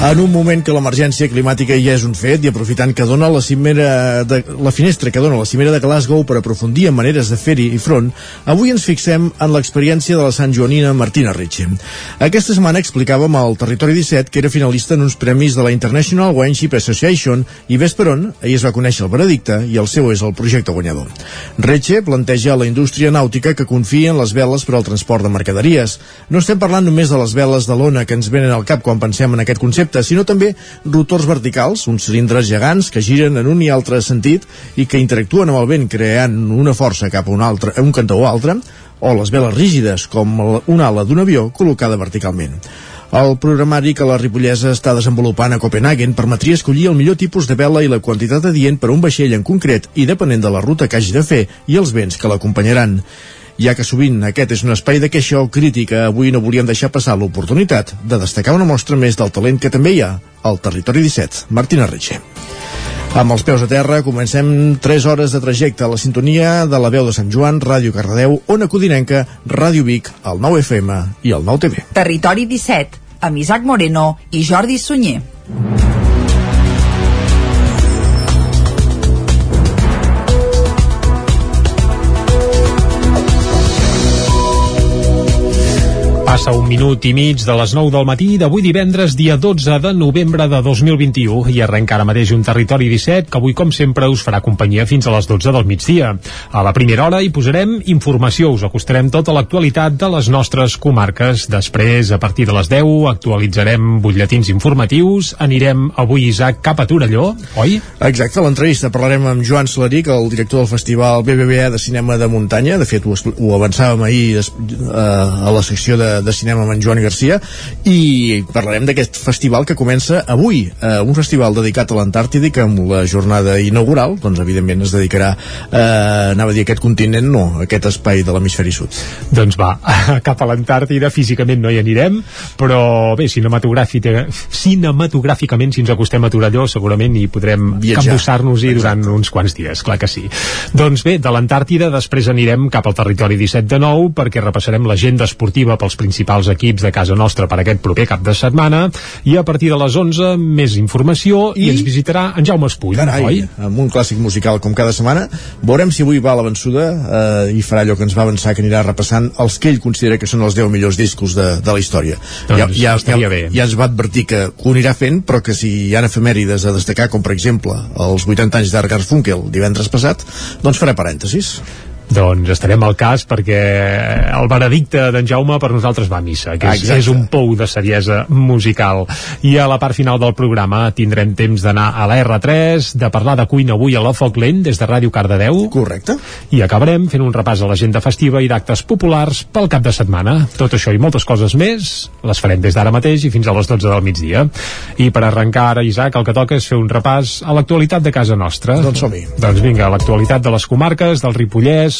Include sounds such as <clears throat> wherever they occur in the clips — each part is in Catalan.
En un moment que l'emergència climàtica ja és un fet i aprofitant que dona la cimera de, la finestra que dona la cimera de Glasgow per aprofundir en maneres de fer-hi i front, avui ens fixem en l'experiència de la Sant Joanina Martina Ritchie. Aquesta setmana explicàvem al Territori 17 que era finalista en uns premis de la International Wineship Association i ves per on, ahir es va conèixer el veredicte i el seu és el projecte guanyador. Ritchie planteja la indústria nàutica que confia en les veles per al transport de mercaderies. No estem parlant només de les veles de l'ona que ens venen al cap quan pensem en aquest concepte, concepte, sinó també rotors verticals, uns cilindres gegants que giren en un i altre sentit i que interactuen amb el vent creant una força cap a un, altre, a un cantó o altre, o les veles rígides, com una ala d'un avió col·locada verticalment. El programari que la Ripollesa està desenvolupant a Copenhagen permetria escollir el millor tipus de vela i la quantitat adient per a un vaixell en concret i depenent de la ruta que hagi de fer i els vents que l'acompanyaran ja que sovint aquest és un espai de queixa o crítica, avui no volíem deixar passar l'oportunitat de destacar una mostra més del talent que també hi ha al Territori 17. Martina Retxe. Amb els peus a terra comencem 3 hores de trajecte a la sintonia de la veu de Sant Joan, Ràdio Cardedeu, Ona Codinenca, Ràdio Vic, el 9 FM i el 9 TV. Territori 17, amb Isaac Moreno i Jordi Sunyer. Passa un minut i mig de les 9 del matí d'avui divendres, dia 12 de novembre de 2021 i arrenca ara mateix un territori 17 que avui, com sempre, us farà companyia fins a les 12 del migdia. A la primera hora hi posarem informació, us acostarem tota l'actualitat de les nostres comarques. Després, a partir de les 10, actualitzarem butlletins informatius. Anirem avui, Isaac, cap a Torelló, oi? Exacte, a l'entrevista parlarem amb Joan Solaric, el director del festival BBVA de Cinema de Muntanya. De fet, ho, ho avançàvem ahir eh, a la secció de, de cinema amb en Joan Garcia i parlarem d'aquest festival que comença avui, eh, un festival dedicat a l'Antàrtida que amb la jornada inaugural doncs evidentment es dedicarà eh, anava a dir aquest continent, no, aquest espai de l'hemisferi sud. Doncs va, <laughs> cap a l'Antàrtida físicament no hi anirem però bé, cinematogràficament si ens acostem a Torelló segurament hi podrem cambussar-nos-hi durant uns quants dies, clar que sí. Doncs bé, de l'Antàrtida després anirem cap al territori 17 de nou perquè repassarem l'agenda esportiva pels principals principals equips de casa nostra per aquest proper cap de setmana. I a partir de les 11 més informació i, i? ens visitarà en Jaume Espull, Carai, oi? amb un clàssic musical com cada setmana. Veurem si avui va a la vençuda eh, i farà allò que ens va avançar que anirà repassant els que ell considera que són els 10 millors discos de, de la història. Doncs, ja, ja, ja, bé. ja ens va advertir que ho anirà fent però que si hi ha efemèrides a destacar com per exemple els 80 anys d'Argar Funkel divendres passat doncs farà parèntesis doncs estarem al cas perquè el veredicte d'en Jaume per nosaltres va a missa, que és, és un pou de seriesa musical. I a la part final del programa tindrem temps d'anar a la R3, de parlar de cuina avui a la Foc Lent des de Ràdio Cardedeu. Correcte. I acabarem fent un repàs a l'agenda festiva i d'actes populars pel cap de setmana. Tot això i moltes coses més les farem des d'ara mateix i fins a les 12 del migdia. I per arrencar ara, Isaac, el que toca és fer un repàs a l'actualitat de casa nostra. Doncs som -hi. Doncs vinga, l'actualitat de les comarques, del Ripollès,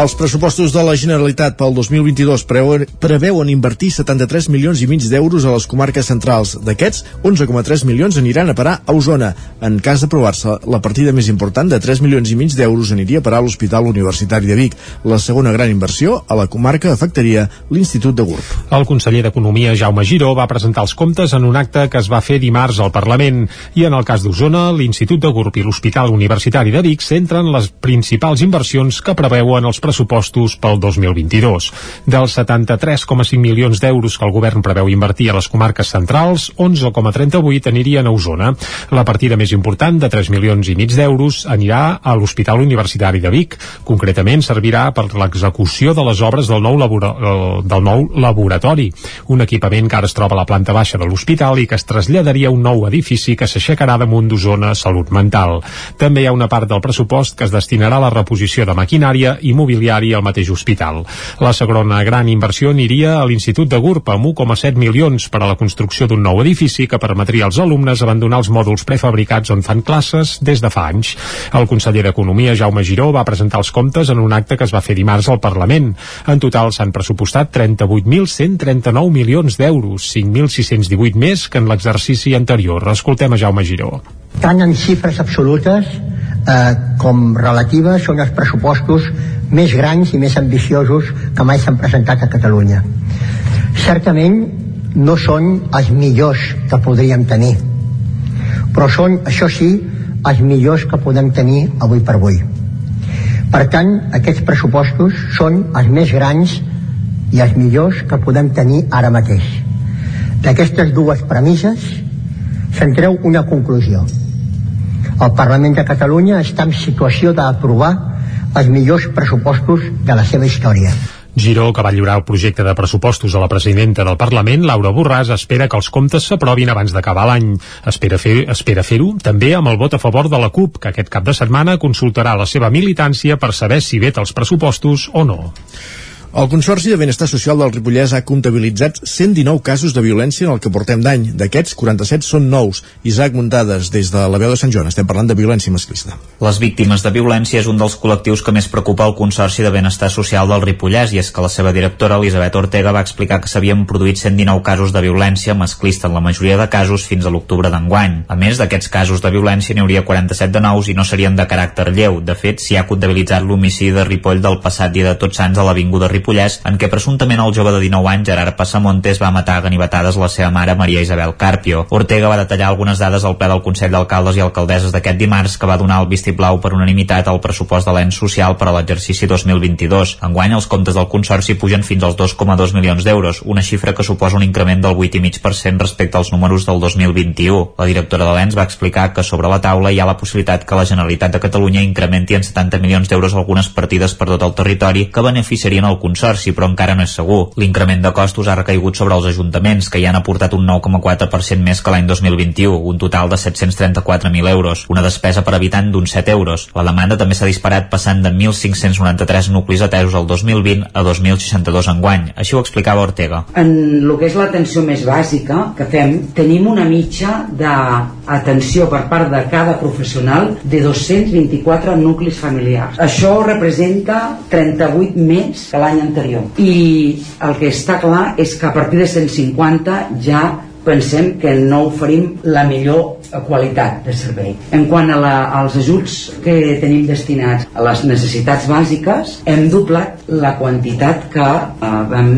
Els pressupostos de la Generalitat pel 2022 preveuen, preveuen invertir 73 milions i mig d'euros a les comarques centrals. D'aquests, 11,3 milions aniran a parar a Osona. En cas d'aprovar-se, la partida més important de 3 milions i mig d'euros aniria a parar a l'Hospital Universitari de Vic. La segona gran inversió a la comarca afectaria l'Institut de GURB. El conseller d'Economia, Jaume Giró, va presentar els comptes en un acte que es va fer dimarts al Parlament. I en el cas d'Osona, l'Institut de GURB i l'Hospital Universitari de Vic centren les principals inversions que preveuen els pressupostos pressupostos pel 2022. Dels 73,5 milions d'euros que el govern preveu invertir a les comarques centrals, 11,38 anirien a Osona. La partida més important, de 3 milions i mig d'euros, anirà a l'Hospital Universitari de Vic. Concretament, servirà per l'execució de les obres del nou, del nou laboratori, un equipament que ara es troba a la planta baixa de l'hospital i que es traslladaria a un nou edifici que s'aixecarà damunt d'Osona Salut Mental. També hi ha una part del pressupost que es destinarà a la reposició de maquinària i mobilitat domiciliari al mateix hospital. La segona gran inversió aniria a l'Institut de GURB amb 1,7 milions per a la construcció d'un nou edifici que permetria als alumnes abandonar els mòduls prefabricats on fan classes des de fa anys. El conseller d'Economia, Jaume Giró, va presentar els comptes en un acte que es va fer dimarts al Parlament. En total s'han pressupostat 38.139 milions d'euros, 5.618 més que en l'exercici anterior. Escoltem a Jaume Giró. Tant en xifres absolutes eh, com relatives són els pressupostos més grans i més ambiciosos que mai s'han presentat a Catalunya. Certament no són els millors que podríem tenir, però són, això sí, els millors que podem tenir avui per avui. Per tant, aquests pressupostos són els més grans i els millors que podem tenir ara mateix. D'aquestes dues premisses se'n treu una conclusió. El Parlament de Catalunya està en situació d'aprovar els millors pressupostos de la seva història. Giró, que va lliurar el projecte de pressupostos a la presidenta del Parlament, Laura Borràs, espera que els comptes s'aprovin abans d'acabar l'any. Espera fer-ho espera fer també amb el vot a favor de la CUP, que aquest cap de setmana consultarà la seva militància per saber si veta els pressupostos o no. El Consorci de Benestar Social del Ripollès ha comptabilitzat 119 casos de violència en el que portem d'any. D'aquests, 47 són nous. Isaac Muntades, des de la veu de Sant Joan. Estem parlant de violència masclista. Les víctimes de violència és un dels col·lectius que més preocupa el Consorci de Benestar Social del Ripollès i és que la seva directora, Elisabet Ortega, va explicar que s'havien produït 119 casos de violència masclista en la majoria de casos fins a l'octubre d'enguany. A més d'aquests casos de violència n'hi hauria 47 de nous i no serien de caràcter lleu. De fet, s'hi ha comptabilitzat l'homicidi de Ripoll del passat dia de Tots Sants a l'Avinguda Ripoll Ripollès, en què presumptament el jove de 19 anys, Gerard Passamontes, va matar a ganivetades la seva mare, Maria Isabel Carpio. Ortega va detallar algunes dades al ple del Consell d'Alcaldes i Alcaldesses d'aquest dimarts, que va donar el vistiplau per unanimitat al pressupost de l'ens social per a l'exercici 2022. Enguany, els comptes del Consorci pugen fins als 2,2 milions d'euros, una xifra que suposa un increment del 8,5% respecte als números del 2021. La directora de l'ENS va explicar que sobre la taula hi ha la possibilitat que la Generalitat de Catalunya incrementi en 70 milions d'euros algunes partides per tot el territori que beneficiarien el Consorci negoci, però encara no és segur. L'increment de costos ha recaigut sobre els ajuntaments, que ja han aportat un 9,4% més que l'any 2021, un total de 734.000 euros, una despesa per habitant d'uns 7 euros. La demanda també s'ha disparat passant de 1.593 nuclis atesos al 2020 a 2.062 enguany. Així ho explicava Ortega. En el que és l'atenció més bàsica que fem, tenim una mitja d'atenció per part de cada professional de 224 nuclis familiars. Això representa 38 més que l'any anterior. I el que està clar és que a partir de 150 ja pensem que no oferim la millor qualitat de servei. En quant a la, als ajuts que tenim destinats a les necessitats bàsiques, hem doblat la quantitat que eh, vam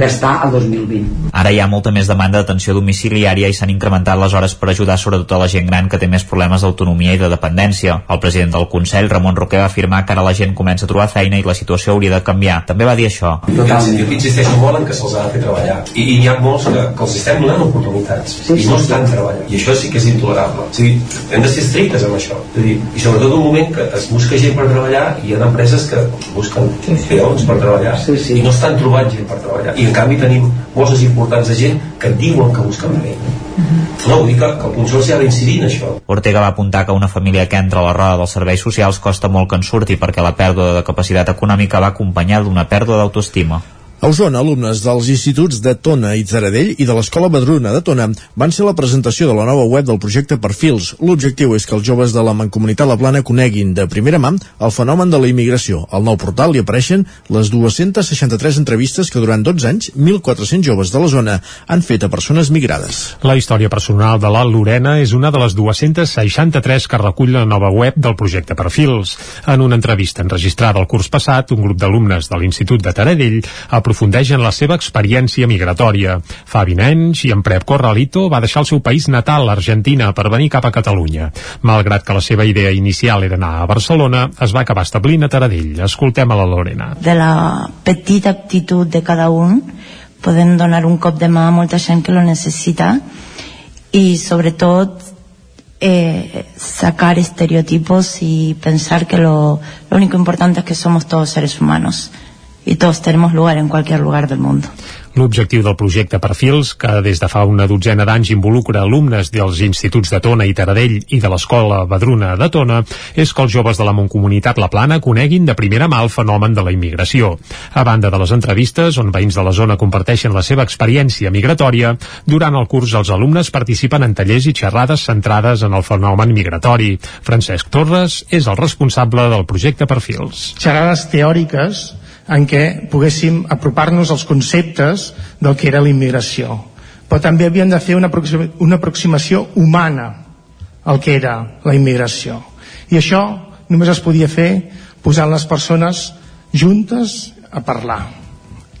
gastar el 2020. Ara hi ha molta més demanda d'atenció domiciliària i s'han incrementat les hores per ajudar sobretot a la gent gran que té més problemes d'autonomia i de dependència. El president del Consell, Ramon Roquer, va afirmar que ara la gent comença a trobar feina i la situació hauria de canviar. També va dir això. Totalment. Jo insisteixo molt en que se'ls ha de fer treballar. I, i n'hi ha molts que, que els estem donant oportunitats sí, i no estan treballant. I això sí que és intolerable. O sigui, hem de ser estrictes amb això. És dir, I sobretot un moment que es busca gent per treballar i hi ha empreses que busquen peons per treballar sí, sí. i no estan trobant gent per treballar. I en canvi tenim bosses importants de gent que diuen que busquen feina. -huh. No, vull dir que, que el Consorci ha d'incidir en això. Ortega va apuntar que una família que entra a la roda dels serveis socials costa molt que en surti perquè la pèrdua de capacitat econòmica va acompanyada d'una pèrdua d'autoestima. A Osona, alumnes dels instituts de Tona i Zaradell i de l'Escola Badruna de Tona van ser la presentació de la nova web del projecte Perfils. L'objectiu és que els joves de la Mancomunitat La Plana coneguin de primera mà el fenomen de la immigració. Al nou portal hi apareixen les 263 entrevistes que durant 12 anys 1.400 joves de la zona han fet a persones migrades. La història personal de la Lorena és una de les 263 que recull la nova web del projecte Perfils. En una entrevista enregistrada el curs passat, un grup d'alumnes de l'Institut de Taradell ha aprofundeix en la seva experiència migratòria. Fa 20 anys i en Prep Corralito va deixar el seu país natal, l'Argentina, per venir cap a Catalunya. Malgrat que la seva idea inicial era anar a Barcelona, es va acabar establint a Taradell. Escoltem a la Lorena. De la petita aptitud de cada un podem donar un cop de mà a molta gent que lo necessita i sobretot eh, sacar estereotipos y pensar que lo, lo único importante es que somos todos seres humanos y todos tenemos lugar en cualquier lugar del mundo. L'objectiu del projecte Perfils, que des de fa una dotzena d'anys involucra alumnes dels instituts de Tona i Taradell i de l'Escola Badruna de Tona, és que els joves de la Montcomunitat La Plana coneguin de primera mà el fenomen de la immigració. A banda de les entrevistes, on veïns de la zona comparteixen la seva experiència migratòria, durant el curs els alumnes participen en tallers i xerrades centrades en el fenomen migratori. Francesc Torres és el responsable del projecte Perfils. Xerrades teòriques en què poguéssim apropar-nos als conceptes del que era la immigració. Però també havíem de fer una, aproxima, una aproximació humana al que era la immigració. I això només es podia fer posant les persones juntes a parlar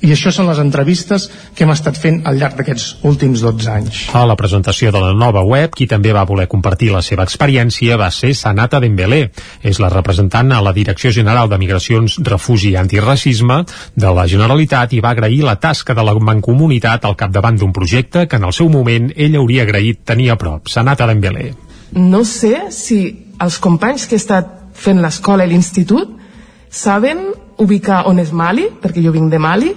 i això són les entrevistes que hem estat fent al llarg d'aquests últims 12 anys. A la presentació de la nova web, qui també va voler compartir la seva experiència va ser Sanata Dembélé. És la representant a la Direcció General de Migracions, Refugi i Antiracisme de la Generalitat i va agrair la tasca de la mancomunitat al capdavant d'un projecte que en el seu moment ell hauria agraït tenir a prop. Sanata Dembélé. No sé si els companys que he estat fent l'escola i l'institut saben ubicar on és Mali, perquè jo vinc de Mali,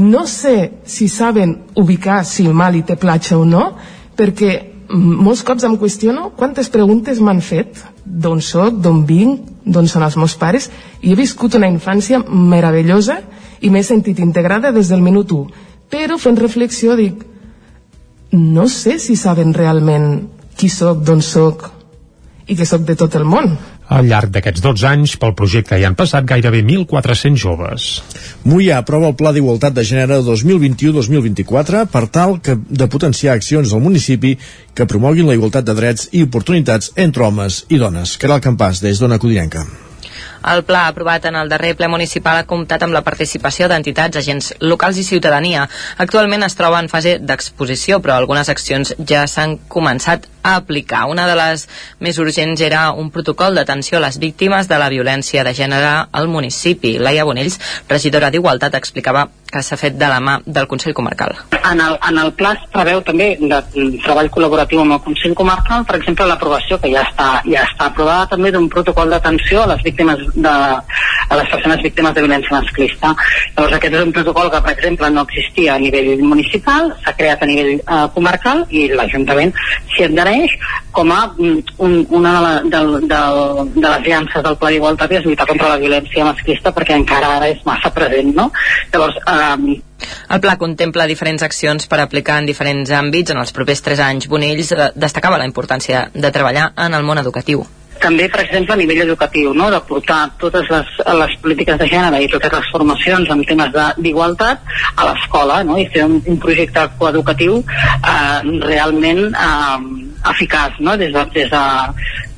no sé si saben ubicar si Mali té platja o no, perquè molts cops em qüestiono quantes preguntes m'han fet d'on sóc, d'on vinc, d'on són els meus pares, i he viscut una infància meravellosa i m'he sentit integrada des del minut 1. Però fent reflexió dic, no sé si saben realment qui sóc, d'on sóc i que sóc de tot el món. Al llarg d'aquests 12 anys, pel projecte hi han passat gairebé 1.400 joves. Moia aprova el Pla d'Igualtat de Gènere 2021-2024 per tal que, de potenciar accions al municipi que promoguin la igualtat de drets i oportunitats entre homes i dones. Caral Campàs, des d'Ona Codinenca. El pla aprovat en el darrer ple municipal ha comptat amb la participació d'entitats, agents locals i ciutadania. Actualment es troba en fase d'exposició, però algunes accions ja s'han començat a aplicar. Una de les més urgents era un protocol d'atenció a les víctimes de la violència de gènere al municipi. Laia Bonells, regidora d'Igualtat, explicava que s'ha fet de la mà del Consell Comarcal. En el, en el pla es preveu també de treball col·laboratiu amb el Consell Comarcal, per exemple, l'aprovació, que ja està, ja està aprovada també d'un protocol d'atenció a les víctimes de, a les persones víctimes de violència masclista. Llavors aquest és un protocol que, per exemple, no existia a nivell municipal, s'ha creat a nivell eh, comarcal i l'Ajuntament s'hi adhereix com a mm, un, una de, la, de, de, de les llances del Pla d'Igualtat és lluitar contra la violència masclista perquè encara ara és massa present, no? Llavors, eh, el pla contempla diferents accions per aplicar en diferents àmbits en els propers tres anys. Bonells eh, destacava la importància de treballar en el món educatiu també, per exemple, a nivell educatiu, no? de portar totes les, les polítiques de gènere i totes les formacions en temes d'igualtat a l'escola no? i fer un, un projecte coeducatiu eh, realment eh, eficaç no? des, de, des, de,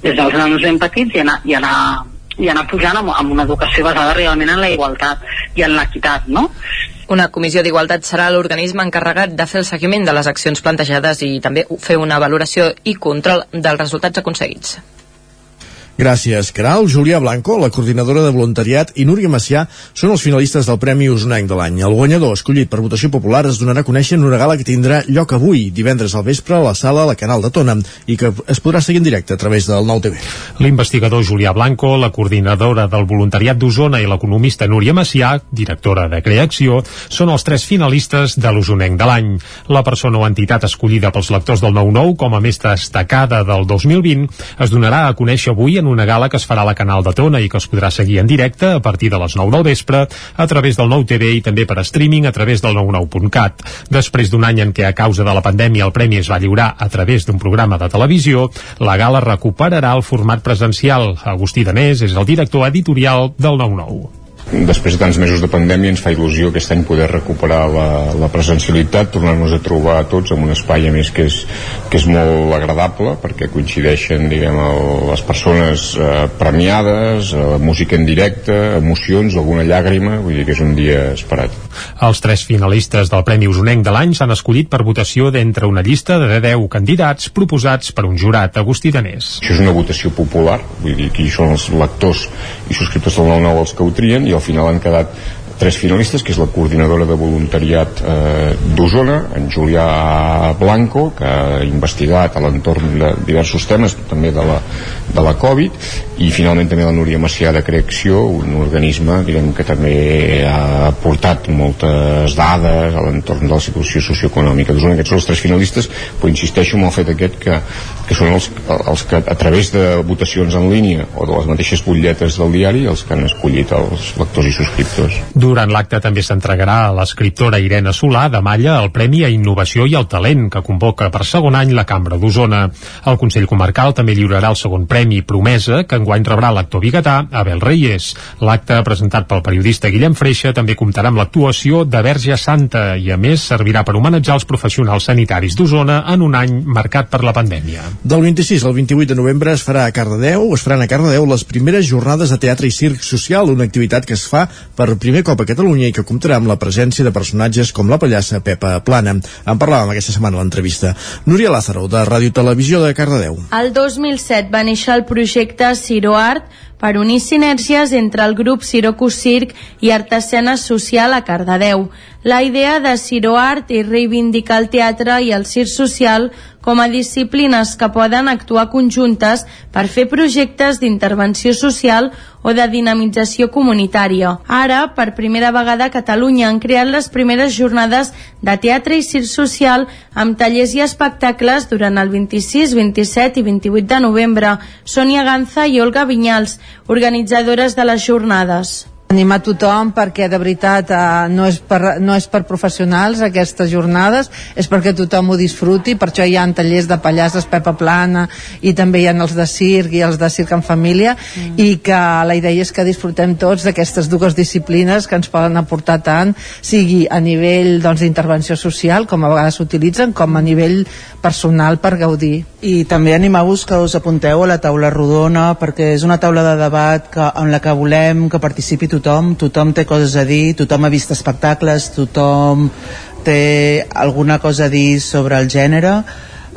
des dels nanos ben petits i anar, i anar i anar pujant amb, amb una educació basada realment en la igualtat i en l'equitat, no? Una comissió d'igualtat serà l'organisme encarregat de fer el seguiment de les accions plantejades i també fer una valoració i control dels resultats aconseguits. Gràcies, Caral. Julià Blanco, la coordinadora de voluntariat, i Núria Macià són els finalistes del Premi Usonenc de l'any. El guanyador, escollit per votació popular, es donarà a conèixer en una gala que tindrà lloc avui, divendres al vespre, a la sala La Canal de Tona, i que es podrà seguir en directe a través del Nou TV. L'investigador Julià Blanco, la coordinadora del voluntariat d'Osona i l'economista Núria Macià, directora de Creacció, són els tres finalistes de l'Usonenc de l'any. La persona o entitat escollida pels lectors del 9-9 com a més destacada del 2020 es donarà a conèixer avui en una gala que es farà a la Canal de Tona i que es podrà seguir en directe a partir de les 9 del vespre a través del nou TV i també per streaming a través del 99.cat. Després d'un any en què a causa de la pandèmia el premi es va lliurar a través d'un programa de televisió, la gala recuperarà el format presencial. Agustí Danés és el director editorial del 99 després de tants mesos de pandèmia ens fa il·lusió aquest any poder recuperar la, la presencialitat, tornar-nos a trobar tots en un espai a més que és, que és molt agradable perquè coincideixen diguem, el, les persones eh, premiades, eh, música en directe, emocions, alguna llàgrima, vull dir que és un dia esperat. Els tres finalistes del Premi Usonenc de l'any s'han escollit per votació d'entre una llista de 10 candidats proposats per un jurat, Agustí Danés. Això és una votació popular, vull dir que hi són els lectors i subscriptors del 9-9 els que ho trien i al final han quedat tres finalistes, que és la coordinadora de voluntariat eh, d'Osona, en Julià Blanco, que ha investigat a l'entorn de diversos temes, també de la, de la Covid, i finalment també la Núria Macià de Creacció, un organisme direm, que també ha portat moltes dades a l'entorn de la situació socioeconòmica d'Osona. Aquests són els tres finalistes, però insisteixo en el fet aquest que, que són els, els que a través de votacions en línia o de les mateixes butlletes del diari els que han escollit els lectors i subscriptors. Durant l'acte també s'entregarà a l'escriptora Irene Solà de Malla el Premi a Innovació i al Talent que convoca per segon any la Cambra d'Osona. El Consell Comarcal també lliurarà el segon premi Promesa que enguany rebrà l'actor biguetà Abel Reyes. L'acte presentat pel periodista Guillem Freixa també comptarà amb l'actuació de Verge Santa i a més servirà per homenatjar els professionals sanitaris d'Osona en un any marcat per la pandèmia. Del 26 al 28 de novembre es farà a Cardedeu, es faran a Cardedeu les primeres jornades de teatre i circ social, una activitat que es fa per primer cop a Catalunya i que comptarà amb la presència de personatges com la pallassa Pepa Plana. En parlàvem aquesta setmana a l'entrevista. Núria Lázaro, de Ràdio Televisió de Cardedeu. El 2007 va néixer el projecte Ciroart per unir sinergies entre el grup Siroco Circ i Artesana Social a Cardedeu. La idea de Ciroart és reivindicar el teatre i el circ social com a disciplines que poden actuar conjuntes per fer projectes d'intervenció social o de dinamització comunitària. Ara, per primera vegada a Catalunya, han creat les primeres jornades de teatre i circ social amb tallers i espectacles durant el 26, 27 i 28 de novembre. Sònia Ganza i Olga Vinyals, organitzadores de les jornades animar tothom perquè de veritat eh, no, és per, no és per professionals aquestes jornades, és perquè tothom ho disfruti, per això hi ha tallers de pallasses Pepa Plana i també hi ha els de circ i els de circ en família mm. i que la idea és que disfrutem tots d'aquestes dues disciplines que ens poden aportar tant, sigui a nivell doncs, d'intervenció doncs, social, com a vegades s'utilitzen, com a nivell personal per gaudir. I també animar-vos que us apunteu a la taula rodona perquè és una taula de debat que, en la que volem que participi tothom, tothom té coses a dir, tothom ha vist espectacles, tothom té alguna cosa a dir sobre el gènere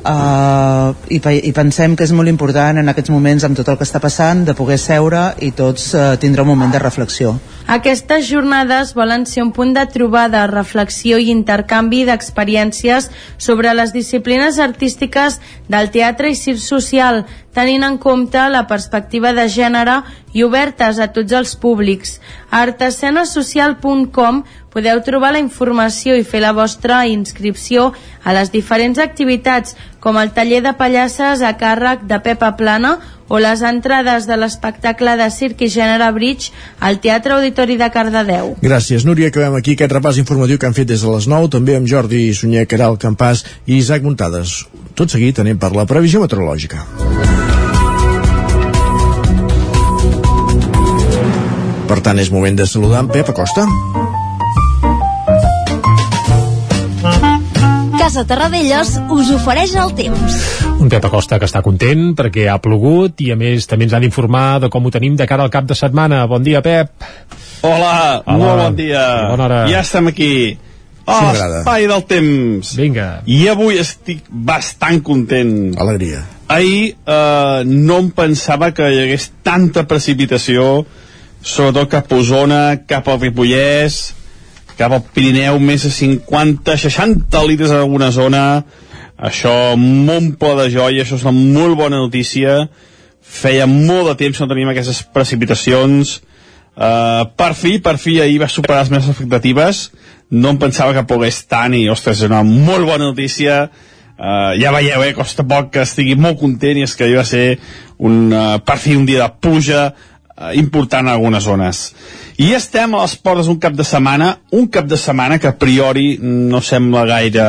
uh, i, i pensem que és molt important en aquests moments amb tot el que està passant de poder seure i tots uh, tindre un moment de reflexió. Aquestes jornades volen ser un punt de trobada, reflexió i intercanvi d'experiències sobre les disciplines artístiques del teatre i circ social, tenint en compte la perspectiva de gènere i obertes a tots els públics. A artesanasocial.com podeu trobar la informació i fer la vostra inscripció a les diferents activitats, com el taller de pallasses a càrrec de Pepa Plana o les entrades de l'espectacle de circ i gènere Bridge al Teatre Auditori de Cardedeu. Gràcies, Núria. Acabem aquí aquest repàs informatiu que han fet des de les 9, també amb Jordi Sunyer, Caral Campàs i Isaac Muntades. Tot seguit anem per la previsió meteorològica. Per tant, és moment de saludar en Pep Acosta. Casa Terradellos us ofereix el temps. Un Pep Acosta que està content perquè ha plogut i a més també ens ha d'informar de com ho tenim de cara al cap de setmana. Bon dia, Pep. Hola, Hola. molt bon dia. Bona hora. Ja estem aquí. Oh, sí, l'espai del temps. Vinga. I avui estic bastant content. Alegria. Ahir eh, no em pensava que hi hagués tanta precipitació, sobretot cap a Osona, cap al Ripollès, cap al Pirineu, més de 50-60 litres en alguna zona. Això, por de joia, això és una molt bona notícia. Feia molt de temps que no teníem aquestes precipitacions. Uh, per fi, per fi, ahir va superar les meves expectatives. No em pensava que pogués tant i, ostres, és una molt bona notícia. Uh, ja veieu, eh, costa poc que estigui molt content i és que ahir va ser un, uh, per fi un dia de pluja uh, important en algunes zones. I estem a les portes un cap de setmana, un cap de setmana que a priori no sembla gaire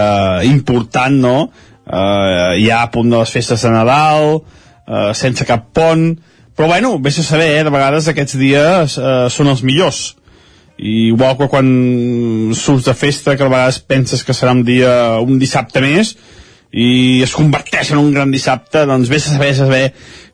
important, no? Uh, ja a punt de les festes de Nadal, uh, sense cap pont, però bueno, vés a saber, eh, de vegades aquests dies uh, són els millors. I igual que quan surts de festa, que a vegades penses que serà un dia, un dissabte més, i es converteix en un gran dissabte, doncs vés a saber, a saber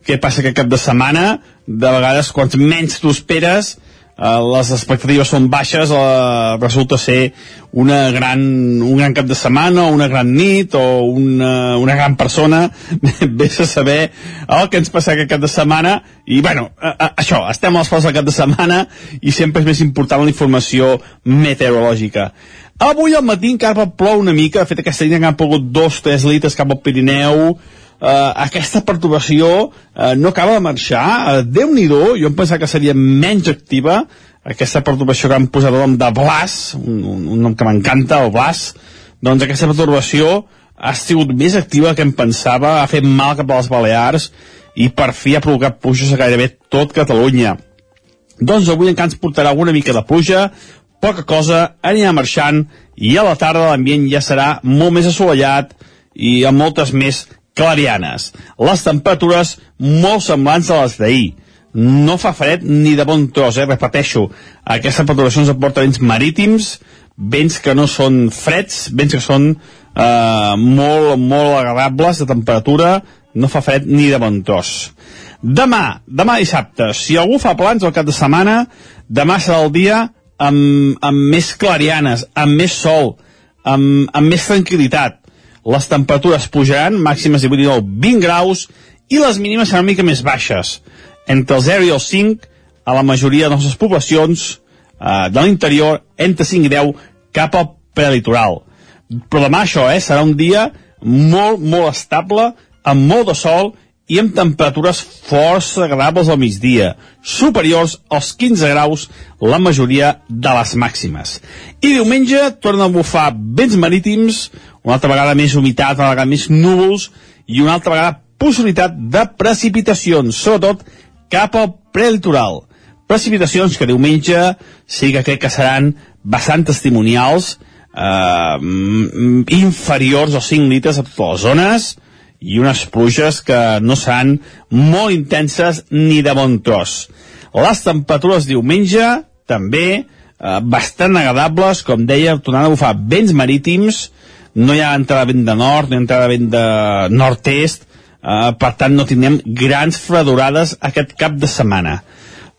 què passa aquest cap de setmana, de vegades, quants menys t'ho esperes, eh, les expectatives són baixes, eh, resulta ser una gran, un gran cap de setmana, o una gran nit, o una, una gran persona, <laughs> vés a saber el que ens passa aquest cap de setmana, i bueno, a, a, això, estem a portes del cap de setmana, i sempre és més important la informació meteorològica. Avui al matí encara plou una mica, de fet aquesta nit han pogut dos, tres litres cap al Pirineu, eh, aquesta perturbació eh, no acaba de marxar, eh, Déu-n'hi-do, jo em pensava que seria menys activa, aquesta perturbació que han posat el nom de Blas, un, un, nom que m'encanta, el Blas, doncs aquesta perturbació ha sigut més activa que em pensava, ha fet mal cap a les Balears i per fi ha provocat pluges a gairebé tot Catalunya. Doncs avui encara ens portarà alguna mica de pluja, poca cosa, anirà marxant i a la tarda l'ambient ja serà molt més assolellat i amb moltes més clarianes. Les temperatures molt semblants a les d'ahir. No fa fred ni de bon tros, eh? repeteixo. Aquesta perturbació ens aporta vents marítims, vents que no són freds, vents que són eh, molt, molt agradables de temperatura, no fa fred ni de bon tros. Demà, demà dissabte, si algú fa plans al cap de setmana, demà serà el dia amb, amb més clarianes, amb més sol, amb, amb més tranquil·litat. Les temperatures pujaran, màximes de 8 i 9, 20 graus, i les mínimes seran una mica més baixes, entre el 0 i el 5, a la majoria de les nostres poblacions eh, de l'interior, entre 5 i 10, cap al prelitoral. Però demà això, eh, serà un dia molt, molt estable, amb molt de sol i amb temperatures força agradables al migdia, superiors als 15 graus la majoria de les màximes. I diumenge torna a bufar vents marítims, una altra vegada més humitat, una vegada més núvols i una altra vegada possibilitat de precipitacions, sobretot cap al prelitoral. Precipitacions que diumenge sí que crec que seran bastant testimonials, eh, inferiors als 5 litres a totes les zones, i unes pluges que no seran molt intenses ni de bon tros. Les temperatures diumenge també eh, bastant agradables, com deia, tornant a bufar vents marítims, no hi ha entrada vent de nord, no hi ha entrada vent de nord-est, eh, per tant no tindrem grans fredurades aquest cap de setmana.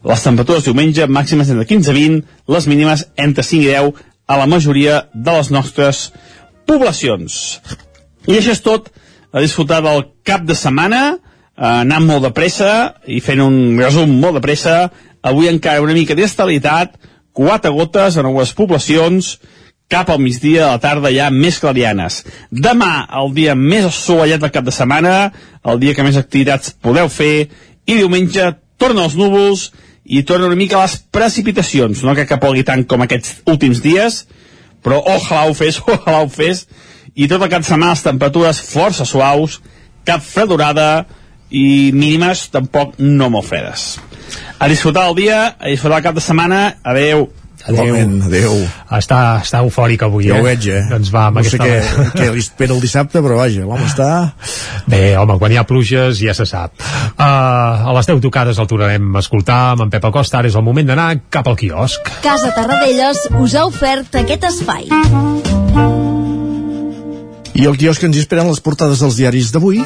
Les temperatures diumenge màximes entre 15 i 20, les mínimes entre 5 i 10 a la majoria de les nostres poblacions. I això és tot a disfrutar del cap de setmana, eh, anant molt de pressa i fent un resum molt de pressa. Avui encara una mica d'estabilitat, quatre gotes en algunes poblacions, cap al migdia de la tarda ja més clarianes. Demà, el dia més assolellat del cap de setmana, el dia que més activitats podeu fer, i diumenge torna els núvols i torna una mica les precipitacions, no que capogui tant com aquests últims dies, però ojalà ho fes, <laughs> ojalà ho fes, i tot el cap de setmana les temperatures força suaus, cap fredurada i mínimes tampoc no molt fredes. A disfrutar el dia, a disfrutar el cap de setmana, adeu. Adéu. adéu. Està, està eufòric avui, ja eh? ho veig, eh? Doncs va, no sé aquesta... què, què li espera el dissabte, però vaja, l'home està... Bé, home, quan hi ha pluges ja se sap. Uh, a les 10 tocades el tornarem a escoltar amb en Pep Acosta. Ara és el moment d'anar cap al quiosc. Casa Tarradellas us ha ofert aquest espai. I el quiosc ens hi esperen les portades dels diaris d'avui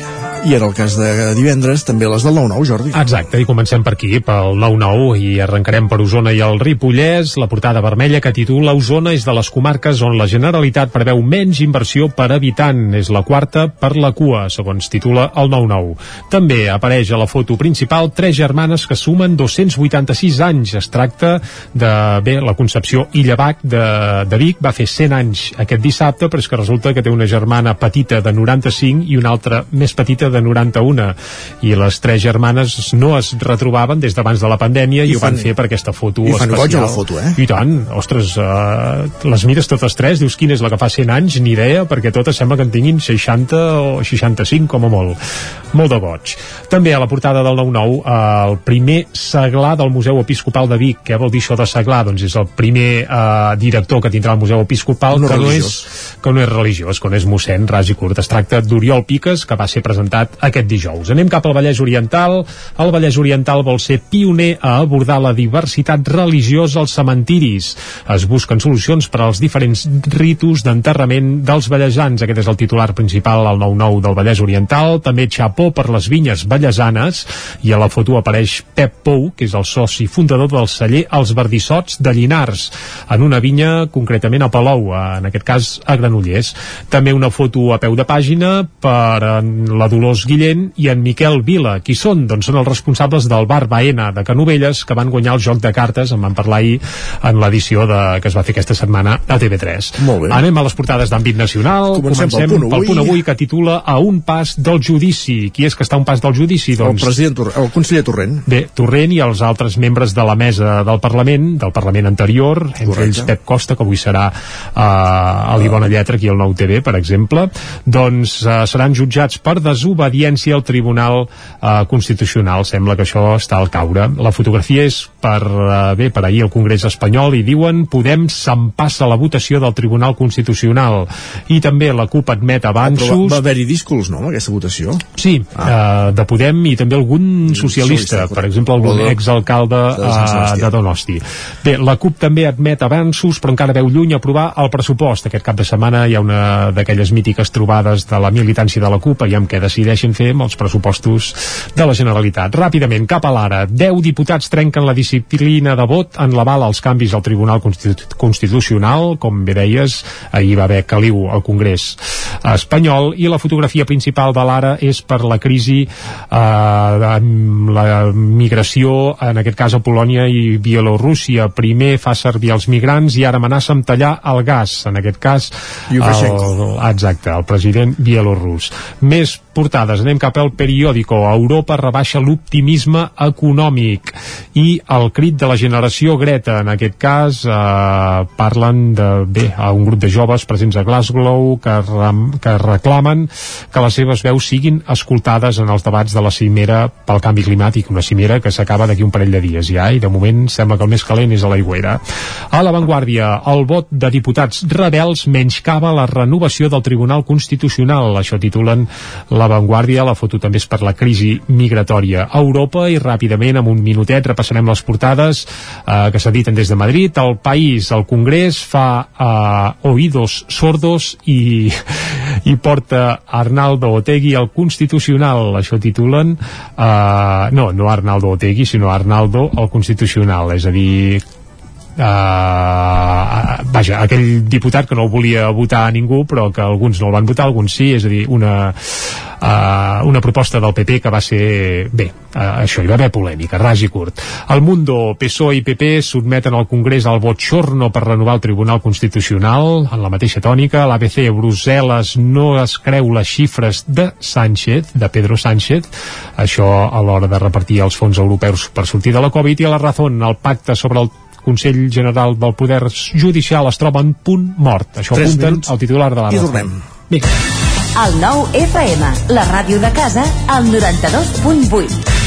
i era el cas de divendres, també les del 9-9, Jordi. Exacte, i comencem per aquí, pel 9-9, i arrencarem per Osona i el Ripollès, la portada vermella que titula Osona és de les comarques on la Generalitat preveu menys inversió per habitant. És la quarta per la cua, segons titula el 9-9. També apareix a la foto principal tres germanes que sumen 286 anys. Es tracta de, bé, la Concepció Illavac de, de Vic va fer 100 anys aquest dissabte, però és que resulta que té una germana petita de 95 i una altra més petita de 91 i les tres germanes no es retrobaven des d'abans de la pandèmia i, I ho van fer per aquesta foto i fan especial. la foto, eh? I tant, ostres, uh, les mires totes tres, dius quina és la que fa 100 anys, ni idea, perquè totes sembla que en tinguin 60 o 65 com a molt. Molt de goig. També a la portada del 9-9, uh, el primer seglar del Museu Episcopal de Vic. Què vol dir això de seglar? Doncs és el primer uh, director que tindrà el Museu Episcopal No que, no religiós. és, que no és religiós, que no és mossèn ras i curt. Es tracta d'Oriol Piques, que va ser presentat aquest dijous. Anem cap al Vallès Oriental. El Vallès Oriental vol ser pioner a abordar la diversitat religiosa als cementiris. Es busquen solucions per als diferents ritus d'enterrament dels vallesans. Aquest és el titular principal al 9-9 del Vallès Oriental. També xapó per les vinyes vallesanes i a la foto apareix Pep Pou, que és el soci fundador del celler Els Verdissots de Llinars, en una vinya concretament a Palou, en aquest cas a Granollers. També una foto a peu de pàgina per la Dolors Guillén i en Miquel Vila. Qui són? Doncs són els responsables del bar Baena de Canovelles que van guanyar el joc de cartes, en van parlar ahir en l'edició de, que es va fer aquesta setmana a TV3. Molt bé. Anem a les portades d'àmbit nacional. Comencem pel punt avui. pel punt avui que titula A un pas del judici. Qui és que està a un pas del judici? Doncs... El president, Tor- el conseller Torrent. Bé, Torrent i els altres membres de la mesa del Parlament, del Parlament anterior, entre Correcte. ells Pep Costa, que avui serà uh, a l'Ibona Lletra, aquí al Nou TV, per exemple, doncs uh, seran jutjats per desobediència al Tribunal uh, Constitucional. Sembla que això està al caure. La fotografia és per, uh, bé, per ahir al Congrés espanyol i diuen Podem s'empassa la votació del Tribunal Constitucional. I també la CUP admet Però va, avanços... va haver-hi díscols, no, amb aquesta votació? Sí, ah. uh, de Podem i també algun socialista, socialista, per exemple algun exalcalde Sebastià. de Donosti. Bé, la CUP també admet avanços, però encara veu lluny aprovar el pressupost. Aquest cap de setmana hi ha una d'aquelles mítiques trobades de la militància de la CUP, aviam què decideixen fer amb els pressupostos de la Generalitat. Ràpidament, cap a l'ara, 10 diputats trenquen la disciplina de vot en l'aval als canvis al Tribunal Constitu Constitucional, com bé deies, ahir va haver caliu al Congrés espanyol, i la fotografia principal de l'ara és per la crisi eh, amb la migració, en aquest cas a Polònia i Bielorússia. Primer fa servir els migrants i ara amenaça amb tallar el gas, en aquest cas el, exacte, el president bielorrus. Més portades, anem cap al periòdico. Europa rebaixa l'optimisme econòmic. I el crit de la generació Greta, en aquest cas eh, parlen de, bé, a un grup de joves presents a Glasgow que, ram, que reclamen que les seves veus siguin escoltades en els debats de la cimera pel canvi climàtic, una cimera que s'acaba d'aquí un parell de dies ja, i de moment sembla que el més calent és a l'aigüera. A l'avantguàrdia, el vot de diputats rebels menyscava la renovació del Tribunal Constitucional, això titulen l'avantguàrdia, la foto també és per la crisi migratòria. A Europa i ràpidament, amb un minutet, repassarem les portades eh, que s'editen des de Madrid. El País, el Congrés, fa eh, oïdos sordos i, i porta Arnaldo Otegui al Constitucional, això titulen eh, no, no Arnaldo Otegui, sinó Arnaldo al Constitucional, és a dir Uh, vaja, aquell diputat que no volia votar a ningú però que alguns no el van votar, alguns sí és a dir, una, uh, una proposta del PP que va ser bé, uh, això, hi va haver polèmica, ras i curt. El Mundo, PSOE i PP sotmeten al Congrés al vot xorno per renovar el Tribunal Constitucional. En la mateixa tònica, l'ABC Brussel·les no es creu les xifres de Sánchez, de Pedro Sánchez. Això a l'hora de repartir els fons europeus per sortir de la Covid i a la Razón, el pacte sobre el Consell General del Poder Judicial es troba en punt mort. Això Tres apunten minuts al titular de la i tornem. Vinga. El nou FM, la ràdio de casa, al 92.8.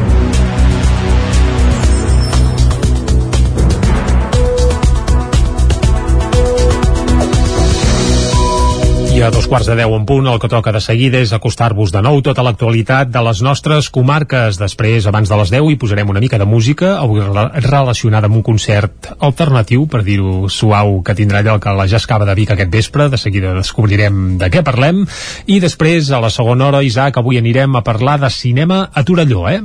A dos quarts de deu en punt, el que toca de seguida és acostar-vos de nou tota l'actualitat de les nostres comarques. Després, abans de les 10, hi posarem una mica de música, avui relacionada amb un concert alternatiu, per dir-ho suau, que tindrà lloc a la Jascava de Vic aquest vespre. De seguida descobrirem de què parlem. I després, a la segona hora, Isaac, avui anirem a parlar de cinema a Torelló, eh?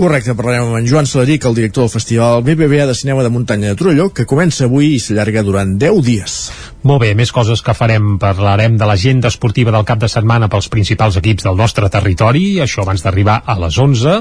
Correcte, parlarem amb en Joan Salaric, el director del Festival BBVA de Cinema de Muntanya de Torelló, que comença avui i s'allarga durant 10 dies. Molt bé, més coses que farem. Parlarem de l'agenda esportiva del cap de setmana pels principals equips del nostre territori, això abans d'arribar a les 11,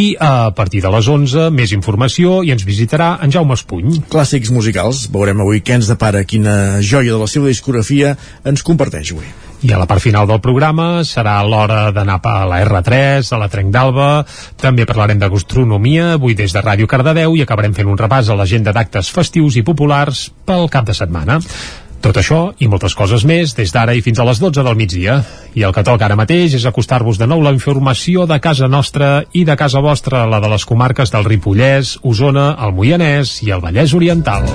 i a partir de les 11 més informació i ens visitarà en Jaume Espuny. Clàssics musicals, veurem avui què ens depara, quina joia de la seva discografia ens comparteix avui. I a la part final del programa serà l'hora d'anar a la R3, a la Trenc d'Alba, també parlarem de gastronomia, avui des de Ràdio Cardedeu, i acabarem fent un repàs a l'agenda d'actes festius i populars pel cap de setmana. Tot això i moltes coses més des d'ara i fins a les 12 del migdia. I el que toca ara mateix és acostar-vos de nou la informació de casa nostra i de casa vostra, la de les comarques del Ripollès, Osona, el Moianès i el Vallès Oriental.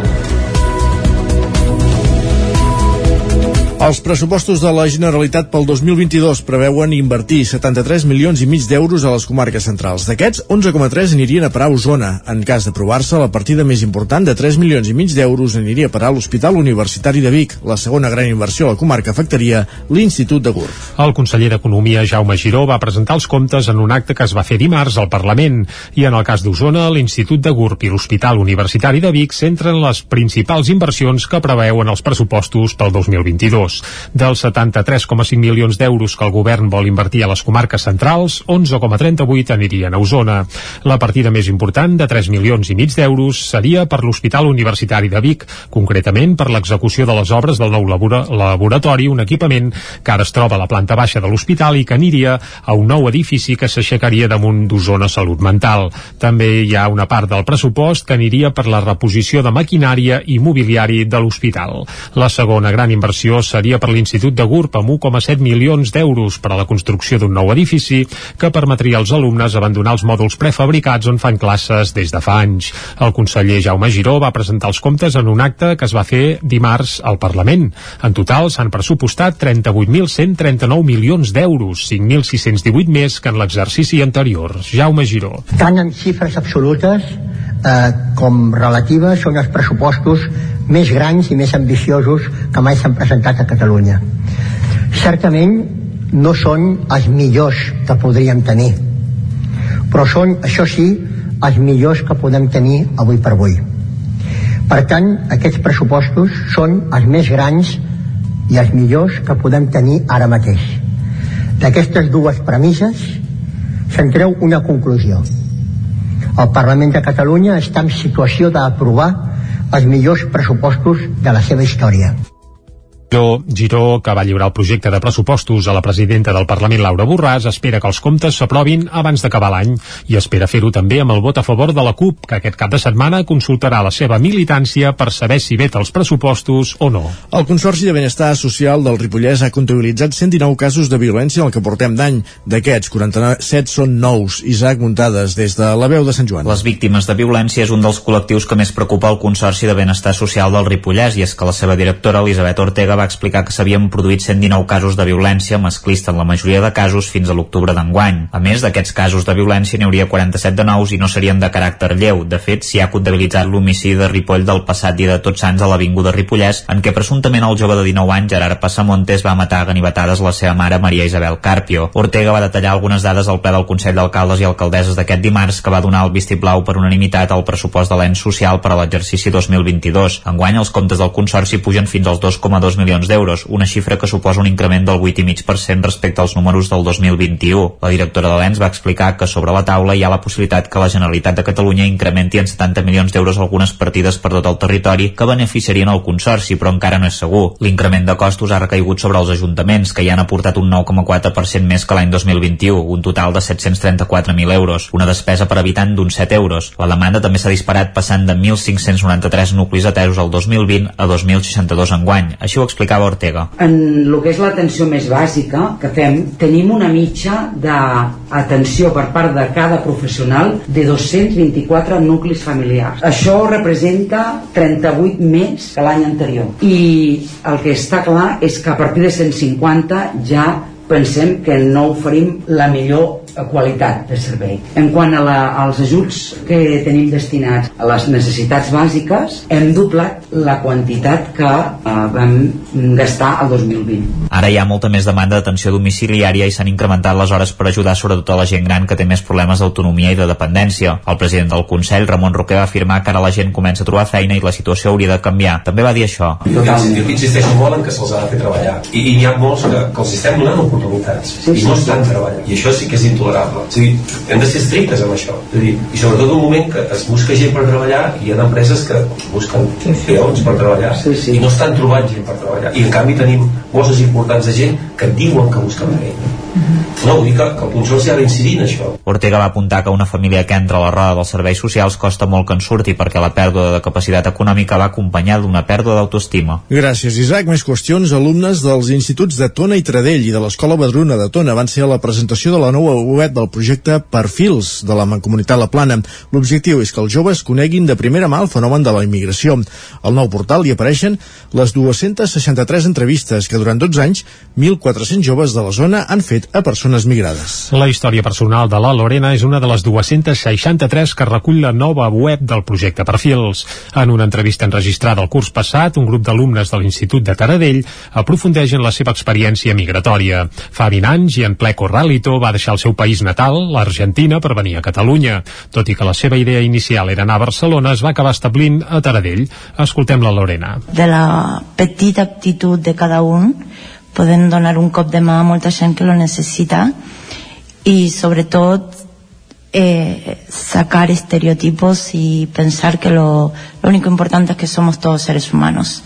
Els pressupostos de la Generalitat pel 2022 preveuen invertir 73 milions i mig d'euros a les comarques centrals. D'aquests, 11,3 anirien a parar a Osona. En cas d'aprovar-se, la partida més important de 3 milions i mig d'euros aniria a parar a l'Hospital Universitari de Vic. La segona gran inversió a la comarca afectaria l'Institut de Gurb. El conseller d'Economia, Jaume Giró, va presentar els comptes en un acte que es va fer dimarts al Parlament. I en el cas d'Osona, l'Institut de Gurb i l'Hospital Universitari de Vic centren les principals inversions que preveuen els pressupostos pel 2022 Dels 73,5 milions d'euros que el govern vol invertir a les comarques centrals, 11,38 anirien a Osona. La partida més important, de 3 milions i mig d'euros, seria per l'Hospital Universitari de Vic, concretament per l'execució de les obres del nou labora laboratori, un equipament que ara es troba a la planta baixa de l'hospital i que aniria a un nou edifici que s'aixecaria damunt d'Osona Salut Mental. També hi ha una part del pressupost que aniria per la reposició de maquinària i mobiliari de l'hospital. La segona gran inversió seria per l'Institut de GURB amb 1,7 milions d'euros per a la construcció d'un nou edifici que permetria als alumnes abandonar els mòduls prefabricats on fan classes des de fa anys. El conseller Jaume Giró va presentar els comptes en un acte que es va fer dimarts al Parlament. En total s'han pressupostat 38.139 milions d'euros, 5.618 més que en l'exercici anterior. Jaume Giró. Tant en xifres absolutes eh, com relatives són els pressupostos més grans i més ambiciosos que mai s'han presentat a Catalunya. Certament no són els millors que podríem tenir, però són, això sí, els millors que podem tenir avui per avui. Per tant, aquests pressupostos són els més grans i els millors que podem tenir ara mateix. D'aquestes dues premisses se'n treu una conclusió. El Parlament de Catalunya està en situació d'aprovar els millors pressupostos de la seva història. Giró, Giró, que va lliurar el projecte de pressupostos a la presidenta del Parlament, Laura Borràs, espera que els comptes s'aprovin abans d'acabar l'any i espera fer-ho també amb el vot a favor de la CUP, que aquest cap de setmana consultarà la seva militància per saber si veta els pressupostos o no. El Consorci de Benestar Social del Ripollès ha comptabilitzat 119 casos de violència en el que portem d'any. D'aquests, 47 són nous. Isaac Muntades, des de la veu de Sant Joan. Les víctimes de violència és un dels col·lectius que més preocupa el Consorci de Benestar Social del Ripollès i és que la seva directora, Elisabet Ortega, va explicar que s'havien produït 119 casos de violència masclista en la majoria de casos fins a l'octubre d'enguany. A més d'aquests casos de violència n'hi hauria 47 de nous i no serien de caràcter lleu. De fet, s'hi ha comptabilitzat l'homicidi de Ripoll del passat dia de Tots Sants a l'Avinguda Ripollès, en què presumptament el jove de 19 anys, Gerard Passamontes, va matar a ganivetades la seva mare Maria Isabel Carpio. Ortega va detallar algunes dades al ple del Consell d'Alcaldes i Alcaldesses d'aquest dimarts que va donar el vistiplau per unanimitat al pressupost de l'ens social per a l'exercici 2022. Enguany els comptes del Consorci pugen fins als 2,2 milions d'euros euros, una xifra que suposa un increment del 8,5% respecte als números del 2021. La directora de l'ENS va explicar que sobre la taula hi ha la possibilitat que la Generalitat de Catalunya incrementi en 70 milions d'euros algunes partides per tot el territori que beneficiarien el Consorci, però encara no és segur. L'increment de costos ha recaigut sobre els ajuntaments, que ja han aportat un 9,4% més que l'any 2021, un total de 734.000 euros, una despesa per habitant d'uns 7 euros. La demanda també s'ha disparat passant de 1.593 nuclis atesos al 2020 a 2.062 enguany. Així ho explicava Ortega. En el que és l'atenció més bàsica que fem, tenim una mitja d'atenció per part de cada professional de 224 nuclis familiars. Això representa 38 més que l'any anterior. I el que està clar és que a partir de 150 ja pensem que no oferim la millor qualitat de servei. En quant a la, als ajuts que tenim destinats a les necessitats bàsiques, hem doblat la quantitat que eh, vam gastar el 2020. Ara hi ha molta més demanda d'atenció domiciliària i s'han incrementat les hores per ajudar sobretot a la gent gran que té més problemes d'autonomia i de dependència. El president del Consell, Ramon Roquer, va afirmar que ara la gent comença a trobar feina i la situació hauria de canviar. També va dir això. Jo, jo insisteixo molt en que se'ls ha de fer treballar. I, i n'hi ha molts que, que els estem donant oportunitats sí, sí, i no estan treballant. I això sí que és intolerable. És a dir, hem de ser estrictes amb això. És a dir, I sobretot un moment que es busca gent per treballar i hi ha empreses que busquen sí, sí. peons per treballar sí, sí. i no estan trobant gent per treballar. I en canvi tenim bosses importants de gent que diuen que busquen feina. No, vull dir que, que el Consorci ha d'incidir en això. Ortega va apuntar que una família que entra a la roda dels serveis socials costa molt que en surti perquè la pèrdua de capacitat econòmica va acompanyada d'una pèrdua d'autoestima. Gràcies, Isaac. Més qüestions. Alumnes dels instituts de Tona i Tradell i de l'Escola Badruna de Tona van ser a la presentació de la nova web del projecte Perfils de la Mancomunitat La Plana. L'objectiu és que els joves coneguin de primera mà el fenomen de la immigració. Al nou portal hi apareixen les 263 entrevistes que durant 12 anys 1.400 joves de la zona han fet a persones migrades. La història personal de la Lorena és una de les 263 que recull la nova web del projecte Perfils. En una entrevista enregistrada el curs passat, un grup d'alumnes de l'Institut de Taradell aprofundeix en la seva experiència migratòria. Fa 20 anys i en ple Corralito va deixar el seu país natal, l'Argentina, per venir a Catalunya. Tot i que la seva idea inicial era anar a Barcelona, es va acabar establint a Taradell. Escoltem la Lorena. De la petita aptitud de cada un podem donar un cop de mà a molta que lo necessita i sobretot eh, sacar estereotipos y pensar que lo, lo único importante es que somos todos seres humanos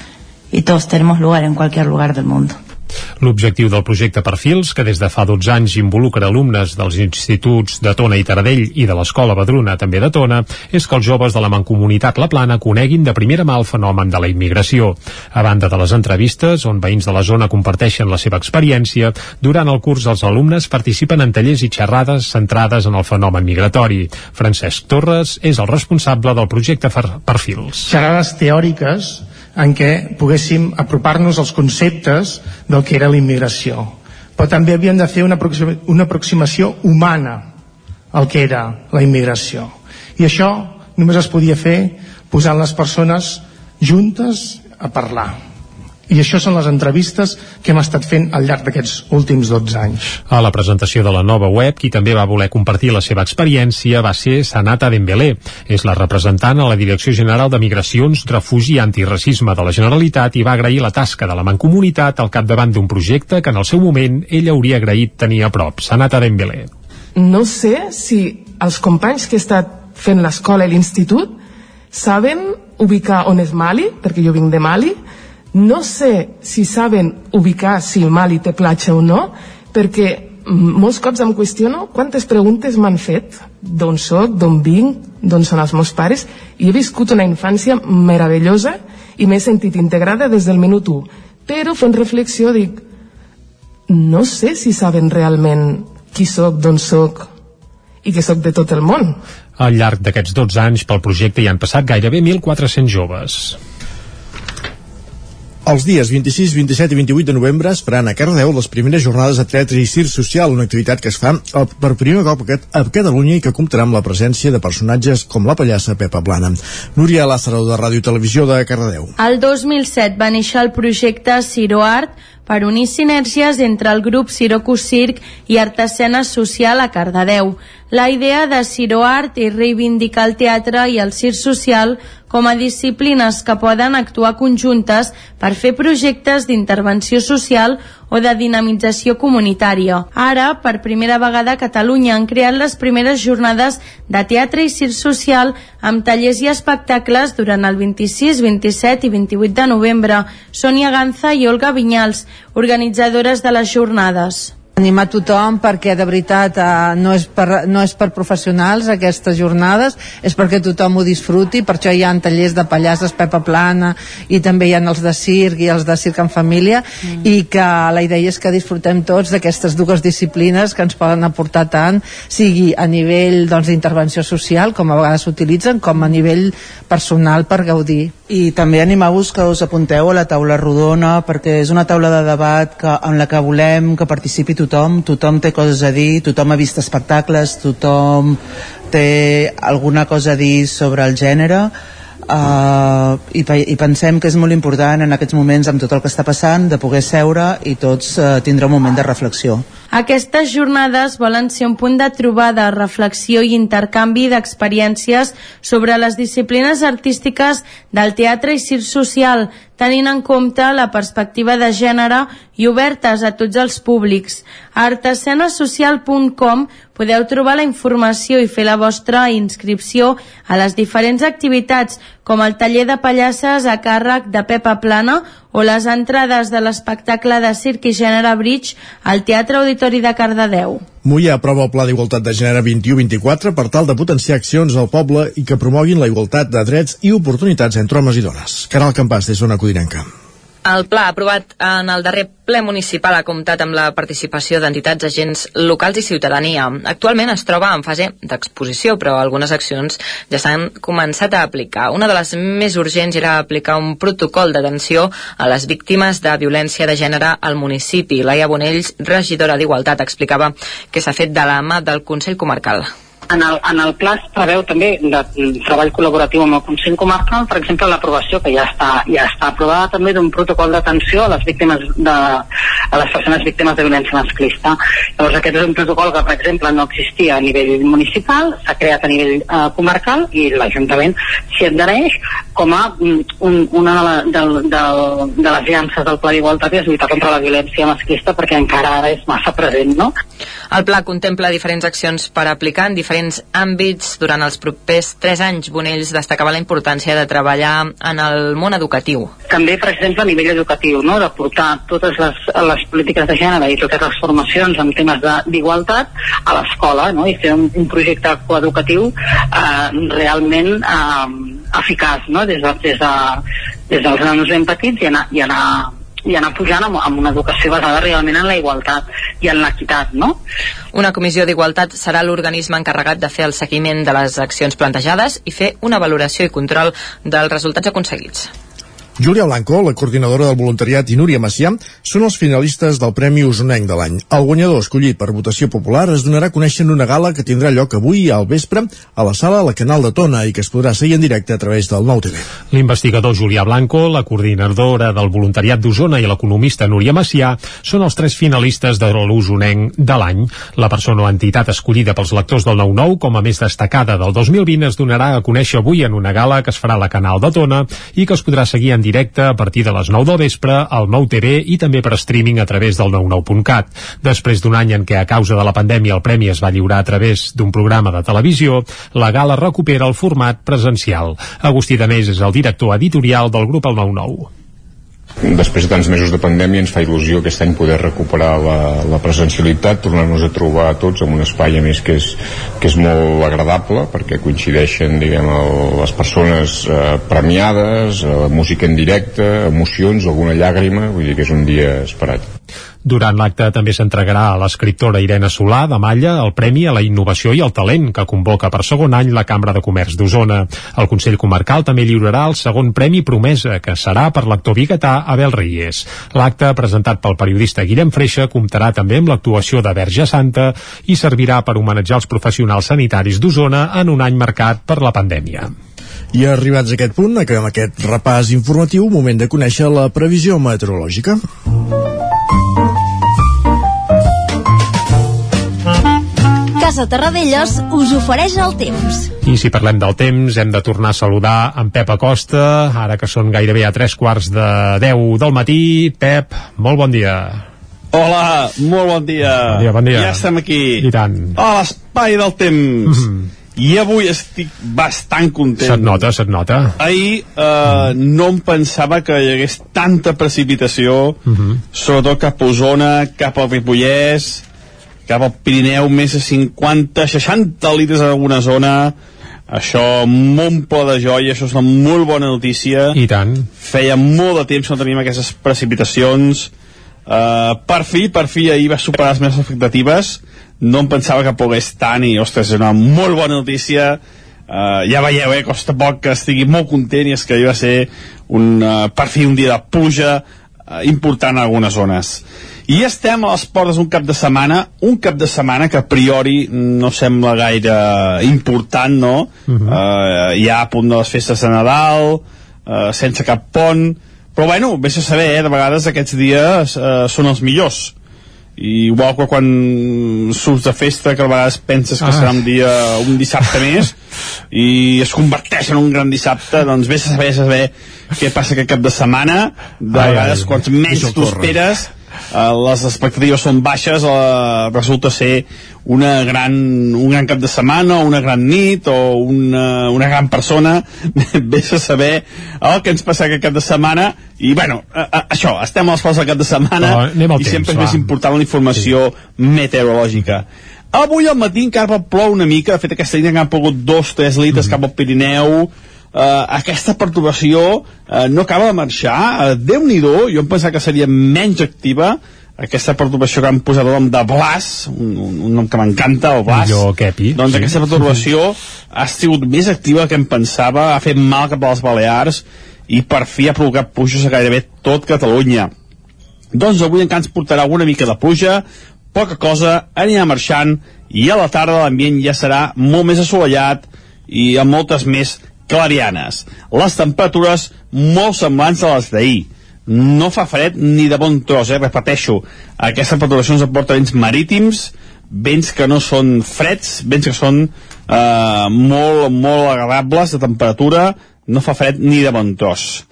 y todos tenemos lugar en cualquier lugar del mundo. L'objectiu del projecte Perfils, que des de fa 12 anys involucra alumnes dels instituts de Tona i Taradell i de l'Escola Badruna també de Tona, és que els joves de la Mancomunitat La Plana coneguin de primera mà el fenomen de la immigració. A banda de les entrevistes, on veïns de la zona comparteixen la seva experiència, durant el curs els alumnes participen en tallers i xerrades centrades en el fenomen migratori. Francesc Torres és el responsable del projecte Perfils. Xerrades teòriques en què poguéssim apropar-nos als conceptes del que era la immigració. Però també havíem de fer una, aproxima, una aproximació humana al que era la immigració. I això només es podia fer posant les persones juntes a parlar i això són les entrevistes que hem estat fent al llarg d'aquests últims 12 anys. A la presentació de la nova web, qui també va voler compartir la seva experiència va ser Sanata Dembélé. És la representant a la Direcció General de Migracions, Refugi i Antiracisme de la Generalitat i va agrair la tasca de la Mancomunitat al capdavant d'un projecte que en el seu moment ell hauria agraït tenir a prop. Sanata Dembélé. No sé si els companys que he estat fent l'escola i l'institut saben ubicar on és Mali, perquè jo vinc de Mali, no sé si saben ubicar si Mali té platja o no, perquè molts cops em qüestiono quantes preguntes m'han fet d'on sóc, d'on vinc, d'on són els meus pares, i he viscut una infància meravellosa i m'he sentit integrada des del minut 1. Però fent reflexió dic, no sé si saben realment qui sóc, d'on sóc i que sóc de tot el món. Al llarg d'aquests 12 anys pel projecte hi han passat gairebé 1.400 joves. Els dies 26, 27 i 28 de novembre es faran a Cardeu les primeres jornades de teatre i circ social, una activitat que es fa per primer cop a Catalunya i que comptarà amb la presència de personatges com la pallassa Pepa Plana. Núria Lázaro, de Ràdio Televisió de Cardeu. El 2007 va néixer el projecte Ciroart per unir sinergies entre el grup Siroco Circ i Artesena Social a Cardedeu. La idea de Ciroart és reivindicar el teatre i el circ social com a disciplines que poden actuar conjuntes per fer projectes d'intervenció social o de dinamització comunitària. Ara, per primera vegada a Catalunya, han creat les primeres jornades de teatre i circ social amb tallers i espectacles durant el 26, 27 i 28 de novembre. Sònia Ganza i Olga Vinyals, organitzadores de les jornades animar tothom perquè de veritat eh, no, és per, no és per professionals aquestes jornades, és perquè tothom ho disfruti, per això hi ha tallers de pallasses Pepa Plana i també hi ha els de circ i els de circ en família mm. i que la idea és que disfrutem tots d'aquestes dues disciplines que ens poden aportar tant, sigui a nivell doncs, d'intervenció doncs, social, com a vegades s'utilitzen, com a nivell personal per gaudir. I també animar-vos que us apunteu a la taula rodona perquè és una taula de debat que, en la que volem que participi tothom, tothom té coses a dir, tothom ha vist espectacles, tothom té alguna cosa a dir sobre el gènere uh, i, i pensem que és molt important en aquests moments amb tot el que està passant de poder seure i tots uh, tindre un moment de reflexió. Aquestes jornades volen ser un punt de trobada, reflexió i intercanvi d'experiències sobre les disciplines artístiques del teatre i circ social, tenint en compte la perspectiva de gènere i obertes a tots els públics. A artesanasocial.com podeu trobar la informació i fer la vostra inscripció a les diferents activitats, com el taller de pallasses a càrrec de Pepa Plana o les entrades de l'espectacle de circ i gènere Bridge al Teatre Auditori de Cardedeu. Moia aprova el Pla d'Igualtat de Gènere 21-24 per tal de potenciar accions al poble i que promoguin la igualtat de drets i oportunitats entre homes i dones. Caral Campàs, des d'Ona Codinenca. El pla aprovat en el darrer ple municipal ha comptat amb la participació d'entitats, agents locals i ciutadania. Actualment es troba en fase d'exposició, però algunes accions ja s'han començat a aplicar. Una de les més urgents era aplicar un protocol d'atenció a les víctimes de violència de gènere al municipi. Laia Bonells, regidora d'Igualtat, explicava que s'ha fet de la mà del Consell Comarcal. En el, en el pla es preveu també de, de treball col·laboratiu amb el Consell Comarcal, per exemple, l'aprovació, que ja està, ja està aprovada també d'un protocol d'atenció a les víctimes de, a les persones víctimes de violència masclista. Llavors aquest és un protocol que, per exemple, no existia a nivell municipal, s'ha creat a nivell eh, comarcal i l'Ajuntament s'hi adhereix com a mm, un, una de, la, de, de, de les llances del Pla d'Igualtat és lluitar contra la violència masclista perquè encara ara és massa present, no? El pla contempla diferents accions per aplicar en diferents àmbits durant els propers tres anys. Bonells destacava la importància de treballar en el món educatiu. També, per exemple, a nivell educatiu, no? de portar totes les, les polítiques de gènere i totes les formacions en temes d'igualtat a l'escola no? i fer un, un projecte coeducatiu eh, realment eh, eficaç no? des, de, des, de, des dels nanos ben petits i anar, i anar i anar pujant amb, amb una educació basada realment en la igualtat i en l'equitat, no? Una comissió d'igualtat serà l'organisme encarregat de fer el seguiment de les accions plantejades i fer una valoració i control dels resultats aconseguits. Júlia Blanco, la coordinadora del voluntariat i Núria Macià són els finalistes del Premi Usonenc de l'any. El guanyador escollit per votació popular es donarà a conèixer en una gala que tindrà lloc avui al vespre a la sala La Canal de Tona i que es podrà seguir en directe a través del Nou TV. L'investigador Julià Blanco, la coordinadora del voluntariat d'Osona i l'economista Núria Macià són els tres finalistes de l'Usonenc de l'any. La persona o entitat escollida pels lectors del 9-9 com a més destacada del 2020 es donarà a conèixer avui en una gala que es farà a la Canal de Tona i que es podrà seguir en directe directe a partir de les 9 del vespre al Nou TV i també per streaming a través del 99.cat. Després d'un any en què a causa de la pandèmia el premi es va lliurar a través d'un programa de televisió, la gala recupera el format presencial. Agustí Danés és el director editorial del grup El 99. Després de tants mesos de pandèmia ens fa il·lusió aquest any poder recuperar la, la presencialitat, tornar-nos a trobar tots en un espai a més que és, que és molt agradable perquè coincideixen diguem, el, les persones eh, premiades, eh, música en directe, emocions, alguna llàgrima, vull dir que és un dia esperat. Durant l'acte també s'entregarà a l'escriptora Irene Solà de Malla el Premi a la Innovació i el Talent que convoca per segon any la Cambra de Comerç d'Osona. El Consell Comarcal també lliurarà el segon Premi Promesa, que serà per l'actor biguetà Abel Reyes. L'acte, presentat pel periodista Guillem Freixa, comptarà també amb l'actuació de Verge Santa i servirà per homenatjar els professionals sanitaris d'Osona en un any marcat per la pandèmia. I arribats a aquest punt, acabem aquest repàs informatiu, moment de conèixer la previsió meteorològica. Casa Terradellos us ofereix el temps. I si parlem del temps, hem de tornar a saludar en Pep Acosta, ara que són gairebé a tres quarts de 10 del matí. Pep, molt bon dia. Hola, molt bon dia. Bon dia, bon dia. Ja estem aquí. I tant. A l'espai del temps. Mm -hmm. I avui estic bastant content. Se't nota, se't nota. Ahir eh, no em pensava que hi hagués tanta precipitació, Mm -hmm. sobretot cap a Osona, cap al Ripollès, cap al Pirineu, més de 50, 60 litres en alguna zona. Això, molt ple de joia, això és una molt bona notícia. I tant. Feia molt de temps que no teníem aquestes precipitacions. Uh, per fi, per fi, ahir va superar les meves expectatives. No em pensava que pogués tant i, ostres, és una molt bona notícia. Uh, ja veieu, eh, costa poc que estigui molt content i és que ahir va ser un, uh, per fi un dia de pluja uh, important en algunes zones. I estem a les portes d'un cap de setmana, un cap de setmana que a priori no sembla gaire important, no? Uh -huh. uh, ja a punt de les festes de Nadal, uh, sense cap pont, però bueno, vés a saber, eh, de vegades aquests dies uh, són els millors. I igual que quan surts de festa que a vegades penses que ah. serà un dia un dissabte més i es converteix en un gran dissabte doncs vés a saber, a saber què passa aquest cap de setmana de ai, vegades ai, quants menys t'ho esperes uh, les expectatives són baixes uh, resulta ser una gran, un gran cap de setmana o una gran nit o una, una gran persona. <laughs> Vés a saber el que ens passa aquest cap de setmana. I bueno, a, a, això, estem a coses del cap de setmana i temps, sempre és més important la informació sí. meteorològica. Avui al matí encara plou una mica, de fet aquesta nit han pogut dos, tres litres mm. cap al Pirineu, Uh, aquesta perturbació uh, no acaba de marxar. Uh, Déu-n'hi-do, jo em pensava que seria menys activa aquesta perturbació que han posat el nom de Blas un, un, un nom que m'encanta, el Blas. Jo, Kepi, doncs sí. aquesta perturbació ha sigut més activa que em pensava ha fet mal cap a les Balears i per fi ha provocat pluges a gairebé tot Catalunya. Doncs avui encara ens portarà alguna mica de pluja poca cosa, anirà marxant i a la tarda l'ambient ja serà molt més assolellat i amb moltes més clarianes. Les temperatures molt semblants a les d'ahir. No fa fred ni de bon tros, eh? repeteixo. Aquesta perturbació ens aporta vents marítims, vents que no són freds, vents que són eh, molt, molt agradables de temperatura, no fa fred ni de bon tros.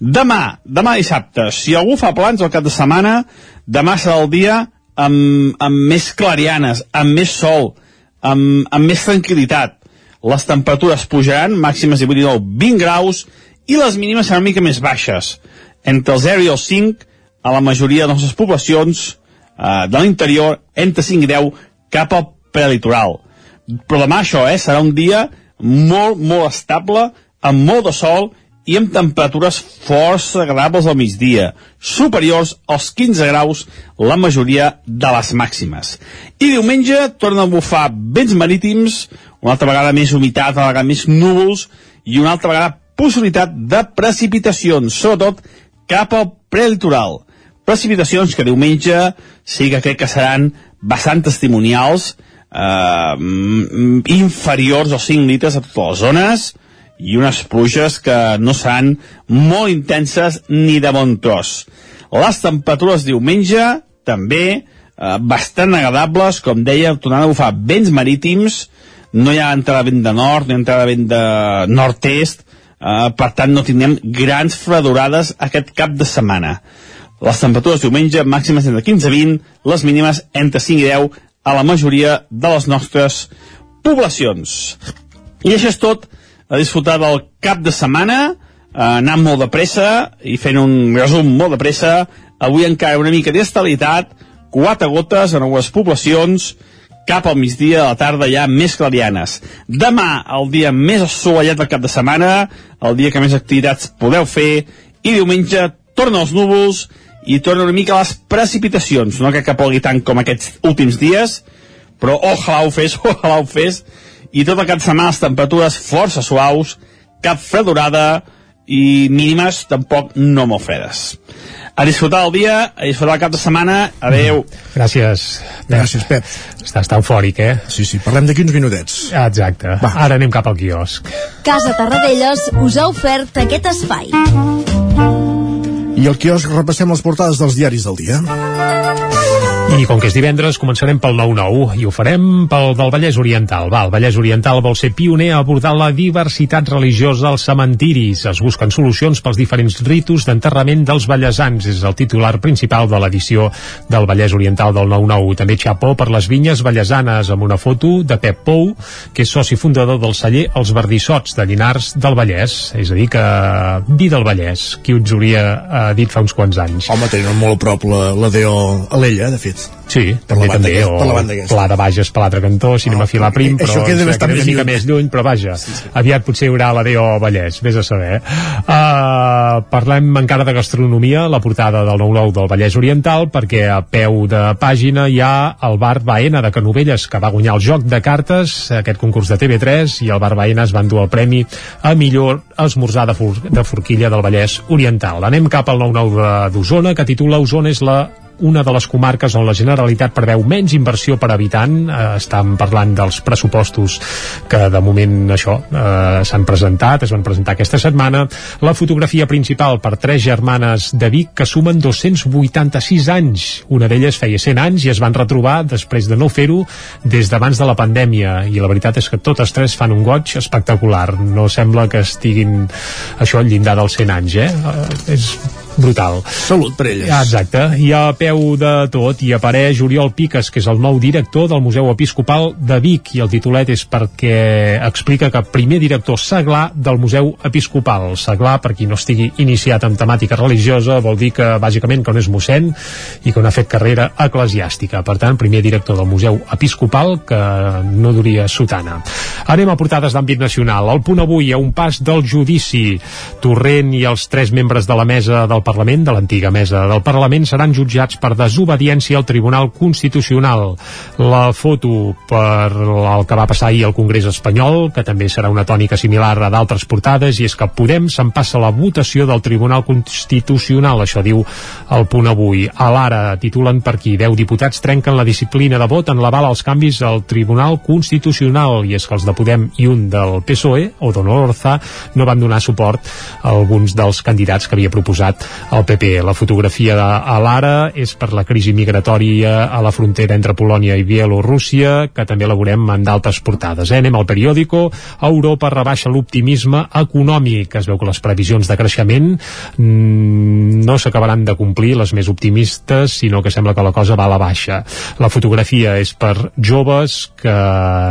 Demà, demà dissabte, si algú fa plans al cap de setmana, demà serà el dia amb, amb més clarianes, amb més sol, amb, amb més tranquil·litat les temperatures pujaran, màximes 18 i 19, 20 graus, i les mínimes seran mica més baixes, entre el 0 i el 5, a la majoria de les nostres poblacions eh, de l'interior, entre 5 i 10, cap al prelitoral. Però demà això, eh, serà un dia molt, molt estable, amb molt de sol i amb temperatures força agradables al migdia, superiors als 15 graus la majoria de les màximes. I diumenge tornen a bufar vents marítims, una altra vegada més humitat, una vegada més núvols i una altra vegada possibilitat de precipitacions, sobretot cap al prelitoral. Precipitacions que diumenge sí que crec que seran bastant testimonials, eh, inferiors als 5 litres a totes les zones, i unes pluges que no seran molt intenses ni de bon tros. Les temperatures diumenge també eh, bastant agradables, com deia, tornant a bufar vents marítims, no hi ha entrada vent de nord, ni entrada vent de nord-est, eh, per tant no tindrem grans fredurades aquest cap de setmana. Les temperatures diumenge màximes entre 15 i 20, les mínimes entre 5 i 10 a la majoria de les nostres poblacions. I això és tot a disfrutar del cap de setmana, eh, anant molt de pressa i fent un resum molt de pressa. Avui encara una mica d'estabilitat, quatre gotes en algunes poblacions, cap al migdia de la tarda ja més clarianes. Demà, el dia més assolellat del cap de setmana, el dia que més activitats podeu fer, i diumenge tornen els núvols i tornen una mica les precipitacions. No crec que pogui tant com aquests últims dies, però ojalà ho fes, <laughs> ojalà ho fes, i tot el cap de setmana les temperatures força suaus, cap fredurada i mínimes tampoc no molt fredes. A disfrutar el dia, a disfrutar el cap de setmana, adeu. Gràcies. Gràcies, Pep. Estàs tan eufòric, eh? Sí, sí, parlem d'aquí uns minutets. Exacte. Va. Ara anem cap al quiosc. Casa Tarradellas us ha ofert aquest espai. I al quiosc repassem les portades dels diaris del dia. I com que és divendres, començarem pel 9-9 i ho farem pel del Vallès Oriental. Va, el Vallès Oriental vol ser pioner a abordar la diversitat religiosa als cementiris. Es busquen solucions pels diferents ritus d'enterrament dels vallesans. És el titular principal de l'edició del Vallès Oriental del 9-9. També xapó per les vinyes vallesanes amb una foto de Pep Pou, que és soci fundador del celler Els Verdissots de Llinars del Vallès. És a dir, que vi del Vallès, qui us hauria eh, dit fa uns quants anys. Home, tenen molt a prop la, la DO Alella, de fet. Sí, Per també, la banda també, aquesta, o per la banda aquesta. Pla de Bages per l'altre cantó, Cinema Ah, Filà Prim, però això queda bastant més una mica lluny. més lluny, però vaja, aviat potser hi haurà la DO Vallès, vés a saber. Uh, parlem encara de gastronomia, la portada del 9-9 del Vallès Oriental, perquè a peu de pàgina hi ha el bar Baena de Canovelles, que va guanyar el joc de cartes, aquest concurs de TV3, i el bar Baena es van dur el premi a millor esmorzar de, for de forquilla del Vallès Oriental. Anem cap al 9-9 d'Osona, que titula Osona és la una de les comarques on la Generalitat preveu menys inversió per habitant. Eh, estan parlant dels pressupostos que de moment això eh, s'han presentat, es van presentar aquesta setmana. La fotografia principal per tres germanes de Vic que sumen 286 anys. Una d'elles feia 100 anys i es van retrobar després de no fer-ho des d'abans de la pandèmia i la veritat és que totes tres fan un goig espectacular. No sembla que estiguin això al llindar dels 100 anys, eh? eh és brutal. Salut per elles. Exacte. I a peu de tot hi apareix Oriol Piques, que és el nou director del Museu Episcopal de Vic, i el titulet és perquè explica que primer director seglar del Museu Episcopal. Seglar, per qui no estigui iniciat en temàtica religiosa, vol dir que bàsicament que no és mossèn i que no ha fet carrera eclesiàstica. Per tant, primer director del Museu Episcopal que no duria sotana. Anem a portades d'àmbit nacional. Al punt avui, a un pas del judici, Torrent i els tres membres de la mesa del Parlament, de l'antiga mesa del Parlament, seran jutjats per desobediència al Tribunal Constitucional. La foto per el que va passar ahir al Congrés espanyol, que també serà una tònica similar a d'altres portades, i és que Podem se'n passa la votació del Tribunal Constitucional, això diu el punt avui. A l'ara titulen per qui 10 diputats trenquen la disciplina de vot en l'aval als canvis al Tribunal Constitucional, i és que els de Podem i un del PSOE, o Donor Orza, no van donar suport a alguns dels candidats que havia proposat el PP. La fotografia de, l'ara és per la crisi migratòria a la frontera entre Polònia i Bielorússia, que també la veurem en d'altres portades. Eh? Anem al periòdico. Europa rebaixa l'optimisme econòmic. Es veu que les previsions de creixement mm, no s'acabaran de complir, les més optimistes, sinó que sembla que la cosa va a la baixa. La fotografia és per joves que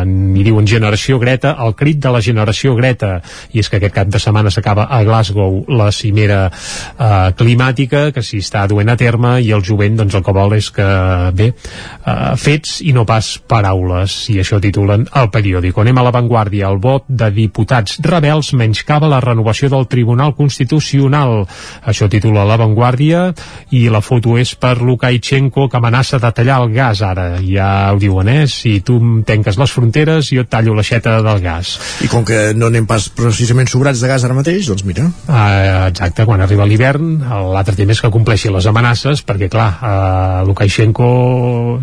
n'hi diuen generació Greta, el crit de la generació Greta, i és que aquest cap de setmana s'acaba a Glasgow la cimera eh, climàtica que s'hi està duent a terme i el jovent doncs el que vol és que bé, eh, fets i no pas paraules i això titulen el periòdic. Anem a l'avantguàrdia, el vot de diputats rebels menyscava la renovació del Tribunal Constitucional això titula l'avantguàrdia i la foto és per Lukashenko que amenaça de tallar el gas ara, ja ho diuen eh? si tu em tenques les fronteres jo et tallo l'aixeta del gas. I com que no anem pas precisament sobrats de gas ara mateix, doncs mira. Uh, exacte, quan arriba l'hivern l'altre tema és que compleixi les amenaces perquè clar, uh, Lukashenko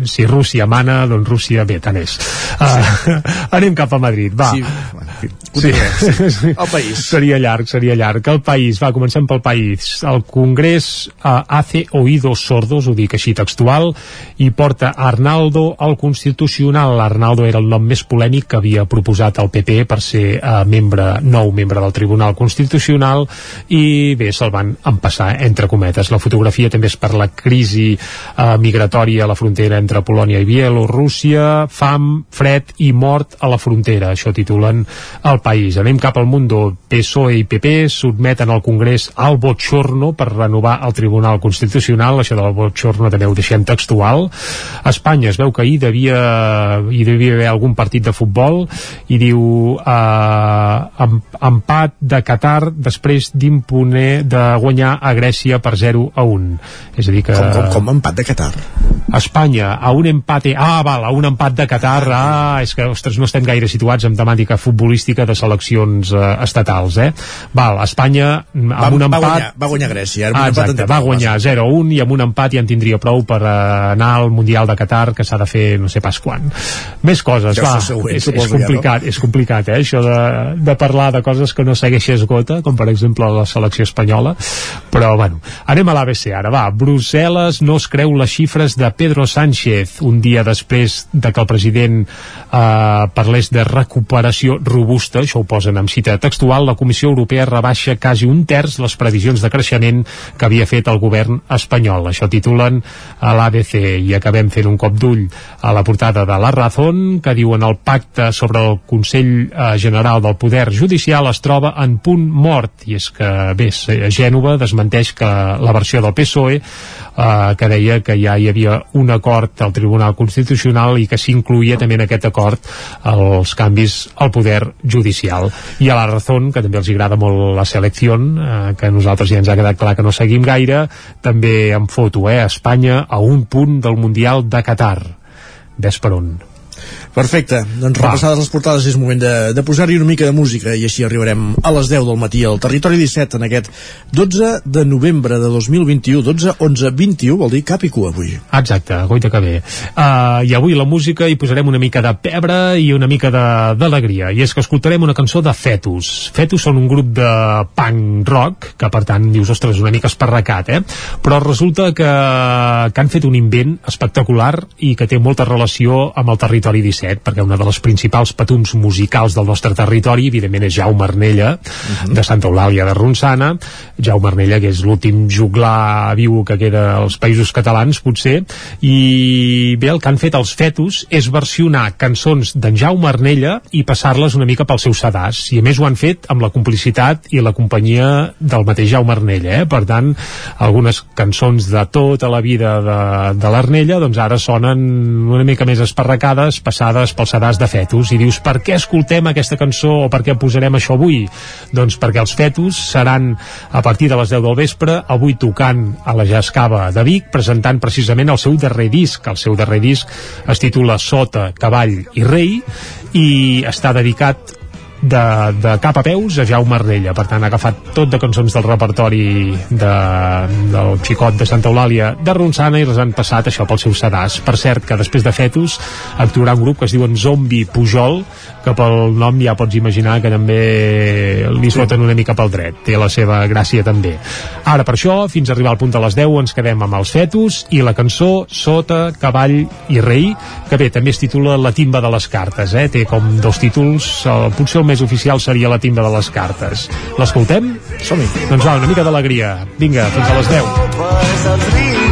si Rússia mana, doncs Rússia bé, tant és uh, sí. <laughs> anem cap a Madrid, va Sí. Continua. Sí. El <laughs> país. seria llarg, seria llarg. El país, va, comencem pel país. El Congrés uh, hace oídos sordos, ho dic així textual, i porta Arnaldo al Constitucional. Arnaldo era el nom més polèmic que havia proposat el PP per ser uh, membre, nou membre del Tribunal Constitucional i bé, se'l van empassar entre cometes. La fotografia també és per la crisi uh, migratòria a la frontera entre Polònia i Bielorússia, fam, fred i mort a la frontera. Això titulen el país. Anem cap al Mundo. PSOE i PP sotmeten al Congrés al botxorno per renovar el Tribunal Constitucional. Això del botxorno també ho deixem textual. A Espanya es veu que ahir devia, hi devia haver algun partit de futbol i diu eh, empat de Qatar després d'imponer de guanyar a Grècia per 0 a 1. És a dir que... Com, com, com empat de Qatar? Espanya, a un empate... Ah, val, a un empat de Qatar. Ah, és que, ostres, no estem gaire situats en temàtica futbolística de seleccions eh, estatals, eh? Val, Espanya, amb va, un empat... Va guanyar, va guanyar Grècia. Ah, exacte, va guanyar 0-1 i amb un empat ja en tindria prou per uh, anar al Mundial de Qatar, que s'ha de fer no sé pas quan. Més coses, ja va. Següent, és, és complicat, no? és complicat, eh? Això de, de parlar de coses que no segueixes gota, com per exemple la selecció espanyola, però bueno, anem a l'ABC ara, va. Brussel·les no es creu les xifres de Pedro Sánchez un dia després de que el president eh, parlés de recuperació robusta, això ho posen amb cita textual, la Comissió Europea rebaixa quasi un terç les previsions de creixement que havia fet el govern espanyol. Això titulen a l'ABC i acabem fent un cop d'ull a la portada de La Razón, que diuen el pacte sobre el Consell eh, General del Poder Judicial es troba en punt mort, i és que, bé, Gènova desmenteix que la versió del PSOE eh, que deia que ja hi havia un acord al Tribunal Constitucional i que s'incluïa també en aquest acord els canvis al poder judicial. I a la Razón, que també els agrada molt la selecció, eh, que nosaltres ja ens ha quedat clar que no seguim gaire, també en foto, eh, Espanya a un punt del Mundial de Qatar. Ves per on. Perfecte, doncs Va. repassades les portades és moment de, de posar-hi una mica de música i així arribarem a les 10 del matí al Territori 17 en aquest 12 de novembre de 2021 12, 11, 21 vol dir cap i cua avui. Exacte, goita que bé. Uh, i avui la música hi posarem una mica de pebre i una mica d'alegria. I és que escoltarem una cançó de Fetus. Fetus són un grup de punk rock que per tant dius, ostres, una mica esparracat eh? però resulta que, que han fet un invent espectacular i que té molta relació amb el Territori 17 17, perquè una de les principals patums musicals del nostre territori, evidentment, és Jaume Arnella, uh mhm. -huh. de Santa Eulàlia de Ronçana, Jaume Arnella, que és l'últim juglar viu que queda als països catalans, potser, i bé, el que han fet els fetus és versionar cançons d'en Jaume Arnella i passar-les una mica pels seus sedars, i a més ho han fet amb la complicitat i la companyia del mateix Jaume Arnella, eh? per tant, algunes cançons de tota la vida de, de l'Arnella, doncs ara sonen una mica més esparracades, passades passades pels sedars de fetus i dius per què escoltem aquesta cançó o per què posarem això avui? Doncs perquè els fetus seran a partir de les 10 del vespre avui tocant a la Jascava de Vic presentant precisament el seu darrer disc el seu darrer disc es titula Sota, Cavall i Rei i està dedicat de, de cap a peus a Jaume Ardella. Per tant ha agafat tot de cançons del repertori de, del xicot de Santa Eulàlia de Ronçana i les han passat això pels seus sedars per cert que després de Fetus actuarà un grup que es diuen Zombi Pujol que pel nom ja pots imaginar que també li foten una mica pel dret té la seva gràcia també ara per això fins a arribar al punt de les 10 ens quedem amb els Fetus i la cançó Sota, Cavall i Rei que bé, també es titula La timba de les cartes eh? té com dos títols eh, potser el més oficial seria la timba de les cartes. L'escoltem? Som-hi. Doncs va, una mica d'alegria. Vinga, fins a les 10.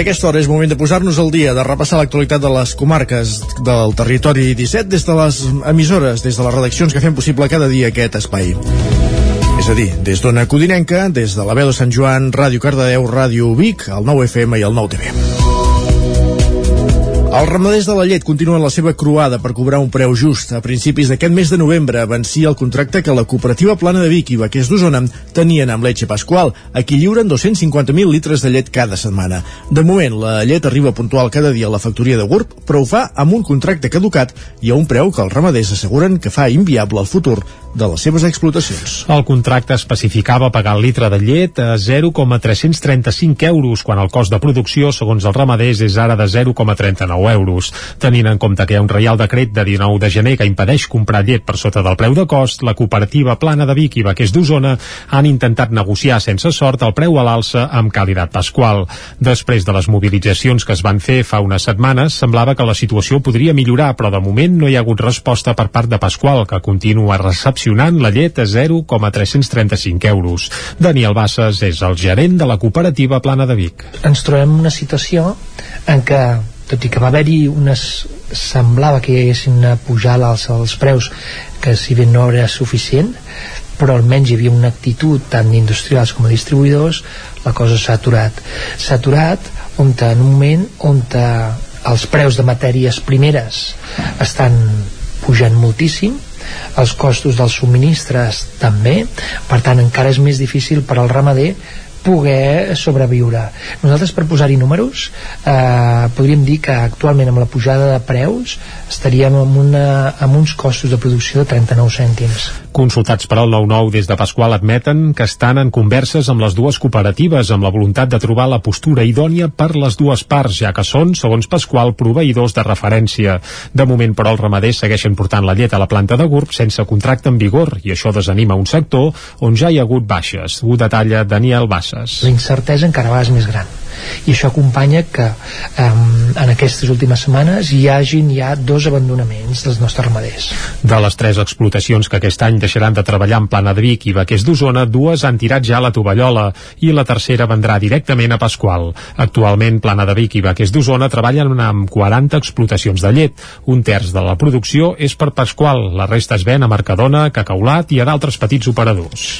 A aquesta hora és moment de posar-nos al dia, de repassar l'actualitat de les comarques del territori 17 des de les emissores, des de les redaccions que fem possible cada dia aquest espai. És a dir, des d'Ona Codinenca, des de la veu de Sant Joan, Ràdio Cardedeu, Ràdio Vic, el 9 FM i el 9 TV. Els ramaders de la llet continuen la seva croada per cobrar un preu just. A principis d'aquest mes de novembre vencia el contracte que la cooperativa Plana de Vic i Vaquers d'Osona tenien amb Leche Pasqual, a qui lliuren 250.000 litres de llet cada setmana. De moment, la llet arriba puntual cada dia a la factoria de Gurb, però ho fa amb un contracte caducat i a un preu que els ramaders asseguren que fa inviable el futur de les seves explotacions. El contracte especificava pagar el litre de llet a 0,335 euros, quan el cost de producció, segons els ramaders, és ara de 0,39 euros. Tenint en compte que hi ha un reial decret de 19 de gener que impedeix comprar llet per sota del preu de cost, la cooperativa Plana de Vic i Vaquers d'Osona han intentat negociar sense sort el preu a l'alça amb Calidat Pasqual. Després de les mobilitzacions que es van fer fa unes setmanes, semblava que la situació podria millorar, però de moment no hi ha hagut resposta per part de Pasqual, que continua recepcionant la llet a 0,335 euros. Daniel Bassas és el gerent de la cooperativa Plana de Vic. Ens trobem una situació en què tot i que va haver-hi unes semblava que hi haguessin una pujada als, als preus que si bé no era suficient però almenys hi havia una actitud tant d'industrials com a distribuïdors la cosa s'ha aturat. S'ha aturat on en un moment on els preus de matèries primeres estan pujant moltíssim els costos dels subministres també per tant encara és més difícil per al ramader poder sobreviure. Nosaltres per posar-hi números eh, podríem dir que actualment amb la pujada de preus estaríem amb, una, amb uns costos de producció de 39 cèntims. Consultats per al 9-9 des de Pasqual admeten que estan en converses amb les dues cooperatives amb la voluntat de trobar la postura idònia per les dues parts, ja que són, segons Pasqual, proveïdors de referència. De moment, però, els ramaders segueixen portant la llet a la planta de GURB sense contracte en vigor i això desanima un sector on ja hi ha hagut baixes. Ho detalla Daniel Bassas. La incertesa encara va és més gran i això acompanya que um, en aquestes últimes setmanes hi hagin ja dos abandonaments dels nostres ramaders. De les tres explotacions que aquest any deixaran de treballar en Plana de Vic i Vaquers d'Osona, dues han tirat ja la tovallola i la tercera vendrà directament a Pasqual. Actualment, Plana de Vic i Vaquers d'Osona treballen amb 40 explotacions de llet. Un terç de la producció és per Pasqual, la resta es ven a Mercadona, Cacaulat i a d'altres petits operadors.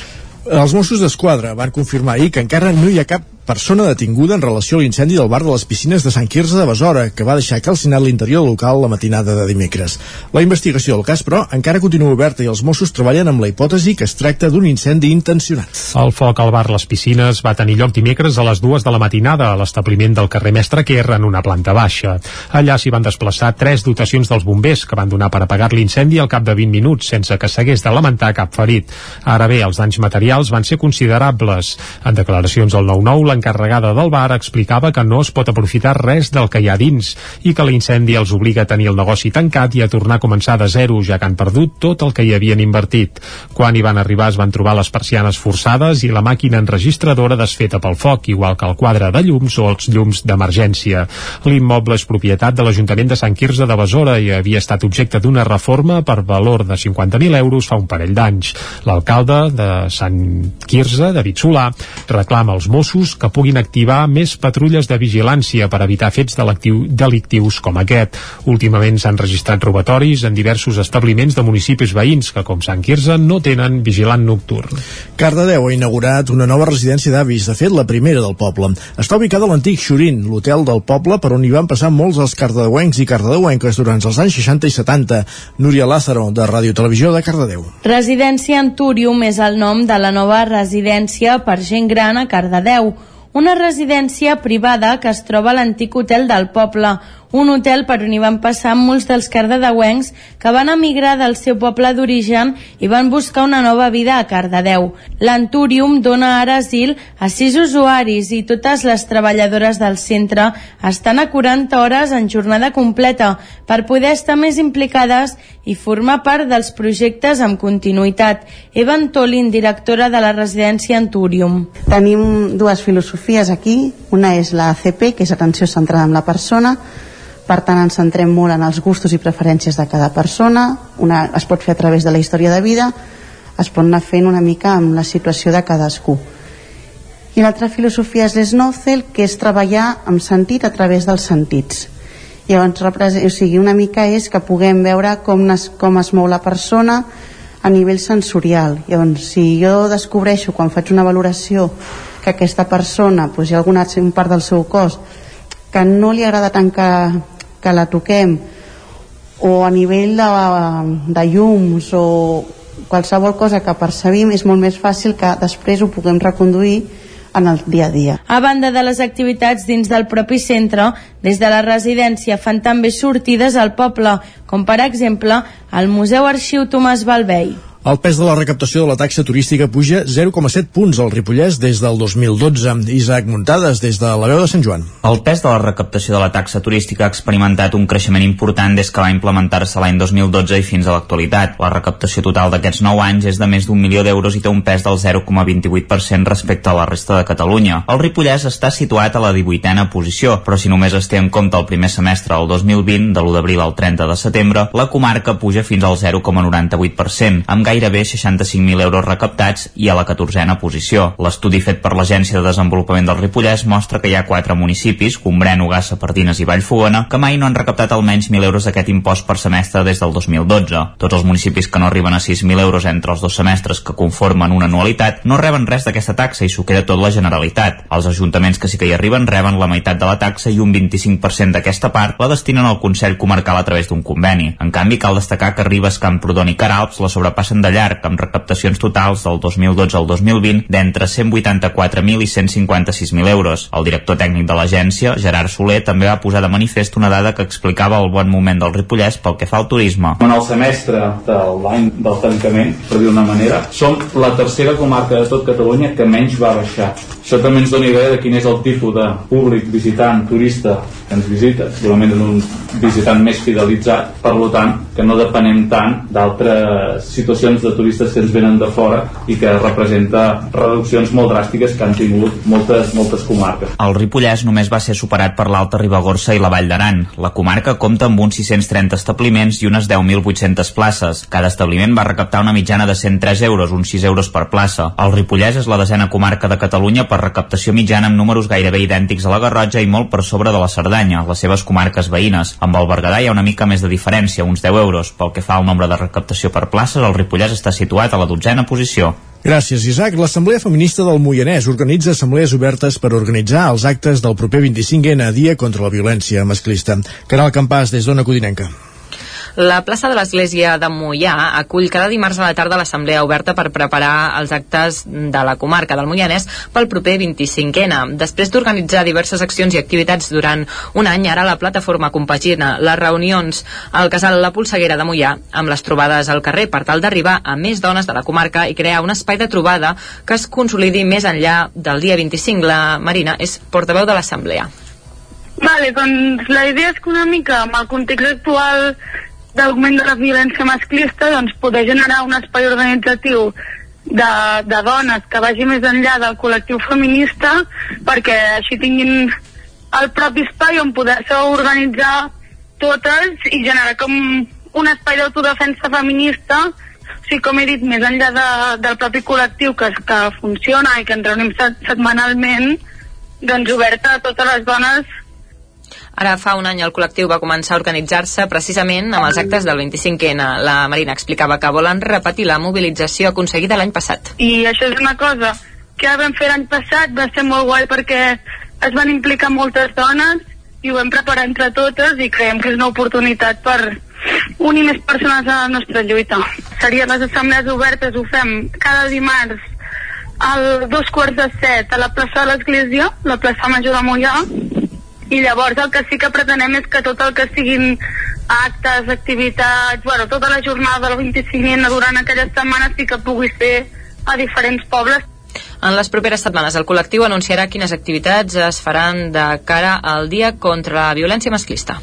Els Mossos d'Esquadra van confirmar ahir que encara no hi ha cap persona detinguda en relació a l'incendi del bar de les piscines de Sant Quirze de Besora, que va deixar calcinat l'interior local la matinada de dimecres. La investigació del cas, però, encara continua oberta i els Mossos treballen amb la hipòtesi que es tracta d'un incendi intencionat. El foc al bar Les Piscines va tenir lloc dimecres a les dues de la matinada a l'establiment del carrer Mestre Querra en una planta baixa. Allà s'hi van desplaçar tres dotacions dels bombers que van donar per apagar l'incendi al cap de 20 minuts sense que s'hagués de lamentar cap ferit. Ara bé, els danys materials van ser considerables. En declaracions al 9-9, l'encarregada del bar explicava que no es pot aprofitar res del que hi ha dins i que l'incendi els obliga a tenir el negoci tancat i a tornar a començar de zero, ja que han perdut tot el que hi havien invertit. Quan hi van arribar es van trobar les persianes forçades i la màquina enregistradora desfeta pel foc, igual que el quadre de llums o els llums d'emergència. L'immoble és propietat de l'Ajuntament de Sant Quirze de Besora i havia estat objecte d'una reforma per valor de 50.000 euros fa un parell d'anys. L'alcalde de Sant Quirze, David Solà, reclama als Mossos que puguin activar més patrulles de vigilància per evitar fets delictius com aquest. Últimament s'han registrat robatoris en diversos establiments de municipis veïns que, com Sant Quirze, no tenen vigilant nocturn. Cardedeu ha inaugurat una nova residència d'avis, de fet la primera del poble. Està ubicada a l'antic Xurín, l'hotel del poble per on hi van passar molts els cardedeuencs i cardedeuenques durant els anys 60 i 70. Núria Lázaro, de Ràdio Televisió de Cardedeu. Residència Antúrium és el nom de la nova residència per gent gran a Cardedeu una residència privada que es troba a l'antic hotel del poble, un hotel per on hi van passar molts dels cardedeuencs que van emigrar del seu poble d'origen i van buscar una nova vida a Cardedeu. L'Antúrium dona ara asil a sis usuaris i totes les treballadores del centre estan a 40 hores en jornada completa per poder estar més implicades i formar part dels projectes amb continuïtat. Eva Antolin, directora de la residència Antúrium. Tenim dues filosofies aquí. Una és la ACP, que és atenció centrada en la persona, per tant ens centrem molt en els gustos i preferències de cada persona una, es pot fer a través de la història de vida es pot anar fent una mica amb la situació de cadascú i I l'altra filosofia és l'Snowcell, que és treballar amb sentit a través dels sentits. Llavors, o sigui, una mica és que puguem veure com es, com es mou la persona a nivell sensorial. Llavors, si jo descobreixo quan faig una valoració que aquesta persona doncs, hi ha alguna part del seu cos que no li agrada tant que, que la toquem o a nivell de, de llums o qualsevol cosa que percebim és molt més fàcil que després ho puguem reconduir en el dia a dia. A banda de les activitats dins del propi centre, des de la residència fan també sortides al poble, com per exemple al Museu Arxiu Tomàs Balvei. El pes de la recaptació de la taxa turística puja 0,7 punts al Ripollès des del 2012. Isaac Muntades, des de la veu de Sant Joan. El pes de la recaptació de la taxa turística ha experimentat un creixement important des que va implementar-se l'any 2012 i fins a l'actualitat. La recaptació total d'aquests 9 anys és de més d'un milió d'euros i té un pes del 0,28% respecte a la resta de Catalunya. El Ripollès està situat a la 18a posició, però si només es té en compte el primer semestre del 2020, de l'1 d'abril al 30 de setembre, la comarca puja fins al 0,98%, amb gairebé 65.000 euros recaptats i a la 14a posició. L'estudi fet per l'Agència de Desenvolupament del Ripollès mostra que hi ha quatre municipis, Gombrèn, Ugassa, Pardines i Vallfogona, que mai no han recaptat almenys 1.000 euros d'aquest impost per semestre des del 2012. Tots els municipis que no arriben a 6.000 euros entre els dos semestres que conformen una anualitat no reben res d'aquesta taxa i s'ho queda tot la Generalitat. Els ajuntaments que sí que hi arriben reben la meitat de la taxa i un 25% d'aquesta part la destinen al Consell Comarcal a través d'un conveni. En canvi, cal destacar que Ribes, Camprodon i Caralps la sobrepassen de llarg, amb recaptacions totals del 2012 al 2020 d'entre 184.000 i 156.000 euros. El director tècnic de l'agència, Gerard Soler, també va posar de manifest una dada que explicava el bon moment del Ripollès pel que fa al turisme. En el semestre de l'any del tancament, per dir d'una manera, som la tercera comarca de tot Catalunya que menys va baixar. Això també ens dona idea de quin és el tipus de públic visitant, turista que ens visita. Segurament un visitant més fidelitzat, per tant, que no depenem tant d'altres situacions de turistes que ens venen de fora i que representa reduccions molt dràstiques que han tingut moltes, moltes comarques. El Ripollès només va ser superat per l'Alta Ribagorça i la Vall d'Aran. La comarca compta amb uns 630 establiments i unes 10.800 places. Cada establiment va recaptar una mitjana de 103 euros, uns 6 euros per plaça. El Ripollès és la desena comarca de Catalunya per recaptació mitjana amb números gairebé idèntics a la Garrotja i molt per sobre de la Cerdanya, les seves comarques veïnes. Amb el Berguedà hi ha una mica més de diferència, uns 10 euros. Pel que fa al nombre de recaptació per places, el Ripollès està situat a la dotzena posició. Gràcies, Isaac. L'Assemblea Feminista del Moianès organitza assemblees obertes per organitzar els actes del proper 25N dia contra la violència masclista. Caral Campàs, des d'Ona Codinenca. La plaça de l'Església de Mollà acull cada dimarts a la tarda l'assemblea oberta per preparar els actes de la comarca del Moianès pel proper 25N. Després d'organitzar diverses accions i activitats durant un any, ara la plataforma compagina les reunions al casal La Polseguera de Mollà amb les trobades al carrer per tal d'arribar a més dones de la comarca i crear un espai de trobada que es consolidi més enllà del dia 25. La Marina és portaveu de l'assemblea. Vale, doncs la idea és que una mica amb el context actual d'augment de la violència masclista doncs poder generar un espai organitzatiu de, de dones que vagi més enllà del col·lectiu feminista perquè així tinguin el propi espai on poder-se organitzar totes i generar com un espai d'autodefensa feminista o sigui, com he dit, més enllà de, del propi col·lectiu que, que funciona i que ens reunim setmanalment doncs oberta a totes les dones Ara fa un any el col·lectiu va començar a organitzar-se precisament amb els actes del 25N. La Marina explicava que volen repetir la mobilització aconseguida l'any passat. I això és una cosa que vam fer l'any passat, va ser molt guai perquè es van implicar moltes dones i ho vam preparar entre totes i creiem que és una oportunitat per unir més persones a la nostra lluita. Serien les assemblees obertes, ho fem cada dimarts al dos quarts de set a la plaça de l'Església, la plaça Major de Mollà, i llavors el que sí que pretenem és que tot el que siguin actes, activitats, bueno, tota la jornada del 25 durant aquelles setmanes sí que pugui ser a diferents pobles. En les properes setmanes el col·lectiu anunciarà quines activitats es faran de cara al dia contra la violència masclista.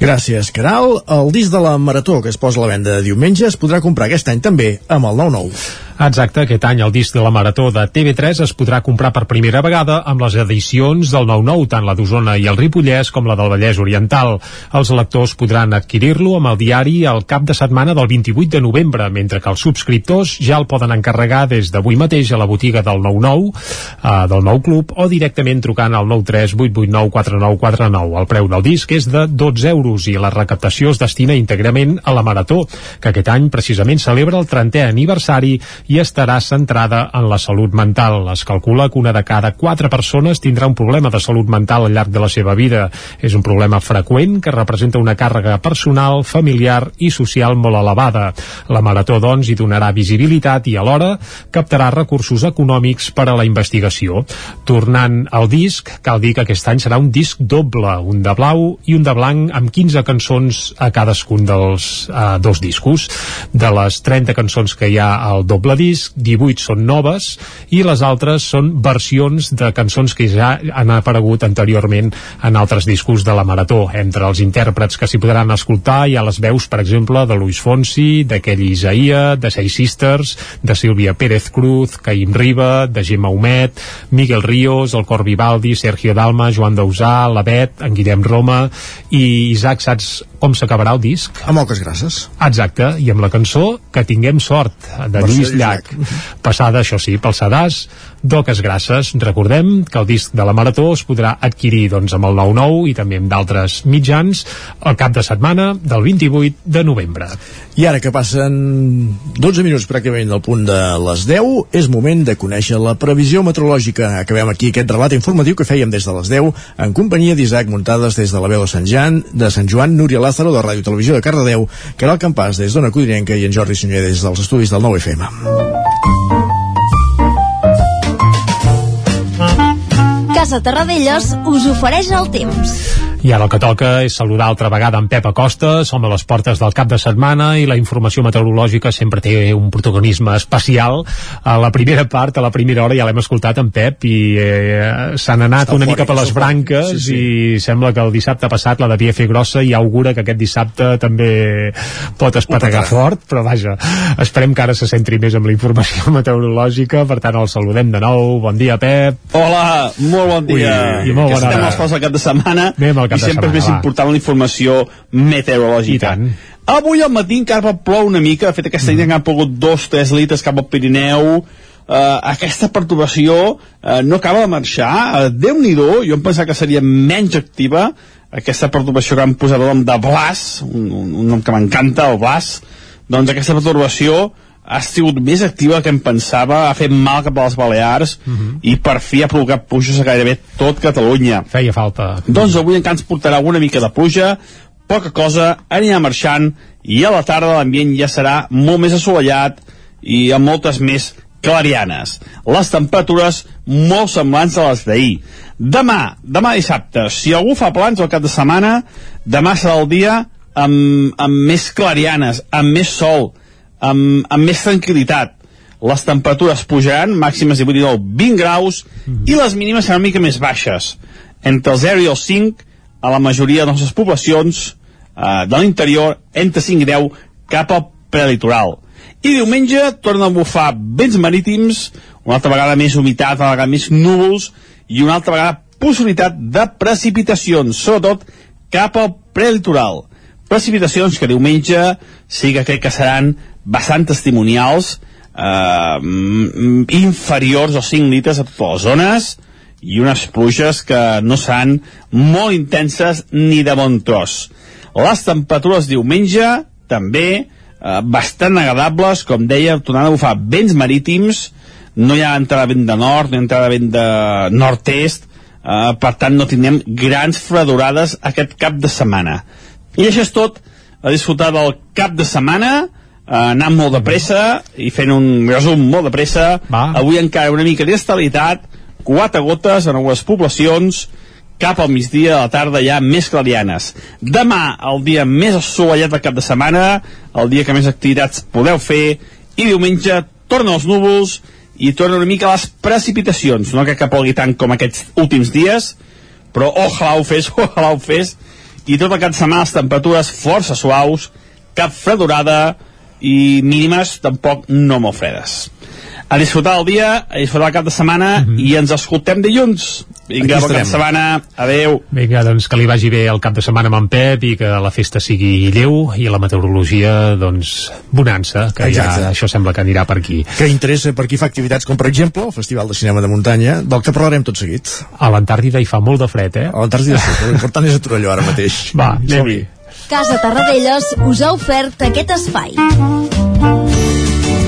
Gràcies, Caral. El disc de la Marató que es posa a la venda de diumenge es podrà comprar aquest any també amb el 99. Exacte, aquest any el disc de la Marató de TV3 es podrà comprar per primera vegada amb les edicions del 9-9, tant la d'Osona i el Ripollès com la del Vallès Oriental. Els lectors podran adquirir-lo amb el diari al cap de setmana del 28 de novembre, mentre que els subscriptors ja el poden encarregar des d'avui mateix a la botiga del 9-9, eh, del nou club, o directament trucant al 93 889 4949. El preu del disc és de 12 euros i la recaptació es destina íntegrament a la Marató, que aquest any precisament celebra el 30è aniversari i estarà centrada en la salut mental. Es calcula que una de cada quatre persones tindrà un problema de salut mental al llarg de la seva vida. És un problema freqüent que representa una càrrega personal, familiar i social molt elevada. La Marató, doncs, hi donarà visibilitat i alhora captarà recursos econòmics per a la investigació. Tornant al disc, cal dir que aquest any serà un disc doble, un de blau i un de blanc amb 15 cançons a cadascun dels eh, dos discos. De les 30 cançons que hi ha al doble disc, 18 són noves i les altres són versions de cançons que ja han aparegut anteriorment en altres discos de la Marató. Entre els intèrprets que s'hi podran escoltar hi ha les veus, per exemple, de Luis Fonsi, de Kelly Isaia, de Seis Sisters, de Sílvia Pérez Cruz, Caïm Riba, de Gemma Humet, Miguel Ríos, el Cor Vivaldi, Sergio Dalma, Joan Dausà, la Bet, en Guillem Roma i Isaac, saps com s'acabarà el disc? Amb moltes gràcies. Exacte, i amb la cançó Que tinguem sort, de Mercè Lluís Llach. Passada, això sí, pel sedàs d'Oques Grasses. Recordem que el disc de la Marató es podrà adquirir doncs, amb el 9-9 i també amb d'altres mitjans al cap de setmana del 28 de novembre. I ara que passen 12 minuts pràcticament del punt de les 10, és moment de conèixer la previsió meteorològica. Acabem aquí aquest relat informatiu que fèiem des de les 10 en companyia d'Isaac Muntades des de la veu de Sant Jan, de Sant Joan, Núria Lázaro de Ràdio Televisió de Cardedeu, Caral Campàs des d'Ona Codinenca i en Jordi Sunyer des dels estudis del 9FM. Casa Terradellos us ofereix el temps. I ara el que toca és saludar altra vegada en Pep Acosta, som a les portes del cap de setmana i la informació meteorològica sempre té un protagonisme especial. A la primera part, a la primera hora, ja l'hem escoltat en Pep i eh, s'han anat Està una mica per les branques Sí, sí. i sembla que el dissabte passat la devia fer grossa i augura que aquest dissabte també pot espetegar fort, però vaja, esperem que ara se centri més amb la informació <laughs> meteorològica, per tant el saludem de nou. Bon dia, Pep. Hola, molt bon dia. Ui, i molt que bona estem hora. als pals del cap de setmana Anem al cap i de sempre setmana, és més va. important la informació meteorològica. Avui al matí encara plou una mica, de fet aquesta nit mm. han pogut dos, tres litres cap al Pirineu, Uh, aquesta perturbació uh, no acaba de marxar uh, Déu-n'hi-do, jo em pensava que seria menys activa aquesta perturbació que han posat el nom de Blas un, un, un nom que m'encanta, el Blas doncs aquesta perturbació ha sigut més activa que em pensava, ha fet mal cap a les Balears i per fi ha provocat pluges a gairebé tot Catalunya. Feia falta. Doncs avui encara ens portarà una mica de pluja, poca cosa, anirà marxant i a la tarda l'ambient ja serà molt més assolellat i amb moltes més clarianes. Les temperatures molt semblants a les d'ahir. Demà, demà dissabte, si algú fa plans al cap de setmana, demà serà el dia amb, amb més clarianes, amb més sol, amb, amb més tranquil·litat. Les temperatures pujaran, màximes de 19, 20 graus, i les mínimes seran una mica més baixes. Entre el 0 i el 5, a la majoria de les nostres poblacions eh, de l'interior, entre 5 i 10, cap al prelitoral. I diumenge tornen a bufar vents marítims, una altra vegada més humitat, una vegada més núvols, i una altra vegada possibilitat de precipitacions, sobretot cap al prelitoral. Precipitacions que diumenge sí que crec que seran bastant testimonials, eh, mm, inferiors als 5 litres a totes les zones, i unes pluges que no seran molt intenses ni de bon tros. Les temperatures diumenge també eh, bastant agradables, com deia, tornant a bufar vents marítims, no hi ha entrada vent de nord, no hi ha entrada vent de nord-est, eh, per tant no tindrem grans fredorades aquest cap de setmana. I això és tot, a disfrutar del cap de setmana, eh, anant molt de pressa i fent un resum molt de pressa. Va. Avui encara una mica d'estabilitat, quatre gotes en algunes poblacions, cap al migdia de la tarda ja més clarianes. Demà, el dia més assolellat del cap de setmana, el dia que més activitats podeu fer, i diumenge tornen els núvols i tornen una mica les precipitacions. No crec que plogui tant com aquests últims dies, però ojalà ho fes, <laughs> ojalà ho fes, i tot setmana les temperatures força suaus, cap fredorada, i mínimes tampoc no molt fredes a disfrutar el dia, a disfrutar el cap de setmana Mhm. i ens escoltem dilluns vinga, Aquí bon cap de setmana, adeu Vinga, doncs que li vagi bé el cap de setmana amb en Pep i que la festa sigui lleu i la meteorologia, doncs, bonança, que Exacte. ja això sembla que anirà per aquí. que interessa per qui fa activitats com per exemple el Festival de Cinema de Muntanya del que parlarem tot seguit A l'Antàrtida hi fa molt de fred, eh? a l'Antàrtida sí, però l'important és a Torelló ara mateix <laughs> Va, anem-hi. Casa Tarradellas us ha ofert aquest espai.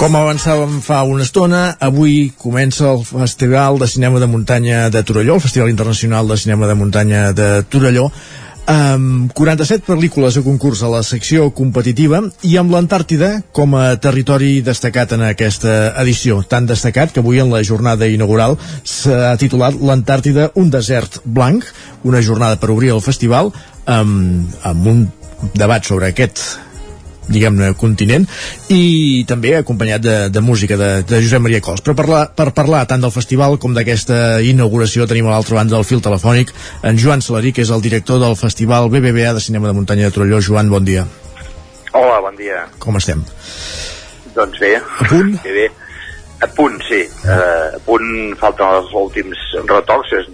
Com avançàvem fa una estona, avui comença el Festival de Cinema de Muntanya de Torelló, el Festival Internacional de Cinema de Muntanya de Torelló, amb 47 pel·lícules a concurs a la secció competitiva i amb l'Antàrtida com a territori destacat en aquesta edició. Tan destacat que avui en la jornada inaugural s'ha titulat l'Antàrtida un desert blanc, una jornada per obrir el festival amb, amb un debat sobre aquest diguem-ne, continent i també acompanyat de, de música de, de Josep Maria Cols. Però parlar, per parlar tant del festival com d'aquesta inauguració tenim a l'altra banda del fil telefònic en Joan Salarí, que és el director del Festival BBVA de Cinema de Muntanya de Trolló. Joan, bon dia. Hola, bon dia. Com estem? Doncs bé. A punt? Bé, bé. A punt, sí. Uh, a punt falten els últims retocs, és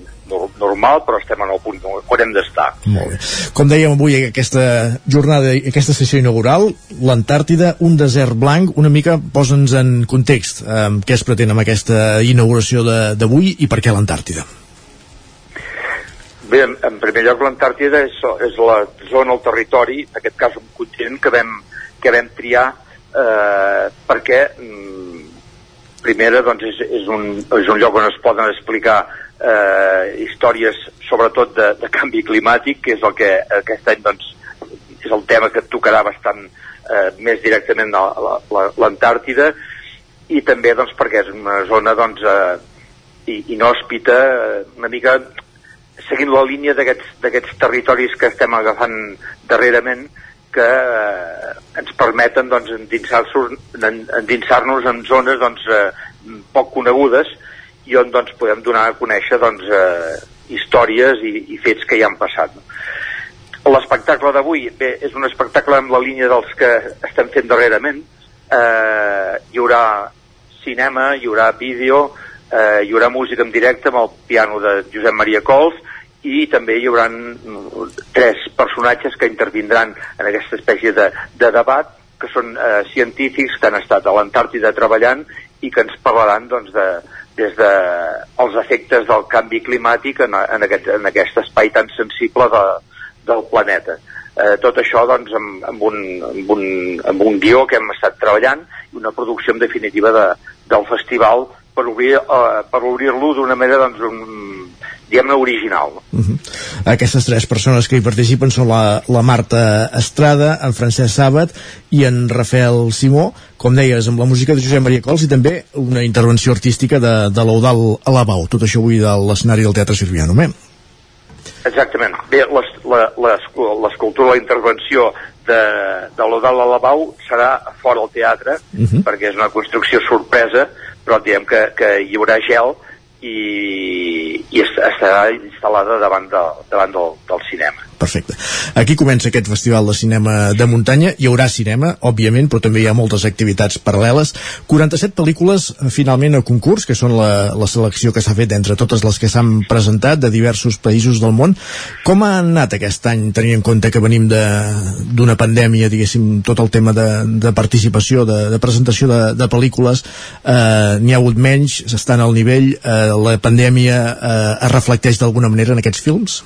normal, però estem en el punt on hem d'estar. Molt bé. Com dèiem avui, aquesta jornada, aquesta sessió inaugural, l'Antàrtida, un desert blanc, una mica posa'ns en context eh, què es pretén amb aquesta inauguració de- d'avui i per què l'Antàrtida. Bé, en, en primer lloc l'Antàrtida és, és la zona, el territori, en aquest cas un continent que vam, que vam triar eh, perquè mm, primera doncs és, és, un, és un lloc on es poden explicar eh, històries sobretot de, de canvi climàtic que és el que aquest any doncs és el tema que tocarà bastant eh, més directament a la- la- l'Antàrtida. I també doncs perquè és una zona doncs eh, inhòspita eh, una mica seguint la línia d'aquests territoris que estem agafant darrerament que eh, ens permeten doncs, endinsar-nos en, endinsar-nos en zones doncs, eh, poc conegudes i on doncs, podem donar a conèixer doncs, eh, històries i, i fets que ja han passat. No? L'espectacle d'avui és un espectacle amb la línia dels que estem fent darrerament. Eh, hi haurà cinema, hi haurà vídeo, eh, hi haurà música en directe amb el piano de Josep Maria Cols i també hi haurà tres personatges que intervindran en aquesta espècie de, de debat que són eh, científics que han estat a l'Antàrtida treballant i que ens parlaran doncs, de, des de els efectes del canvi climàtic en, en, aquest, en aquest espai tan sensible de, del planeta. Eh, tot això doncs, amb, amb, un, amb, un, amb un guió que hem estat treballant i una producció en definitiva de, del festival per obrir, eh, per obrir-lo d'una manera doncs, un, diguem-ne original. Uh -huh. Aquestes tres persones que hi participen són la, la Marta Estrada, en Francesc Sàbat i en Rafael Simó, com deies, amb la música de Josep Maria Cols i també una intervenció artística de, de l'Eudal Alabau. Tot això avui de l'escenari del Teatre Sirviano. Bé, Exactament. Bé, l'escultura, la intervenció de, de l'Odal Alabau serà fora del teatre, Mhm. perquè és una construcció sorpresa, però diem que, que hi haurà gel i, i es- estarà instal·lada davant, de, davant del, del cinema. Perfecte. Aquí comença aquest festival de cinema de muntanya. Hi haurà cinema, òbviament, però també hi ha moltes activitats paral·leles. 47 pel·lícules eh, finalment a concurs, que són la, la selecció que s'ha fet entre totes les que s'han presentat de diversos països del món. Com ha anat aquest any, tenint en compte que venim d'una pandèmia, diguéssim, tot el tema de, de participació, de, de presentació de, de pel·lícules, eh, n'hi ha hagut menys, s'estan al nivell, eh, la pandèmia eh, es reflecteix d'alguna manera en aquests films?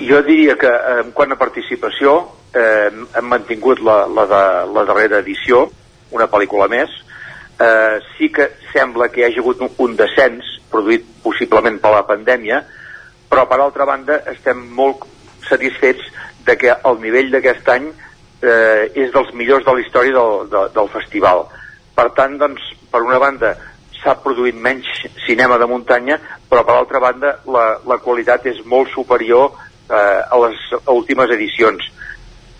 Jo diria que eh, en quant a participació eh, hem mantingut la, la, de, la darrera edició, una pel·lícula més. Eh, sí que sembla que hi hagi hagut un, un descens, produït possiblement per la pandèmia, però per altra banda estem molt satisfets de que el nivell d'aquest any eh, és dels millors de la història del, de, del festival. Per tant, doncs, per una banda, s'ha produït menys cinema de muntanya, però per altra banda la, la qualitat és molt superior eh, a les últimes edicions.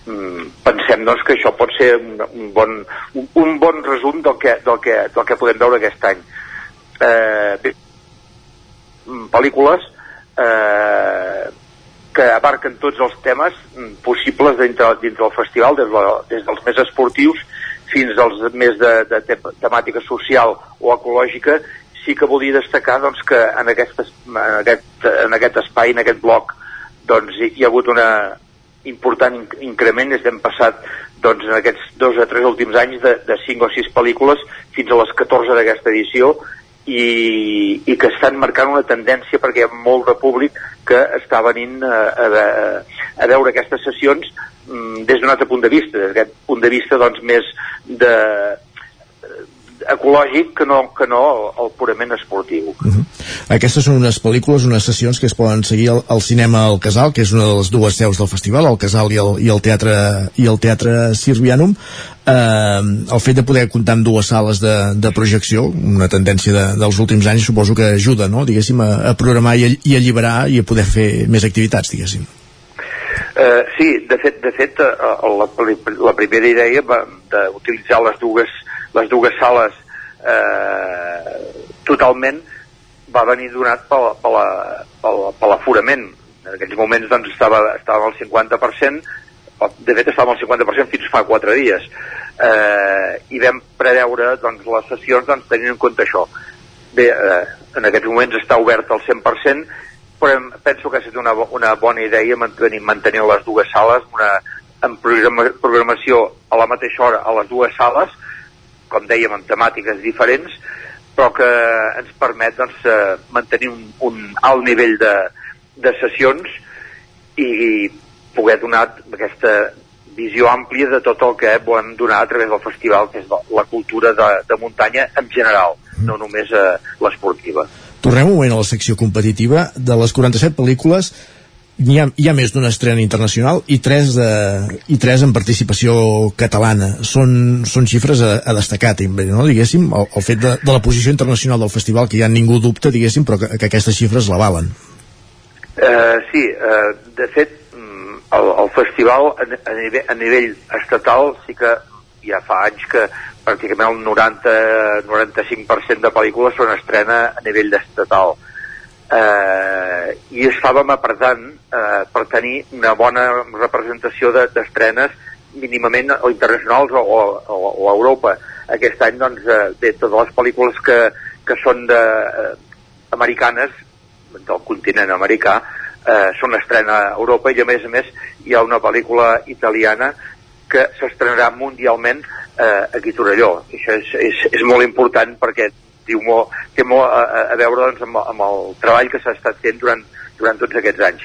Mm, pensem doncs, que això pot ser un, un, bon, un, un bon resum del que, del, que, del que podem veure aquest any. Eh, bé, mm, pel·lícules eh, que abarquen tots els temes mm, possibles dintre, dintre del festival, des, de, des dels més esportius fins als més de, de te temàtica social o ecològica, sí que volia destacar doncs, que en aquest, en, aquest, en aquest espai, en aquest bloc, doncs, hi, hi ha hagut una important increment, estem passat doncs, en aquests dos o tres últims anys de, de 5 o 6 pel·lícules fins a les 14 d'aquesta edició i, i que estan marcant una tendència perquè hi ha molt de públic que està venint a, a, a veure aquestes sessions mm, des d'un altre punt de vista, des d'aquest punt de vista doncs, més de, ecològic que no, que no el purament esportiu. Uh -huh. Aquestes són unes pel·lícules, unes sessions que es poden seguir al, al cinema al Casal, que és una de les dues seus del festival, el Casal i el, i el Teatre i el Teatre Sirvianum. Eh, el fet de poder comptar amb dues sales de, de projecció, una tendència de, dels últims anys, suposo que ajuda, no?, diguéssim, a, a programar i a, i a alliberar i a poder fer més activitats, diguéssim. Uh, sí, de fet, de fet uh, la, la primera idea d'utilitzar les dues les dues sales eh, totalment va venir donat per, per, la, per l'aforament. En aquells moments doncs, estava, estava al 50%, de fet estava al 50% fins fa 4 dies. Eh, I vam preveure doncs, les sessions doncs, tenint en compte això. Bé, eh, en aquests moments està obert al 100%, però penso que ha estat una, una bona idea mantenir, mantenir les dues sales, una, en programació a la mateixa hora a les dues sales, com dèiem, amb temàtiques diferents, però que ens permet doncs, eh, mantenir un, un alt nivell de, de sessions i poder donar aquesta visió àmplia de tot el que volem donar a través del festival, que és la cultura de, de muntanya en general, no només eh, l'esportiva. Tornem un moment a la secció competitiva. De les 47 pel·lícules, hi ha, hi ha més d'una estrena internacional i tres, de, i tres en participació catalana. Són, són xifres a, a destacar, també, no? diguéssim, el, el fet de, de la posició internacional del festival, que ja ningú dubta, diguéssim, però que, que aquestes xifres l'avalen. Uh, sí, uh, de fet, mm, el, el festival a, a, nivell, a nivell estatal sí que ja fa anys que pràcticament el 90-95% de pel·lícules són estrena a nivell estatal eh, i estàvem apretant eh, per tenir una bona representació d'estrenes de, mínimament o internacionals o, o, o a Europa. Aquest any, doncs, eh, de totes les pel·lícules que, que són de, eh, americanes, del continent americà, eh, són estrena a Europa i a més a més hi ha una pel·lícula italiana que s'estrenarà mundialment eh, aquí a Torelló. Això és, és, és molt important perquè diu molt, té molt a, a veure doncs, amb, amb el treball que s'ha estat fent durant, durant tots aquests anys.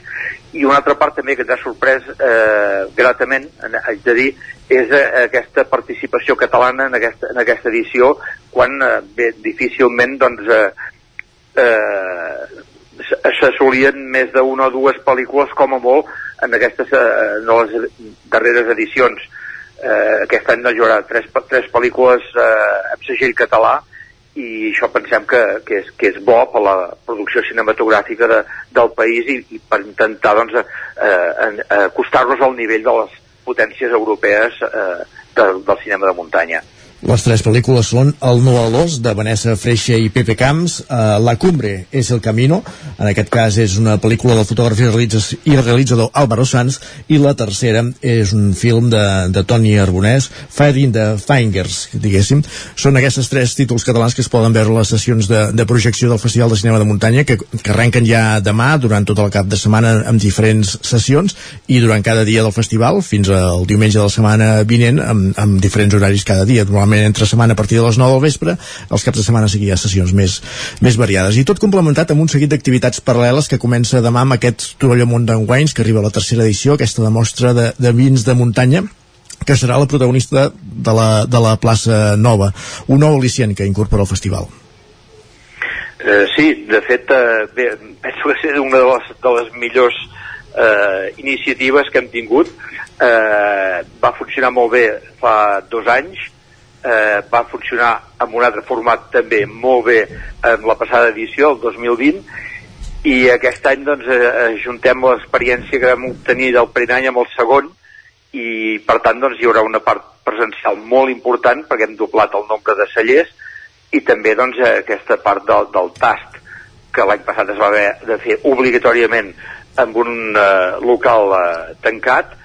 I una altra part també que ens ha sorprès eh, gratament, haig de dir, és eh, aquesta participació catalana en aquesta, en aquesta edició, quan eh, bé, difícilment doncs, eh, eh, s'assolien més d'una o dues pel·lícules com a molt en aquestes eh, en les darreres edicions. Eh, aquest any doncs, hi haurà tres, tres pel·lícules eh, amb segell català i això pensem que, que, és, que és bo per la producció cinematogràfica de, del país i, i per intentar doncs, eh, acostar-nos al nivell de les potències europees eh, de, del cinema de muntanya. Les tres pel·lícules són El no a l'os, de Vanessa Freixa i Pepe Camps, uh, La cumbre és el camino, en aquest cas és una pel·lícula del fotògraf i realitzador Álvaro Sanz, i la tercera és un film de, de Toni Arbonès, Fighting the Fingers, diguéssim. Són aquests tres títols catalans que es poden veure a les sessions de, de projecció del Festival de Cinema de Muntanya, que, que arrenquen ja demà, durant tot el cap de setmana, amb diferents sessions, i durant cada dia del festival, fins al diumenge de la setmana vinent, amb, amb diferents horaris cada dia. Normalment normalment entre setmana a partir de les 9 del vespre, els caps de setmana sí que hi ha sessions més, més variades. I tot complementat amb un seguit d'activitats paral·leles que comença demà amb aquest Torelló Mountain Wines, que arriba a la tercera edició, aquesta demostra de, de vins de muntanya, que serà la protagonista de la, de la plaça Nova, un nou al·licient que incorpora el festival. Eh, sí, de fet, eh, bé, penso que és una de les, de les millors eh, iniciatives que hem tingut. Eh, va funcionar molt bé fa dos anys, eh, va funcionar amb un altre format també molt bé en la passada edició, el 2020, i aquest any doncs, eh, juntem l'experiència que vam obtenir del primer any amb el segon i per tant doncs, hi haurà una part presencial molt important perquè hem doblat el nombre de cellers i també doncs, aquesta part del, del tast que l'any passat es va haver de fer obligatòriament amb un eh, local eh, tancat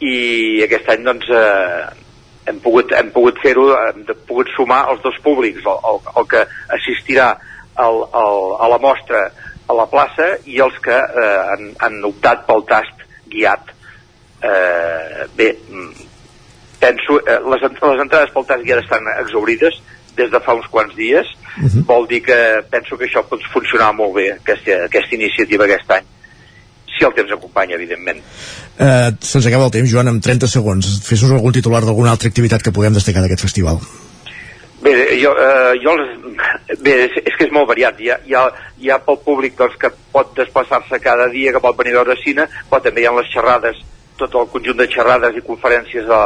i aquest any doncs, eh, hem pogut, hem pogut fer-ho, hem de, pogut sumar els dos públics, el, el, el que assistirà al, al, a la mostra a la plaça i els que eh, han, han optat pel tast guiat. Eh, bé, mm, penso, eh, les, les entrades pel tast guiat estan exaurides des de fa uns quants dies, uh -huh. vol dir que penso que això pot funcionar molt bé, aquesta, aquesta iniciativa aquest any si el temps acompanya, evidentment. Eh, Se'ns acaba el temps, Joan, amb 30 segons. Fes-nos algun titular d'alguna altra activitat que puguem destacar d'aquest festival. Bé, jo, eh, jo bé, és, és que és molt variat. Hi ha, hi ha, hi ha pel públic doncs, que pot desplaçar-se cada dia, que pot venir a veure cine, però també hi ha les xerrades, tot el conjunt de xerrades i conferències a,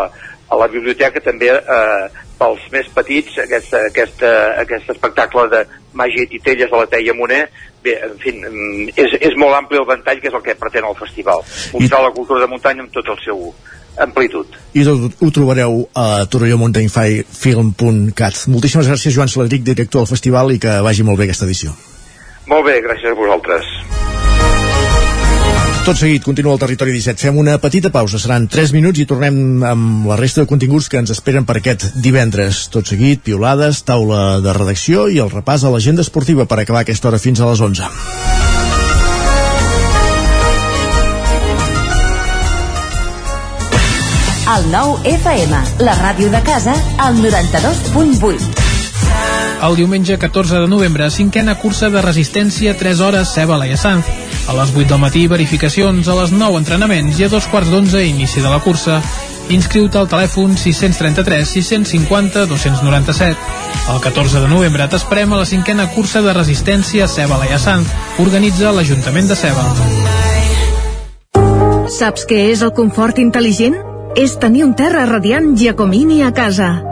a la biblioteca, també eh, pels més petits, aquest, aquest, aquest espectacle de màgia i titelles a la Teia Moner, bé, en fi, mm, és, és molt ampli el ventall que és el que pretén el festival. Mostrar I... la cultura de muntanya amb tot el seu amplitud. I tot ho trobareu a torellomontaigfilm.cat. Moltíssimes gràcies, Joan Saladric, director del festival, i que vagi molt bé aquesta edició. Molt bé, gràcies a vosaltres. Tot seguit, continua el Territori 17. Fem una petita pausa, seran 3 minuts i tornem amb la resta de continguts que ens esperen per aquest divendres. Tot seguit, piolades, taula de redacció i el repàs a l'agenda esportiva per acabar aquesta hora fins a les 11. El nou FM, la ràdio de casa, al 92.8. El diumenge 14 de novembre, cinquena cursa de resistència 3 hores Ceba la Sanz. A les 8 del matí, verificacions, a les 9 entrenaments i a dos quarts d'11 inici de la cursa. Inscriu-te al telèfon 633 650 297. El 14 de novembre t'esperem a la cinquena cursa de resistència Ceba la Sanz. Organitza l'Ajuntament de Ceba. Saps què és el confort intel·ligent? És tenir un terra radiant Giacomini a casa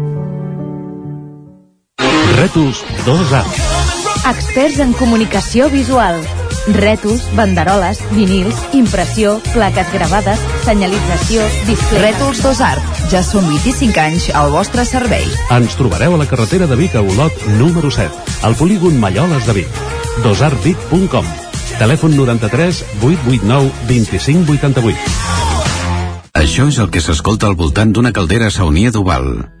Rètols 2A. Experts en comunicació visual. Rètols, banderoles, vinils, impressió, plaques gravades, senyalització, display... Rètols 2 Art. Ja són 25 anys al vostre servei. Ens trobareu a la carretera de Vic a Olot, número 7, al polígon Malloles de Vic. dosartvic.com Telèfon 93 889 2588. Això és el que s'escolta al voltant d'una caldera saunia d'Oval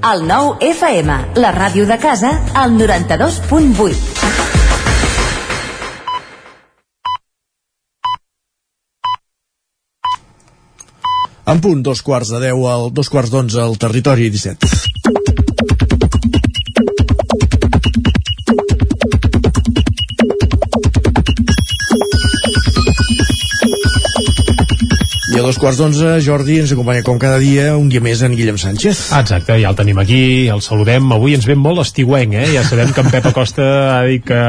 El nou FM, la ràdio de casa, al 92.8. En punt, dos quarts de deu, al, dos quarts d'onze al territori 17. A dos quarts d'onze, Jordi ens acompanya com cada dia, un dia més en Guillem Sánchez. Exacte, ja el tenim aquí, el saludem. Avui ens ven molt estiuenc, eh? Ja sabem que en Pep Acosta ha dit que,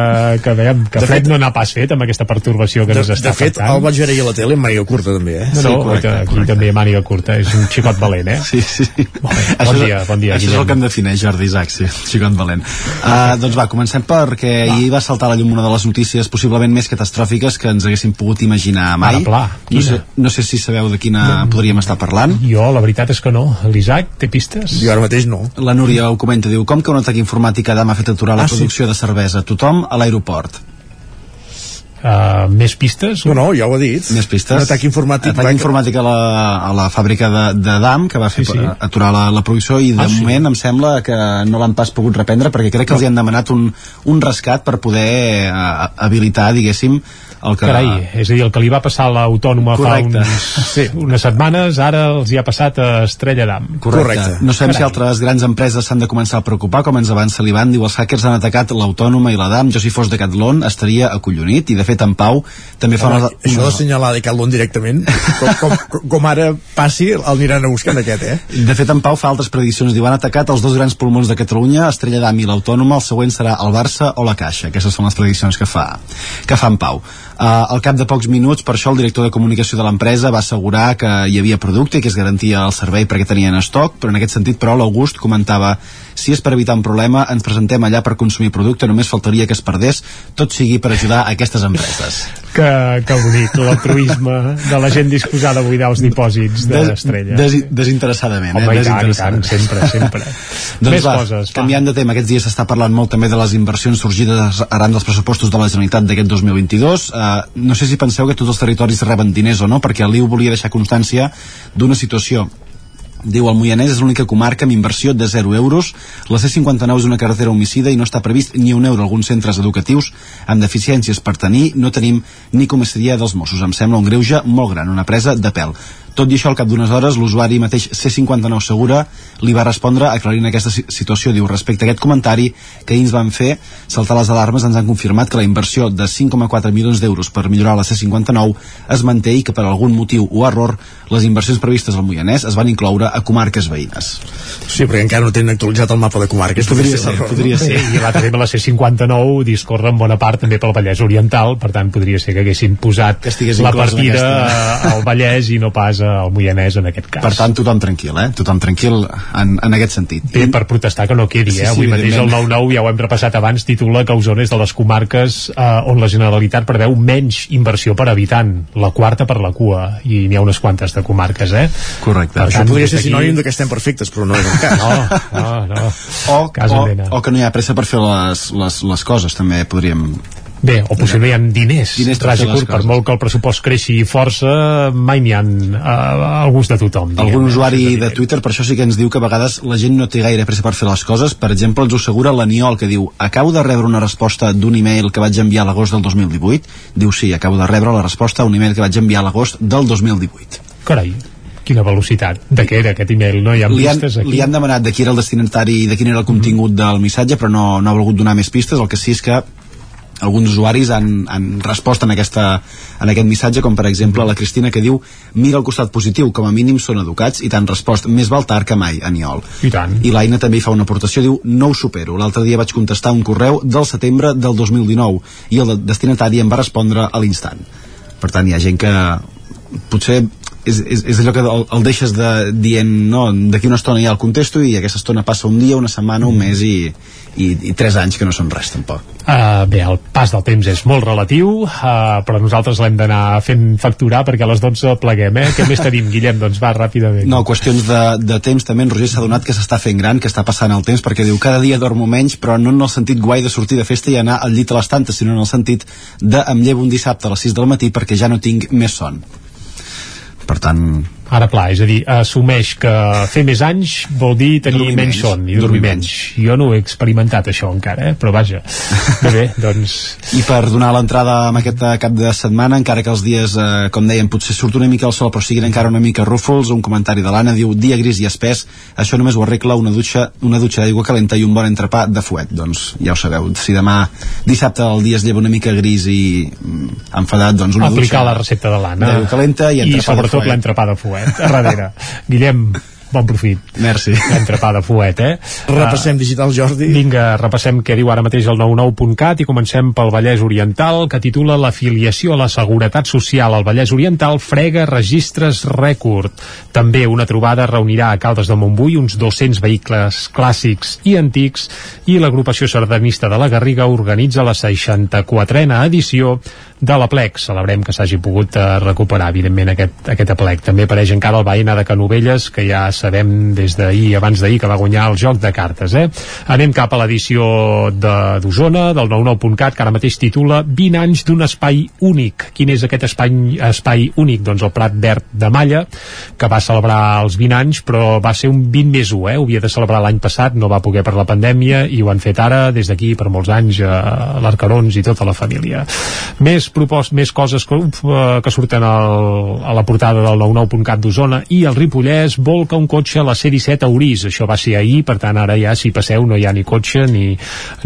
que, veiem, que De fred fet- no n'ha pas fet amb aquesta perturbació que De, ens està de fet, afectant. el vaig veure ahir a la tele amb màniga curta, també, eh? No, no, que aquí també màniga curta, és un xicot <laughs> valent, eh? Sí, sí. Bon, bon és- dia, bon dia, Això és Guillem. el que em defineix, Jordi Isaac, sí, xicot valent. Uh, doncs va, comencem perquè ahir va saltar a la llum una de les notícies possiblement més catastròfiques que ens haguéssim pogut imaginar mai. Ara, pla, no, sé, no sé si sabeu de quina podríem estar parlant. Jo, la veritat és que no. L'Isaac, té pistes? Jo ara mateix no. La Núria ho comenta, diu, com que un atac informàtic a Dama ha fet aturar la Ah, sí? producció de cervesa? Tothom a l'aeroport. Uh, més pistes? No, no, ja ho ha dit. Més pistes. Un atac informàtic. Atac va- informàtic a la, a la fàbrica de, de DAM, que va fer Sí, sí. aturar la, la producció, i de Ah, sí? moment em sembla que no l'han pas pogut reprendre, perquè crec que els hi han demanat un, un rescat per poder eh, habilitar, diguéssim, el que... Carai, és a dir, el que li va passar a l'autònoma fa Correcte. uns, sí, unes setmanes, ara els hi ha passat a Estrella d'Am. Correcte. No sabem si Carai. altres grans empreses s'han de començar a preocupar, com ens avança l'Ivan, diu els hackers han atacat l'autònoma i la DAM, jo si fos de Catlon estaria acollonit, i de fet en Pau també fa Home, una, això d'assenyalar Decathlon directament, com, com, com ara passi, el aniran a buscar en aquest, eh? De fet, en Pau fa altres prediccions. Diu, han atacat els dos grans pulmons de Catalunya, Estrella d'Am i l'Autònoma, el següent serà el Barça o la Caixa. Aquestes són les prediccions que fa, que fa en Pau. Uh, al cap de pocs minuts, per això, el director de comunicació de l'empresa va assegurar que hi havia producte i que es garantia el servei perquè tenien estoc, però en aquest sentit, però, l'August comentava si és per evitar un problema, ens presentem allà per consumir producte, només faltaria que es perdés, tot sigui per ajudar a aquestes empreses. Que, que bonic, l'altruisme de la gent disposada a buidar els dipòsits d'Estrella. Des, desinteressadament, Home, eh? i tant, Desinteressadament. sempre, sempre. <laughs> Doncs Més va, coses, va. canviant de tema, aquests dies s'està parlant molt també de les inversions sorgides arran dels pressupostos de la Generalitat d'aquest 2022. Uh, no sé si penseu que tots els territoris reben diners o no, perquè Liu volia deixar constància d'una situació Diu, el Moianès és l'única comarca amb inversió de 0 euros. La C59 és una carretera homicida i no està previst ni un euro alguns centres educatius amb deficiències per tenir. No tenim ni comissaria dels Mossos. Em sembla un greuge molt gran, una presa de pèl. Tot i això, al cap d'unes hores, l'usuari mateix C59 Segura li va respondre aclarint aquesta si- situació. Diu, respecte a aquest comentari que ahir ens van fer, saltar les alarmes ens han confirmat que la inversió de 5,4 milions d'euros per millorar la C59 es manté i que per algun motiu o error les inversions previstes al Moianès es van incloure a comarques veïnes. Sí, perquè encara no tenen actualitzat el mapa de comarques. Podria ser, error, podria no? ser. Sí, i l'altre tema, la C59 discorre en bona part també pel Vallès Oriental, per tant podria ser que haguessin posat estigués la partida al Vallès i no pas al Moianès en aquest cas. Per tant, tothom tranquil, eh? Tothom tranquil en, en aquest sentit. Bé, per protestar que no quedi, eh? Sí, sí, Avui mateix el evidentment. 9-9, ja ho hem repassat abans, titula que Osona és de les comarques eh, on la Generalitat preveu menys inversió per habitant, la quarta per la cua, i n'hi ha unes quantes de comarques, eh? Correcte. Per Això tant, podria ser d'aquí- sinònim de que estem perfectes, però no és el cas. No, no, no. O, Casa o, mena. o que no hi ha pressa per fer les, les, les coses, també podríem... Bé, o potser no hi ha diners, Diners ras i curt, per molt que el pressupost creixi força, mai n'hi ha uh, al gust de tothom. diguem, Algun eh? usuari de Twitter per això sí que ens diu que a vegades la gent no té gaire pressa per fer les coses. Per exemple, ens ho assegura l'Aniol, que diu acabo de rebre una resposta d'un email que vaig enviar a l'agost del 2018. Diu sí, acabo de rebre la resposta a un email que vaig enviar a l'agost del 2018. Carai, quina velocitat. De què era aquest email? No hi ha Li han, pistes aquí? li han demanat de qui era el destinatari i de quin era el contingut del missatge, però no, no ha volgut donar més pistes. El que sí és que alguns usuaris han, han respost en, aquesta, en aquest missatge, com per exemple la Cristina que diu mira el costat positiu, com a mínim són educats i t'han respost més val tard que mai, Aniol. I tant. I l'Aina també hi fa una aportació, diu no ho supero. L'altre dia vaig contestar un correu del setembre del 2019 i el destinatari em va respondre a l'instant. Per tant, hi ha gent que potser és, és, és allò que el, el deixes de, dient no, d'aquí una estona ja el contesto i aquesta estona passa un dia, una setmana, un mes i, i, i tres anys que no són res tampoc Uh, bé, el pas del temps és molt relatiu, uh, però nosaltres l'hem d'anar fent facturar perquè a les 12 pleguem, eh? Què més tenim, Guillem? Doncs va, ràpidament. no, qüestions de, de temps també en Roger s'ha donat que s'està fent gran, que està passant el temps perquè diu cada dia dormo menys, però no en el sentit guai de sortir de festa i anar al llit a les tantes sinó en el sentit de em llevo un dissabte a les 6 del matí perquè ja no tinc més son per tant Ara pla, és a dir, assumeix que fer més anys vol dir tenir Dormir menys menys. son i dormir Dormir menys. Jo no ho he experimentat això encara, eh? però vaja. Bé, <laughs> bé, doncs... I per donar l'entrada amb aquest cap de setmana, encara que els dies, eh, com dèiem, potser surt una mica el sol, però siguin encara una mica rúfols, un comentari de l'Anna diu, dia gris i espès, això només ho arregla una dutxa, una dutxa d'aigua calenta i un bon entrepà de fuet. Doncs ja ho sabeu, si demà dissabte el dia es lleva una mica gris i mm, enfadat, doncs una Aplicar dutxa la recepta de l'Anna. d'aigua calenta i I entrepà de sobretot l'entrepà de fuet, darrere. Guillem, bon profit. Merci. L'entrepà de fuet, eh? <laughs> Repassem digital, Jordi. Vinga, repassem què diu ara mateix el 99.cat i comencem pel Vallès Oriental, que titula l'afiliació a la Seguretat Social al Vallès Oriental frega registres rècord. També una trobada reunirà a Caldes de Montbui uns 200 vehicles clàssics i antics i l'agrupació sardanista de la Garriga organitza la 64a edició de l'Aplec. Celebrem que s'hagi pogut eh, recuperar, evidentment, aquest, aquest Aplec. També apareix encara el Baena de Canovelles, que ja sabem des d'ahir, abans d'ahir, que va guanyar el joc de cartes. Eh? Anem cap a l'edició de- d'Osona, del 99.cat, que ara mateix titula 20 anys d'un espai únic. Quin és aquest espai, espai únic? Doncs el Prat Verd de Malla, que va celebrar els 20 anys, però va ser un 20 més 1, eh? Ho havia de celebrar l'any passat, no va poder per la pandèmia, i ho han fet ara, des d'aquí, per molts anys, a l'Arcarons i tota la família. Més propost, més coses que, uf, eh, que surten al, a la portada del 99.cat d'Osona i el Ripollès volca un cotxe a la C-17 a Orís. Això va ser ahir, per tant ara ja si passeu no hi ha ni cotxe ni,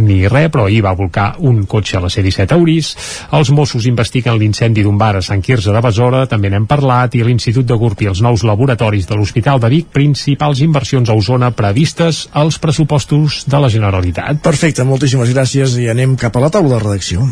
ni res, però ahir va volcar un cotxe a la C-17 a Orís. Els Mossos investiguen l'incendi d'un bar a Sant Quirze de Besora, també n'hem parlat, i l'Institut de Gurb i els nous laboratoris de l'Hospital de Vic, principals inversions a Osona previstes als pressupostos de la Generalitat. Perfecte, moltíssimes gràcies i anem cap a la taula de redacció.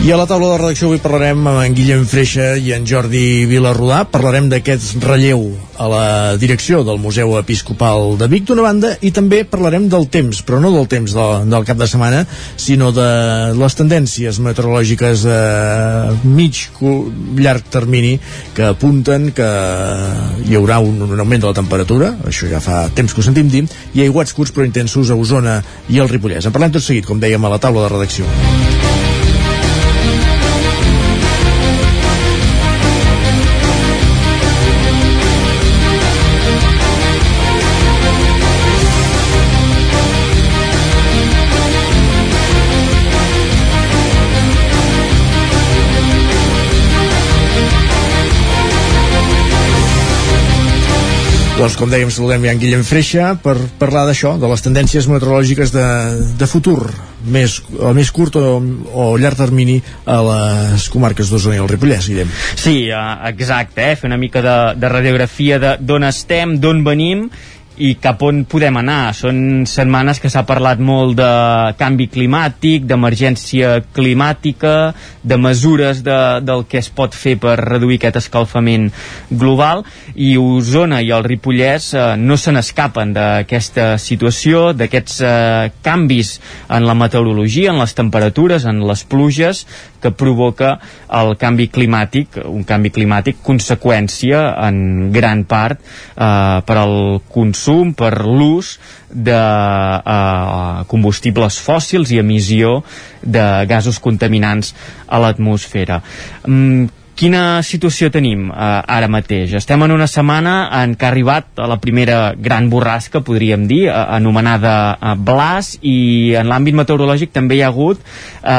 I a la taula de redacció avui parlarem amb en Guillem Freixa i en Jordi Vilarrodà. Parlarem d'aquest relleu a la direcció del Museu Episcopal de Vic, d'una banda, i també parlarem del temps, però no del temps de, del cap de setmana, sinó de les tendències meteorològiques a mig, llarg termini que apunten que hi haurà un, un augment de la temperatura, això ja fa temps que ho sentim dir, i aiguats curts però intensos a Osona i al Ripollès. En parlem tot seguit, com dèiem, a la taula de redacció. Doncs com dèiem, saludem ja en Guillem Freixa per parlar d'això, de les tendències meteorològiques de, de futur, més, a més curt o, o llarg termini a les comarques d'Osona i el Ripollès, Guillem. Sí, eh, exacte, eh? fer una mica de, de radiografia d'on estem, d'on venim i cap on podem anar. Són setmanes que s'ha parlat molt de canvi climàtic, d'emergència climàtica, de mesures de, del que es pot fer per reduir aquest escalfament global i Osona i el Ripollès eh, no se n'escapen d'aquesta situació, d'aquests eh, canvis en la meteorologia, en les temperatures, en les pluges que provoca el canvi climàtic, un canvi climàtic conseqüència en gran part eh, per al consum, per l'ús de eh, combustibles fòssils i emissió de gasos contaminants a l'atmosfera. Mm, Quina situació tenim eh, ara mateix? Estem en una setmana en què ha arribat la primera gran borrasca, podríem dir, eh, anomenada eh, Blas, i en l'àmbit meteorològic també hi ha hagut eh,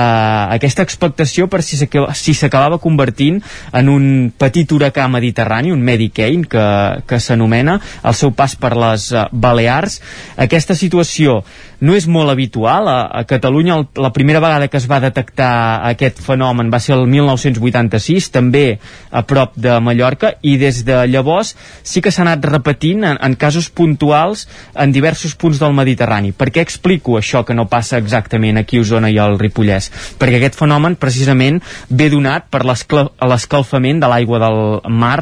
aquesta expectació per si s'acabava si convertint en un petit huracà mediterrani, un Medicaid, que, que s'anomena, el seu pas per les eh, Balears. Aquesta situació no és molt habitual. A, a Catalunya el, la primera vegada que es va detectar aquest fenomen va ser el 1986, també a prop de Mallorca, i des de llavors sí que s'ha anat repetint en, en casos puntuals en diversos punts del Mediterrani. Per què explico això que no passa exactament aquí a Osona i al Ripollès? Perquè aquest fenomen precisament ve donat per l'escalfament de l'aigua del mar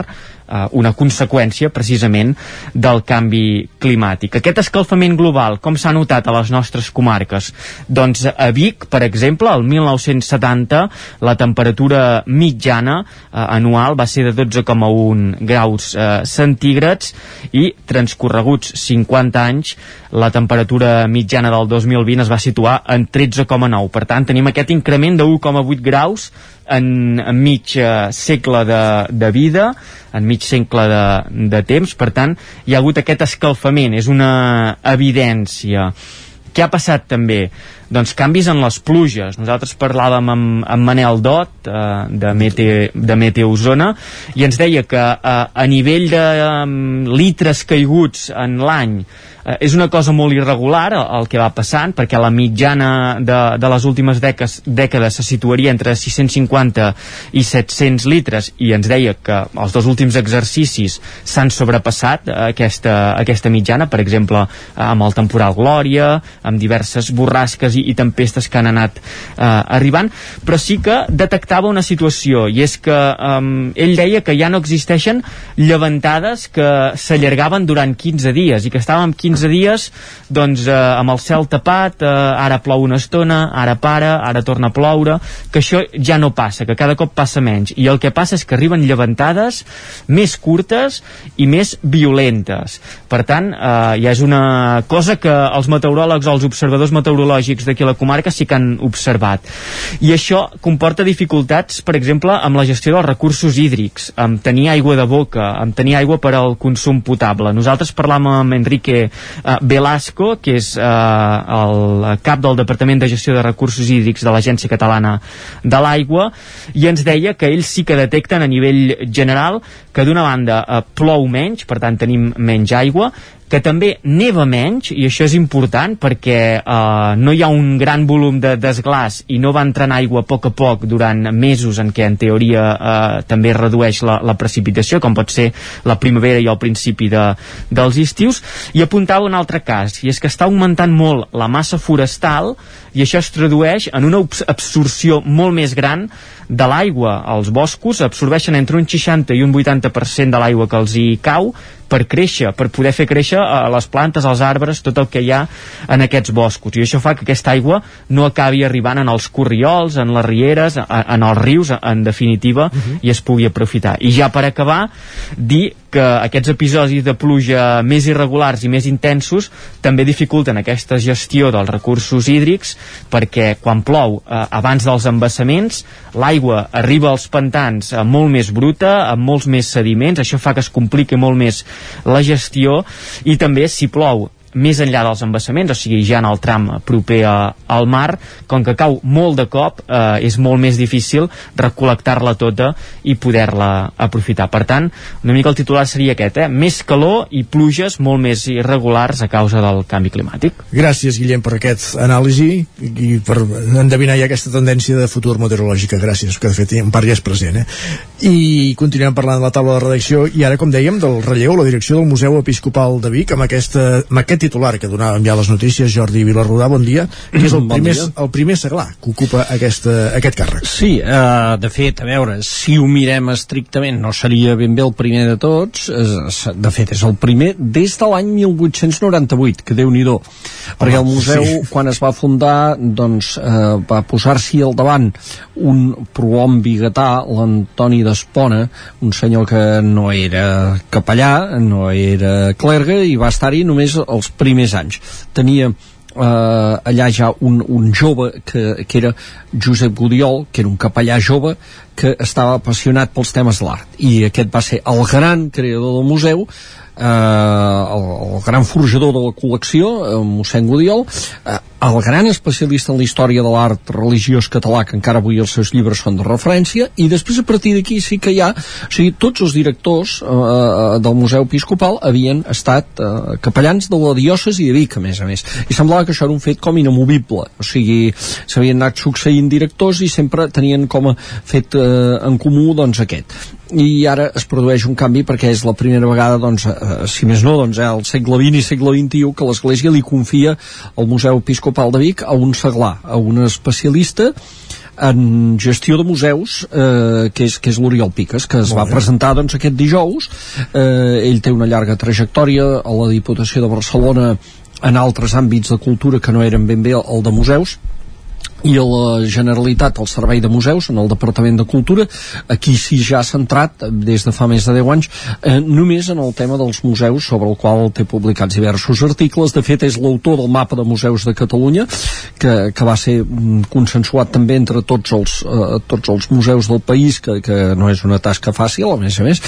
eh, una conseqüència precisament del canvi climàtic. Aquest escalfament global, com s'ha notat a les nostres comarques? Doncs a Vic, per exemple, el 1970 la temperatura mitjana eh, anual va ser de 12,1 graus eh, centígrads i transcorreguts 50 anys la temperatura mitjana del 2020 es va situar en 13,9. Per tant, tenim aquest increment de 1,8 graus en, en mig eh, segle de, de vida, en mig segle de, de temps, per tant, hi ha hagut aquest escalfament, és una evidència. Què ha passat també? Doncs canvis en les pluges. Nosaltres parlàvem amb, amb Manel Dot, eh, de, Mete, de Meteo Osona, i ens deia que eh, a nivell de eh, litres caiguts en l'any eh, és una cosa molt irregular el que va passant, perquè la mitjana de, de les últimes dècades, dècades se situaria entre 650 i 700 litres, i ens deia que els dos últims exercicis s'han sobrepassat eh, aquesta, aquesta mitjana, per exemple, amb el temporal Glòria, amb diverses borrasques i, i tempestes que han anat eh, arribant, però sí que detectava una situació, i és que eh, ell deia que ja no existeixen llevantades que s'allargaven durant 15 dies, i que estàvem 15 15 dies doncs eh, amb el cel tapat eh, ara plou una estona, ara para ara torna a ploure, que això ja no passa que cada cop passa menys. I el que passa és que arriben llevantades més curtes i més violentes. Per tant eh, ja és una cosa que els meteoròlegs o els observadors meteorològics d'aquí a la comarca sí que han observat. I això comporta dificultats per exemple amb la gestió dels recursos hídrics amb tenir aigua de boca, amb tenir aigua per al consum potable. Nosaltres parlàvem amb Enrique uh, Velasco, que és uh, el cap del Departament de Gestió de Recursos Hídrics de l'Agència Catalana de l'Aigua, i ens deia que ells sí que detecten a nivell general que d'una banda uh, plou menys, per tant tenim menys aigua, que també neva menys, i això és important perquè eh, no hi ha un gran volum de desglàs i no va entrant aigua a poc a poc durant mesos en què en teoria eh, també redueix la, la precipitació, com pot ser la primavera i el principi de, dels estius, i apuntava un altre cas, i és que està augmentant molt la massa forestal i això es tradueix en una absorció molt més gran de l'aigua. Els boscos absorbeixen entre un 60 i un 80% de l'aigua que els hi cau per créixer, per poder fer créixer a les plantes, als arbres, tot el que hi ha en aquests boscos. I això fa que aquesta aigua no acabi arribant en els corriols, en les rieres, en els rius, en definitiva, uh mhm. -huh. i es pugui aprofitar. I ja per acabar, dir que aquests episodis de pluja més irregulars i més intensos també dificulten aquesta gestió dels recursos hídrics perquè quan plou eh, abans dels embassaments l'aigua arriba als pantans eh, molt més bruta, amb molts més sediments això fa que es compliqui molt més la gestió i també si plou més enllà dels embassaments, o sigui ja en el tram proper a, al mar, com que cau molt de cop, eh, és molt més difícil recol·lectar-la tota i poder-la aprofitar. Per tant, una mica el titular seria aquest, eh? més calor i pluges molt més irregulars a causa del canvi climàtic. Gràcies, Guillem, per aquest anàlisi i per endevinar ja aquesta tendència de futur meteorològica. Gràcies, que de fet en part ja és present. Eh? I continuem parlant de la taula de redacció i ara, com dèiem, del relleu, la direcció del Museu Episcopal de Vic amb, aquesta, amb aquest titular que donàvem ja les notícies, Jordi Vilarrodà, bon dia, que és el, <clears throat> bon primer, dia. el primer seglà que ocupa aquesta, aquest càrrec. Sí, uh, de fet, a veure, si ho mirem estrictament, no seria ben bé el primer de tots, de fet, és el primer des de l'any 1898, que déu nhi perquè el museu, sí. quan es va fundar, doncs, uh, va posar-s'hi al davant un prohom biguetà, l'Antoni d'Espona, un senyor que no era capellà, no era clergue, i va estar-hi només els primers anys. Tenia eh, allà ja un, un jove que, que era Josep Gudiol, que era un capellà jove que estava apassionat pels temes de l'art i aquest va ser el gran creador del museu eh, el, el gran forjador de la col·lecció, eh, mossèn Gudiol, eh, el gran especialista en la història de l'art religiós català, que encara avui els seus llibres són de referència, i després a partir d'aquí sí que hi ha, o sigui, tots els directors eh, eh del Museu Episcopal havien estat eh, capellans de la diòcesi de Vic, a més a més, i semblava que això era un fet com inamovible, o sigui, s'havien anat succeint directors i sempre tenien com a fet eh, en comú, doncs, aquest i ara es produeix un canvi perquè és la primera vegada, doncs, eh, si més no, doncs, eh, al segle XX i segle XXI que l'Església li confia al Museu Episcopal de Vic a un seglar, a un especialista en gestió de museus eh, que és, que és l'Oriol Piques que es va presentar doncs, aquest dijous. Eh, ell té una llarga trajectòria a la Diputació de Barcelona en altres àmbits de cultura que no eren ben bé el de museus i a la Generalitat, al Servei de Museus, en el Departament de Cultura, aquí sí ja ha centrat, des de fa més de 10 anys, eh, només en el tema dels museus, sobre el qual té publicats diversos articles. De fet, és l'autor del mapa de museus de Catalunya, que, que va ser mm, consensuat també entre tots els, eh, tots els museus del país, que, que no és una tasca fàcil, a més a més.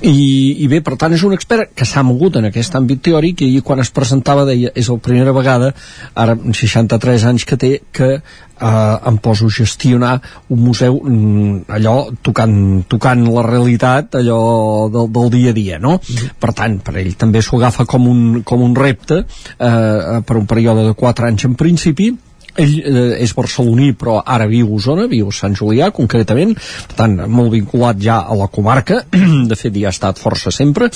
I, i bé, per tant, és un expert que s'ha mogut en aquest àmbit teòric i quan es presentava deia, és la primera vegada, ara 63 anys que té, que eh, em poso a gestionar un museu mm, allò tocant, tocant la realitat allò del, del dia a dia no? Mm. per tant, per ell també s'ho agafa com un, com un repte eh, per un període de 4 anys en principi ell eh, és barceloní però ara viu a Osona, viu a Sant Julià concretament, per tant molt vinculat ja a la comarca, <clears throat> de fet ja ha estat força sempre.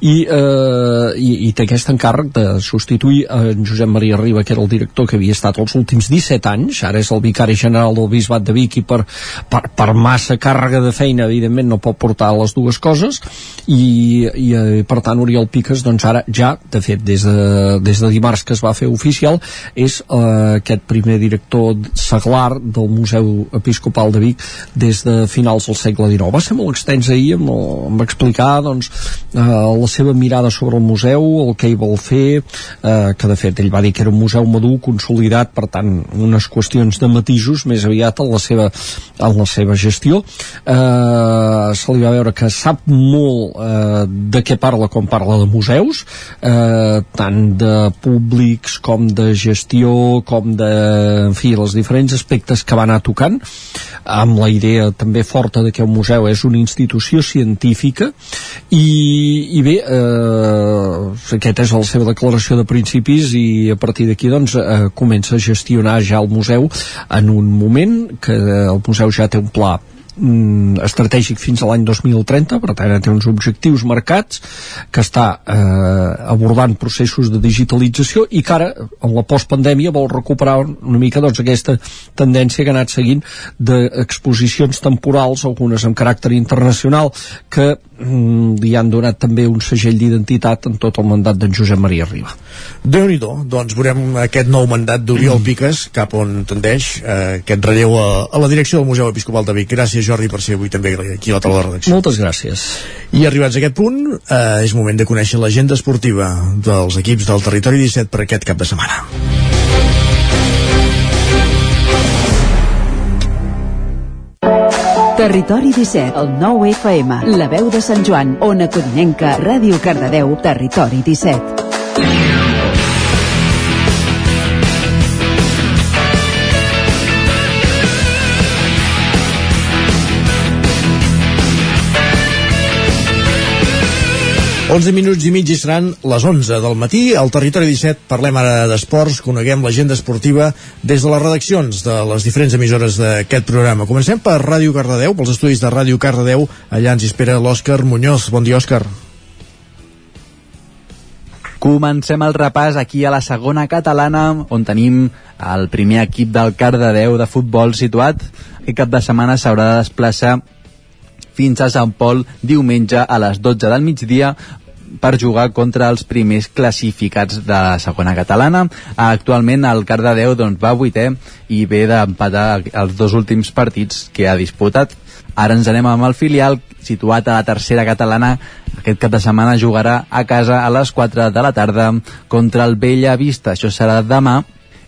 I, eh, i, i té aquest encàrrec de substituir en Josep Maria Riba que era el director que havia estat els últims 17 anys. Ara és el vicari general del Bisbat de Vic i per, per, per massa càrrega de feina evidentment no pot portar les dues coses. I, i eh, per tant Oriol Piques doncs ara ja, de fet des de, des de dimarts que es va fer oficial és eh, aquest primer primer director seglar del Museu Episcopal de Vic des de finals del segle XIX. Va ser molt extens ahir, em va explicar doncs, eh, la seva mirada sobre el museu, el que hi vol fer, eh, que de fet ell va dir que era un museu madur, consolidat, per tant, unes qüestions de matisos més aviat en la seva, en la seva gestió. Eh, se li va veure que sap molt eh, de què parla quan parla de museus, eh, tant de públics com de gestió, com de en fi, els diferents aspectes que va anar tocant amb la idea també forta de que un museu és una institució científica i, i bé eh, aquest és la seva declaració de principis i a partir d'aquí doncs eh, comença a gestionar ja el museu en un moment que el museu ja té un pla mm, estratègic fins a l'any 2030, per tant té uns objectius marcats, que està eh, abordant processos de digitalització i que ara, en la postpandèmia, vol recuperar una mica doncs, aquesta tendència que ha anat seguint d'exposicions temporals, algunes amb caràcter internacional, que mm, li han donat també un segell d'identitat en tot el mandat d'en Josep Maria Riba. déu nhi doncs veurem aquest nou mandat d'Oriol mm. <clears throat> Piques, cap on tendeix eh, aquest relleu a, a la direcció del Museu Episcopal de Vic. Gràcies, Jordi, per ser avui també aquí a la taula de redacció. Moltes gràcies. I arribats a aquest punt, eh, és moment de conèixer l'agenda esportiva dels equips del Territori 17 per aquest cap de setmana. Territori 17, el 9 FM, la veu de Sant Joan, Ona Codinenca, Ràdio Cardedeu, Territori 17. 11 minuts i mig i seran les 11 del matí. Al Territori 17 parlem ara d'esports, coneguem l'agenda esportiva des de les redaccions de les diferents emissores d'aquest programa. Comencem per Ràdio Cardedeu, pels estudis de Ràdio Cardedeu. Allà ens espera l'Òscar Muñoz. Bon dia, Òscar. Comencem el repàs aquí a la segona catalana, on tenim el primer equip del Cardedeu de futbol situat. Aquest cap de setmana s'haurà de desplaçar fins a Sant Pol diumenge a les 12 del migdia per jugar contra els primers classificats de la segona catalana. Actualment el Cardedeu doncs, va vuitè i ve d'empatar els dos últims partits que ha disputat. Ara ens anem amb el filial, situat a la tercera catalana. Aquest cap de setmana jugarà a casa a les 4 de la tarda contra el Bella Vista. Això serà demà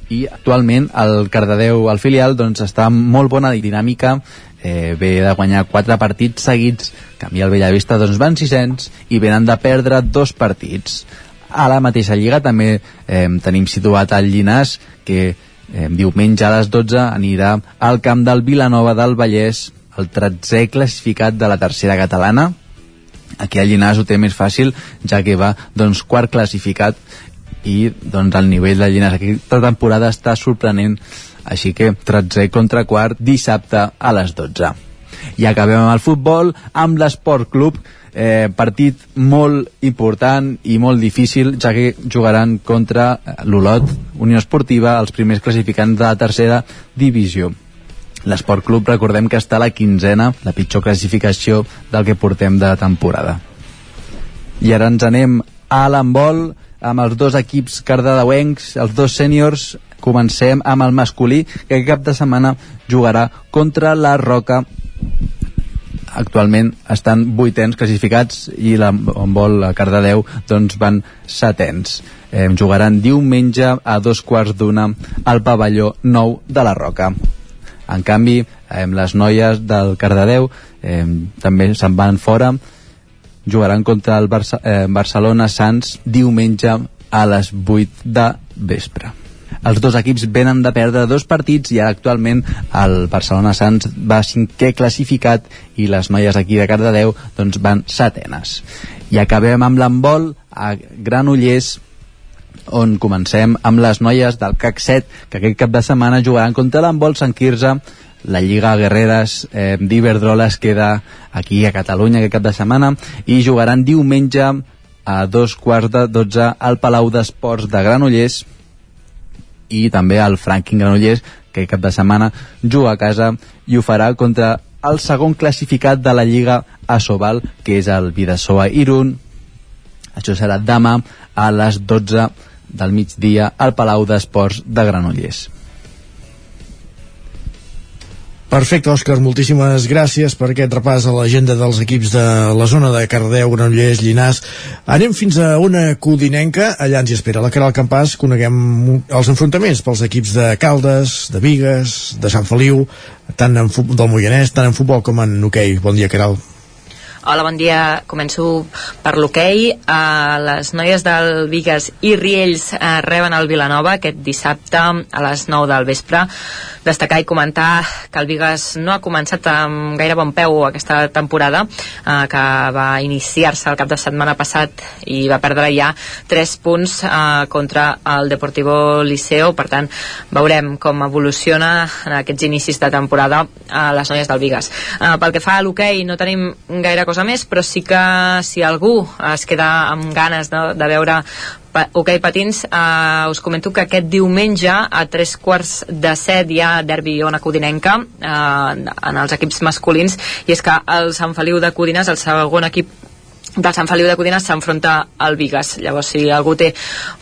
i actualment el Cardedeu, el filial, doncs està en molt bona dinàmica eh, ve de guanyar quatre partits seguits. Canvia el Bellavista doncs van 600 i venen de perdre dos partits. A la mateixa lliga també eh, tenim situat el Llinàs que eh, diumenge a les 12 anirà al camp del Vilanova del Vallès el 13è classificat de la tercera catalana. Aquí el Llinàs ho té més fàcil ja que va doncs quart classificat i doncs el nivell de Llinàs aquesta temporada està sorprenent així que 13 contra quart dissabte a les 12 i acabem amb el futbol amb l'Esport Club eh, partit molt important i molt difícil ja que jugaran contra l'Olot Unió Esportiva els primers classificants de la tercera divisió. l'Esport Club recordem que està a la quinzena la pitjor classificació del que portem de temporada. I ara ens anem a l'handbol amb els dos equips cardedeuencs, els dos sèniors comencem amb el masculí que cap de setmana jugarà contra la Roca. Actualment estan vuitens classificats i la vol a Cardedeu doncs van setens. Eh, jugaran diumenge a dos quarts d'una al pavelló nou de la Roca. En canvi eh, les noies del Cardedeu eh, també se'n van fora. Jugaran contra el Barça, eh, Barcelona Sants diumenge a les 8 de vespre. Els dos equips venen de perdre dos partits i ara actualment el Barcelona Sants va cinquè classificat i les noies aquí de Cardedeu doncs van setenes. I acabem amb l'embol a Granollers on comencem amb les noies del CAC 7 que aquest cap de setmana jugaran contra l'embol Sant Quirze la Lliga Guerreres eh, d'Iberdrola es queda aquí a Catalunya aquest cap de setmana i jugaran diumenge a dos quarts de dotze al Palau d'Esports de Granollers i també al Franklin Granollers que cap de setmana juga a casa i ho farà contra el segon classificat de la Lliga Asobal que és el Vidasoa Irun això serà demà a les 12 del migdia al Palau d'Esports de Granollers Perfecte, Òscar, moltíssimes gràcies per aquest repàs a l'agenda dels equips de la zona de Cardeu, Granollers, Llinàs. Anem fins a una codinenca, allà ens hi espera la Caral Campàs, coneguem els enfrontaments pels equips de Caldes, de Vigues, de Sant Feliu, tant en del Moianès, tant en futbol com en hoquei. Okay. Bon dia, Caral. Hola, bon dia. Començo per l'hoquei. Uh, les noies del Vigues i Riells uh, reben el Vilanova aquest dissabte a les 9 del vespre. Destacar i comentar que el Vigues no ha començat amb gaire bon peu aquesta temporada, uh, que va iniciar-se el cap de setmana passat i va perdre ja 3 punts uh, contra el Deportivo Liceo. Per tant, veurem com evoluciona en aquests inicis de temporada a les noies del Vigues. Uh, pel que fa a l'hoquei, no tenim gaire cosa cosa més, però sí que si algú es queda amb ganes de, de veure Ok, Patins, uh, us comento que aquest diumenge a tres quarts de set hi ha derbi Ona Codinenca uh, en els equips masculins i és que el Sant Feliu de Codines, el segon equip del Sant Feliu de Codines s'enfronta al Vigas llavors si algú té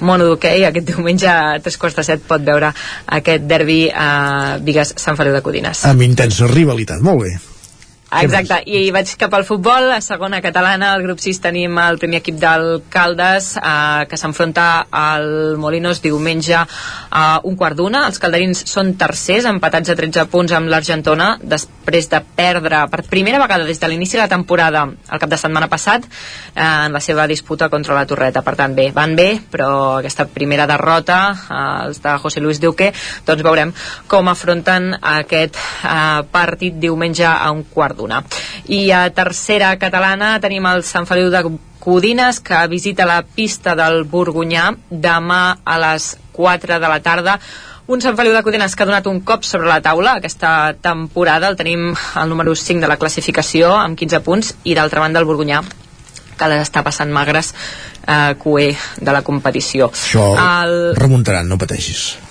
mono d'hoquei aquest diumenge a tres quarts de set pot veure aquest derbi a uh, Vigas-Sant Feliu de Codines. Amb intensa rivalitat, molt bé Exacte, i vaig cap al futbol, a segona catalana, al grup 6 tenim el primer equip del Caldes, eh, que s'enfronta al Molinos diumenge a un quart d'una. Els calderins són tercers, empatats a 13 punts amb l'Argentona, després de perdre per primera vegada des de l'inici de la temporada, el cap de setmana passat, eh, en la seva disputa contra la Torreta. Per tant, bé, van bé, però aquesta primera derrota, eh, els de José Luis Duque, doncs veurem com afronten aquest eh, partit diumenge a un quart d'una una. I a tercera catalana tenim el Sant Feliu de Codines que visita la pista del Burgunyà demà a les 4 de la tarda. Un Sant Feliu de Codines que ha donat un cop sobre la taula aquesta temporada, el tenim al número 5 de la classificació amb 15 punts i d'altra banda el Burgunyà que les està passant magres eh, cué de la competició. Això el... remuntaran, no pateixis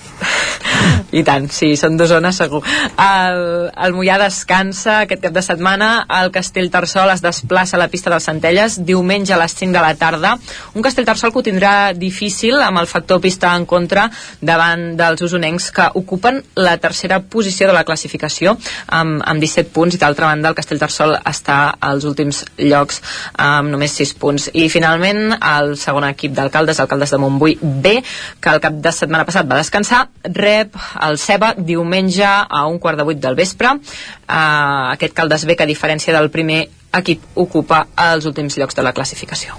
I tant, sí, són dues zones segur. El, el Mollà descansa aquest cap de setmana, el Castell Tarsol es desplaça a la pista dels Centelles diumenge a les 5 de la tarda. Un Castell Tarsol que ho tindrà difícil amb el factor pista en contra davant dels usonencs que ocupen la tercera posició de la classificació amb, amb 17 punts i d'altra banda el Castell Tarsol està als últims llocs amb només 6 punts. I finalment el segon equip d'alcaldes, alcaldes de Montbui B, que el cap de setmana passat va descansar, rep el Ceba diumenge a un quart de vuit del vespre. Uh, aquest Caldes B, que a diferència del primer equip ocupa els últims llocs de la classificació.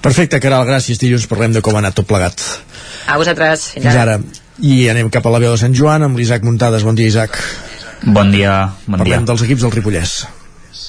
Perfecte, Caral, gràcies. Dilluns parlem de com ha anat tot plegat. A vosaltres. Fins, Fins ara. I anem cap a la veu de Sant Joan amb l'Isaac Muntades. Bon dia, Isaac. Bon dia. Bon Parlem dia. dels equips del Ripollès.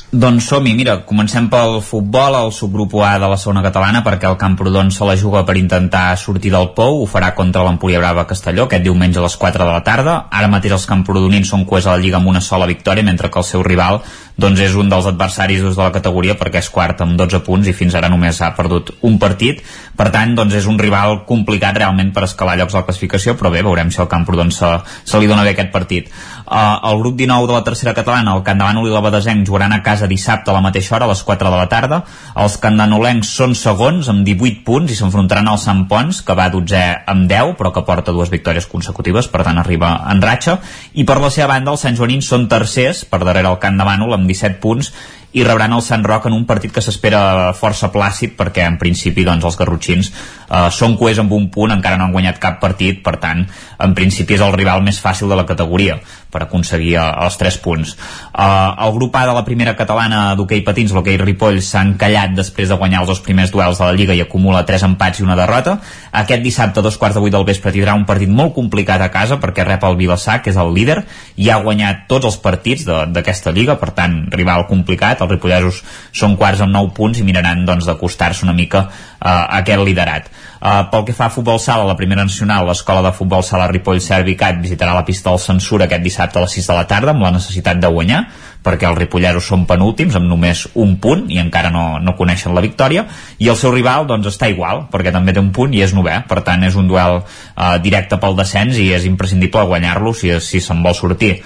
Doncs som-hi, mira, comencem pel futbol, el subgrup A de la segona catalana, perquè el Camprodon se la juga per intentar sortir del pou, ho farà contra l'Empúria Brava Castelló, aquest diumenge a les 4 de la tarda. Ara mateix els camprodonins són coers a la Lliga amb una sola victòria, mentre que el seu rival doncs és un dels adversaris de la categoria perquè és quart amb 12 punts i fins ara només ha perdut un partit. Per tant doncs és un rival complicat realment per escalar llocs a la classificació però bé, veurem si el Camprodon se, se li dona bé aquest partit. Uh, el grup 19 de la tercera catalana el Candavanol i la Badesenc jugaran a casa dissabte a la mateixa hora a les 4 de la tarda. Els candanolencs són segons amb 18 punts i s'enfrontaran al Sant Pons que va 12 amb 10 però que porta dues victòries consecutives per tant arriba en ratxa. I per la seva banda els Sant Joanins són tercers per darrere el Camp de Bànol amb 17 punts i rebran el Sant Roc en un partit que s'espera força plàcid perquè en principi doncs, els garrotxins eh, són coers amb un punt, encara no han guanyat cap partit per tant, en principi és el rival més fàcil de la categoria per aconseguir eh, els 3 punts. Eh, el grup A de la primera catalana d'hoquei patins, l'hoquei Ripoll s'ha encallat després de guanyar els dos primers duels de la Lliga i acumula 3 empats i una derrota. Aquest dissabte a dos quarts de vuit del vespre tindrà un partit molt complicat a casa perquè rep el Vilassar, que és el líder i ha guanyat tots els partits d'aquesta Lliga per tant, rival complicat els ripollesos són quarts amb 9 punts i miraran doncs, d'acostar-se una mica uh, a aquest liderat. Uh, pel que fa a futbol sala, la primera nacional, l'escola de futbol sala Ripoll Servicat visitarà la pista del Censura aquest dissabte a les 6 de la tarda amb la necessitat de guanyar perquè els ripolleros són penúltims amb només un punt i encara no, no coneixen la victòria i el seu rival doncs està igual perquè també té un punt i és novè per tant és un duel uh, directe pel descens i és imprescindible guanyar-lo si, si se'n vol sortir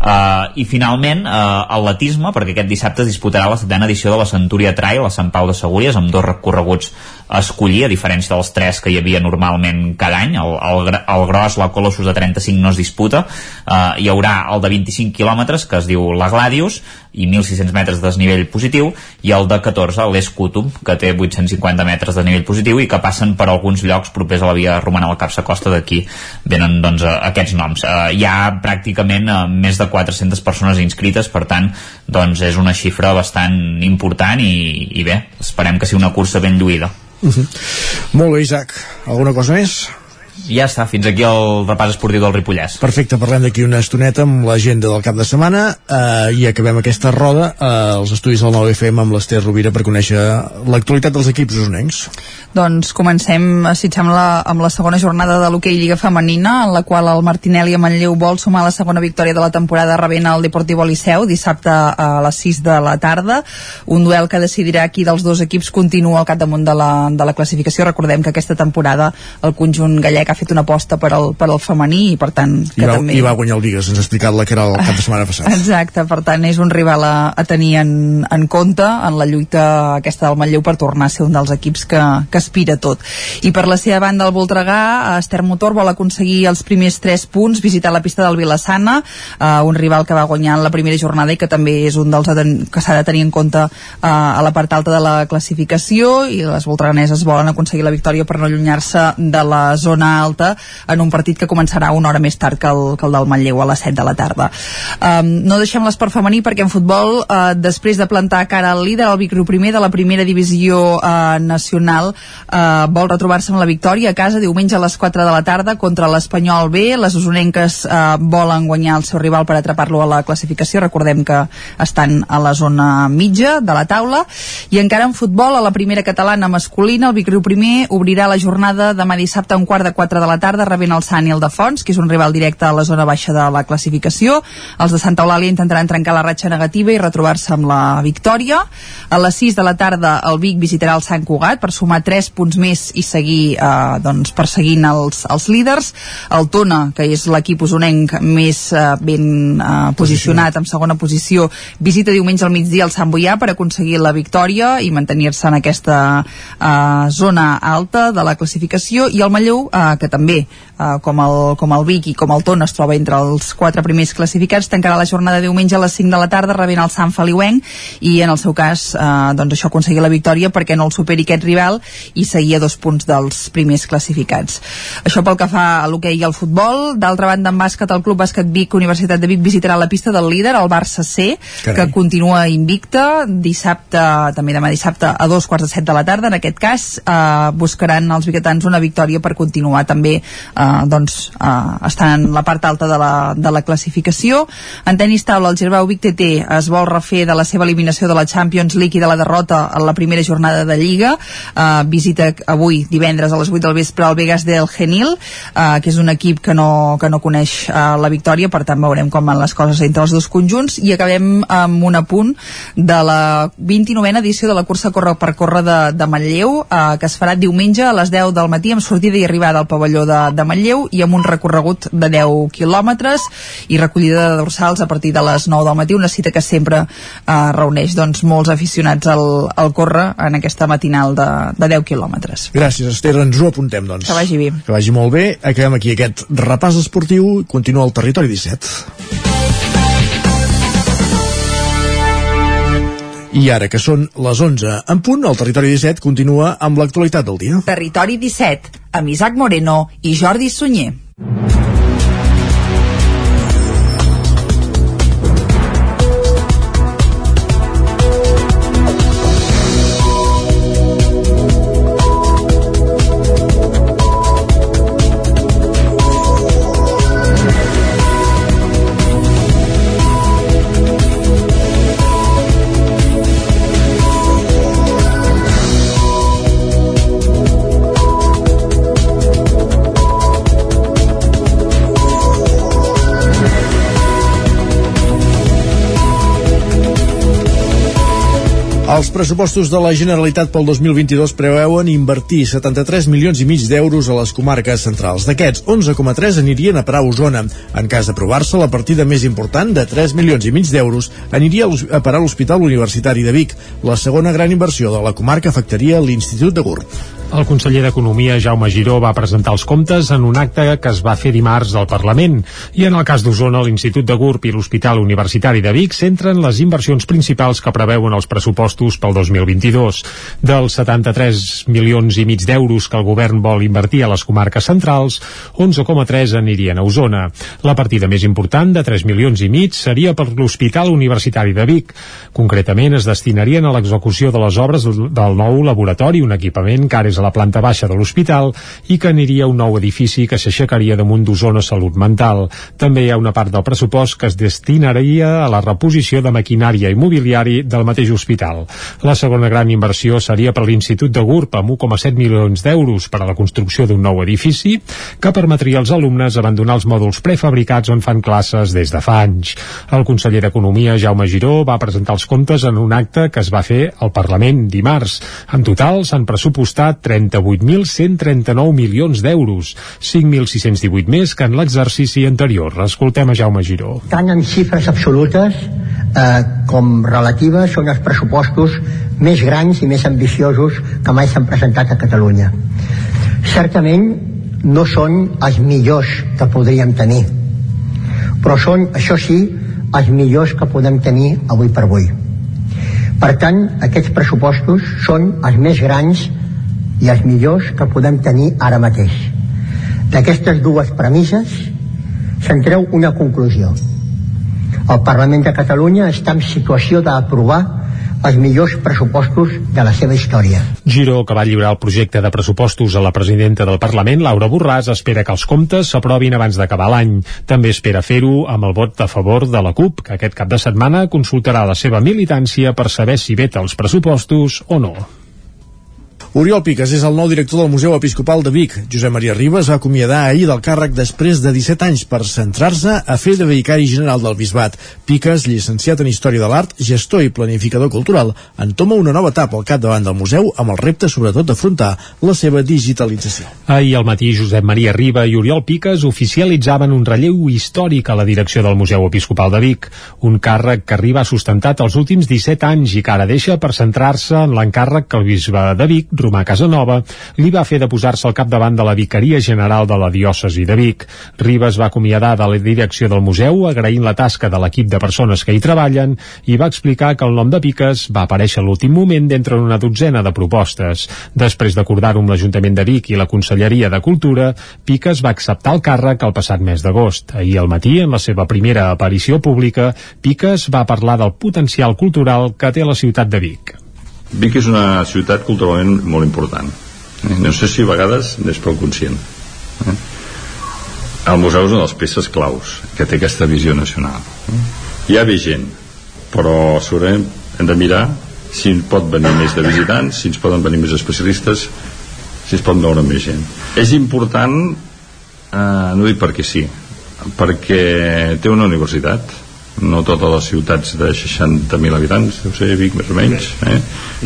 Uh, I finalment, uh, atletisme, perquè aquest dissabte es disputarà la setena edició de la Centúria Trail a Sant Pau de Segúries, amb dos recorreguts a escollir, a diferència dels tres que hi havia normalment cada any. El, el, el gros, la Colossus de 35 no es disputa. Uh, hi haurà el de 25 quilòmetres, que es diu la Gladius, i 1.600 metres de desnivell positiu, i el de 14, l'Escutum, que té 850 metres de nivell positiu i que passen per alguns llocs propers a la via romana al Capsa Costa, d'aquí venen doncs, aquests noms. Uh, hi ha pràcticament uh, més de 400 persones inscrites, per tant, doncs és una xifra bastant important i, i bé, esperem que sigui una cursa ben lluïda. Uh -huh. Molt bé, Isaac. Alguna cosa més? I ja està, fins aquí el repàs esportiu del Ripollès. Perfecte, parlem d'aquí una estoneta amb l'agenda del cap de setmana eh, i acabem aquesta roda eh, als estudis del 9FM amb l'Ester Rovira per conèixer l'actualitat dels equips usonencs. Doncs comencem, si et sembla, amb la segona jornada de l'hoquei Lliga Femenina, en la qual el Martinelli a Manlleu vol sumar la segona victòria de la temporada rebent el Deportivo Liceu dissabte a les 6 de la tarda. Un duel que decidirà qui dels dos equips continua al capdamunt de la, de la classificació. Recordem que aquesta temporada el conjunt gallec ha fet una aposta per al, per al femení i per tant que I va, també... I va guanyar el Vigues, ens ha explicat la que era el cap de setmana passat. Exacte, per tant és un rival a, a tenir en, en compte en la lluita aquesta del Manlleu per tornar a ser un dels equips que, que aspira tot. I per la seva banda el Voltregà, Ester Motor vol aconseguir els primers 3 punts, visitar la pista del Vilassana, eh, un rival que va guanyar en la primera jornada i que també és un dels que s'ha de tenir en compte eh, a la part alta de la classificació i les voltreganeses volen aconseguir la victòria per no allunyar-se de la zona alta en un partit que començarà una hora més tard que el, que el del Manlleu a les 7 de la tarda. Um, no deixem l'esport femení perquè en futbol, uh, després de plantar cara al líder, el Vicro primer de la primera divisió uh, nacional, uh, vol retrobar-se amb la victòria a casa diumenge a les 4 de la tarda contra l'Espanyol B. Les usonenques uh, volen guanyar el seu rival per atrapar-lo a la classificació. Recordem que estan a la zona mitja de la taula. I encara en futbol, a la primera catalana masculina, el Vicro primer obrirà la jornada demà dissabte a un quart de 4 de la tarda rebent el Sant i el de Fons, que és un rival directe a la zona baixa de la classificació. Els de Santa Eulàlia intentaran trencar la ratxa negativa i retrobar-se amb la victòria. A les 6 de la tarda el Vic visitarà el Sant Cugat per sumar 3 punts més i seguir eh, doncs, perseguint els, els líders. El Tona, que és l'equip usonenc més eh, ben eh, posicionat en segona posició, visita diumenge al migdia el Sant Boià per aconseguir la victòria i mantenir-se en aquesta eh, zona alta de la classificació i el Manlleu, eh, que també eh, com, el, com el Vic i com el Tona es troba entre els quatre primers classificats, tancarà la jornada de diumenge a les 5 de la tarda rebent el Sant Feliuenc i en el seu cas eh, doncs això aconseguir la victòria perquè no el superi aquest rival i seguir a dos punts dels primers classificats. Això pel que fa a l'hoquei i al futbol. D'altra banda, en bàsquet, el Club Bàsquet Vic, Universitat de Vic, visitarà la pista del líder, el Barça C, Carai. que continua invicta. Dissabte, també demà dissabte, a dos quarts de set de la tarda. En aquest cas, eh, buscaran els biguetans una victòria per continuar també eh, doncs, eh, estan en la part alta de la, de la classificació. En tenis taula, el Girbau Vic TT es vol refer de la seva eliminació de la Champions League i de la derrota en la primera jornada de Lliga. Eh, visita avui, divendres, a les 8 del vespre, al Vegas del Genil, eh, que és un equip que no, que no coneix eh, la victòria, per tant veurem com van les coses entre els dos conjunts i acabem amb un apunt de la 29a edició de la cursa Corre per Córrer de, de Manlleu, eh, que es farà diumenge a les 10 del matí amb sortida i arribada al pavelló de, de Manlleu i amb un recorregut de 10 quilòmetres i recollida de dorsals a partir de les 9 del matí, una cita que sempre eh, reuneix doncs, molts aficionats al, al córrer en aquesta matinal de, de 10 quilòmetres. Gràcies, Esther, ens ho apuntem, doncs. Que vagi bé. Que vagi molt bé. Acabem aquí aquest repàs esportiu. Continua el territori 17. I ara que són les 11 en punt, el Territori 17 continua amb l'actualitat del dia. Territori 17, amb Isaac Moreno i Jordi Sunyer. Els pressupostos de la Generalitat pel 2022 preveuen invertir 73 milions i mig d'euros a les comarques centrals. D'aquests, 11,3 anirien a parar a Osona. En cas d'aprovar-se, la partida més important, de 3 milions i mig d'euros, aniria a parar a l'Hospital Universitari de Vic. La segona gran inversió de la comarca afectaria l'Institut de Gurb. El conseller d'Economia, Jaume Giró, va presentar els comptes en un acte que es va fer dimarts al Parlament. I en el cas d'Osona, l'Institut de Gurb i l'Hospital Universitari de Vic centren les inversions principals que preveuen els pressupostos pel 2022. Dels 73 milions i mig d'euros que el govern vol invertir a les comarques centrals, 11,3 anirien a Osona. La partida més important, de 3 milions i mig, seria per l'Hospital Universitari de Vic. Concretament, es destinarien a l'execució de les obres del nou laboratori, un equipament que ara és a la planta baixa de l'hospital i que aniria a un nou edifici que s'aixecaria damunt d'Osona Salut Mental. També hi ha una part del pressupost que es destinaria a la reposició de maquinària i mobiliari del mateix hospital. La segona gran inversió seria per l'Institut de GURB amb 1,7 milions d'euros per a la construcció d'un nou edifici que permetria als alumnes abandonar els mòduls prefabricats on fan classes des de fa anys. El conseller d'Economia, Jaume Giró, va presentar els comptes en un acte que es va fer al Parlament dimarts. En total s'han pressupostat 38.139 milions d'euros, 5.618 més que en l'exercici anterior. Escoltem a Jaume Giró. Tant en xifres absolutes eh, com relatives són els pressupostos més grans i més ambiciosos que mai s'han presentat a Catalunya. Certament no són els millors que podríem tenir, però són, això sí, els millors que podem tenir avui per avui. Per tant, aquests pressupostos són els més grans i els millors que podem tenir ara mateix. D'aquestes dues premisses se'n treu una conclusió. El Parlament de Catalunya està en situació d'aprovar els millors pressupostos de la seva història. Giró, que va lliurar el projecte de pressupostos a la presidenta del Parlament, Laura Borràs, espera que els comptes s'aprovin abans d'acabar l'any. També espera fer-ho amb el vot a favor de la CUP, que aquest cap de setmana consultarà la seva militància per saber si veta els pressupostos o no. Oriol Piques és el nou director del Museu Episcopal de Vic. Josep Maria Ribas va acomiadar ahir del càrrec després de 17 anys per centrar-se a fer de vicari general del Bisbat. Piques, llicenciat en Història de l'Art, gestor i planificador cultural, entoma una nova etapa al capdavant del museu amb el repte sobretot d'afrontar la seva digitalització. Ahir al matí Josep Maria Riba i Oriol Piques oficialitzaven un relleu històric a la direcció del Museu Episcopal de Vic, un càrrec que Riba ha sustentat els últims 17 anys i que ara deixa per centrar-se en l'encàrrec que el bisbe de Vic Romà Casanova, li va fer de posar-se al capdavant de la Vicaria General de la Diòcesi de Vic. Ribes va acomiadar de la direcció del museu agraint la tasca de l'equip de persones que hi treballen i va explicar que el nom de Piques va aparèixer a l'últim moment d'entre una dotzena de propostes. Després d'acordar-ho amb l'Ajuntament de Vic i la Conselleria de Cultura, Piques va acceptar el càrrec el passat mes d'agost. Ahir al matí, en la seva primera aparició pública, Piques va parlar del potencial cultural que té la ciutat de Vic. Vic és una ciutat culturalment molt important. Eh? No sé si a vegades n'és prou conscient. Eh? El museu és una de les peces claus que té aquesta visió nacional. Eh? Hi ha gent, però segurament hem de mirar si pot venir més de visitants, si ens poden venir més especialistes, si es pot veure més gent. És important, eh, no dic perquè sí, perquè té una universitat, no totes les ciutats de 60.000 habitants deu ser Vic més o menys eh?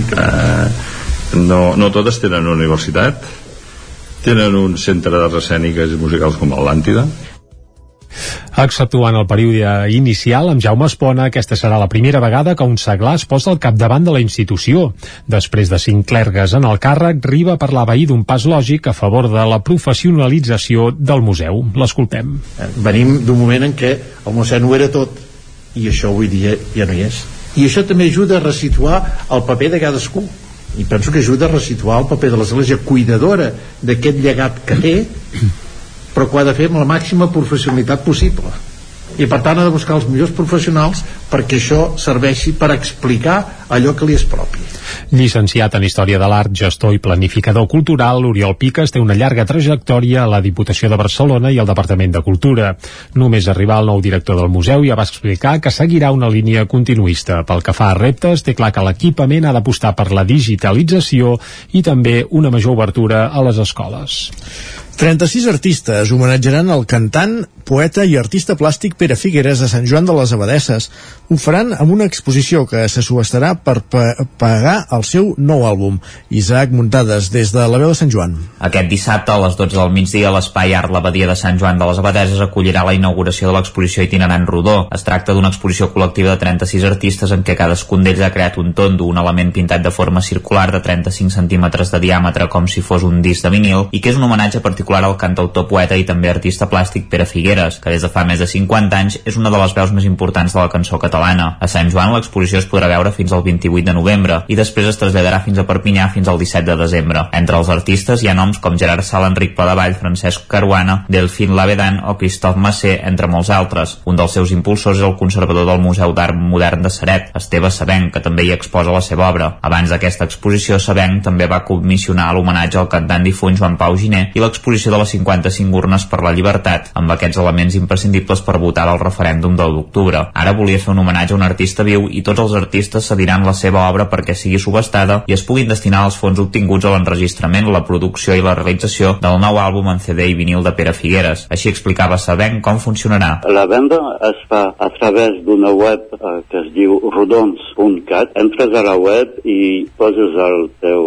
Eh, no, no totes tenen una universitat tenen un centre de escèniques i musicals com l'Atlàntida Exceptuant el període inicial, amb Jaume Espona, aquesta serà la primera vegada que un seglar es posa al capdavant de la institució. Després de cinc clergues en el càrrec, Riba parlava ahir d'un pas lògic a favor de la professionalització del museu. L'escoltem. Venim d'un moment en què el museu no era tot, i això avui dia ja no hi és. I això també ajuda a resituar el paper de cadascú. I penso que ajuda a resituar el paper de l'església cuidadora d'aquest llegat que té però que ho ha de fer amb la màxima professionalitat possible i per tant ha de buscar els millors professionals perquè això serveixi per explicar allò que li és propi. Llicenciat en Història de l'Art, gestor i planificador cultural, Oriol Piques té una llarga trajectòria a la Diputació de Barcelona i al Departament de Cultura. Només arribar al nou director del museu ja va explicar que seguirà una línia continuista. Pel que fa a reptes, té clar que l'equipament ha d'apostar per la digitalització i també una major obertura a les escoles. 36 artistes homenatjaran el cantant, poeta i artista plàstic Pere Figueres a Sant Joan de les Abadesses. Ho faran amb una exposició que se subestarà per pa pagar el seu nou àlbum. Isaac Muntades, des de la veu de Sant Joan. Aquest dissabte a les 12 del migdia l'Espai Art l'Abadia de Sant Joan de les Abadeses acollirà la inauguració de l'exposició itinerant Rodó. Es tracta d'una exposició col·lectiva de 36 artistes en què cadascun d'ells ha creat un tondo, un element pintat de forma circular de 35 centímetres de diàmetre com si fos un disc de vinil i que és un homenatge particular al cantautor poeta i també artista plàstic Pere Figueres, que des de fa més de 50 anys és una de les veus més importants de la cançó catalana. A Sant Joan l'exposició es podrà veure fins al 28 de novembre i després es traslladarà fins a Perpinyà fins al 17 de desembre. Entre els artistes hi ha noms com Gerard Sala, Enric Pladevall, Francesc Caruana, Delfín Lavedan o Christophe Massé, entre molts altres. Un dels seus impulsors és el conservador del Museu d'Art Modern de Seret, Esteve Sabenc, que també hi exposa la seva obra. Abans d'aquesta exposició, Sabenc també va comissionar l'homenatge al cantant difunt Joan Pau Giner i l'exposició de les 55 urnes per la llibertat, amb aquests elements imprescindibles per votar al referèndum del d'octubre. Ara volia fer un homenatge a un artista viu i tots els artistes cediran la seva obra perquè sigui subestada i es puguin destinar els fons obtinguts a l'enregistrament, la producció i la realització del nou àlbum en CD i vinil de Pere Figueres. Així explicava Sabent com funcionarà. La venda es fa a través d'una web eh, que es diu rodons.cat. Entres a la web i poses el teu,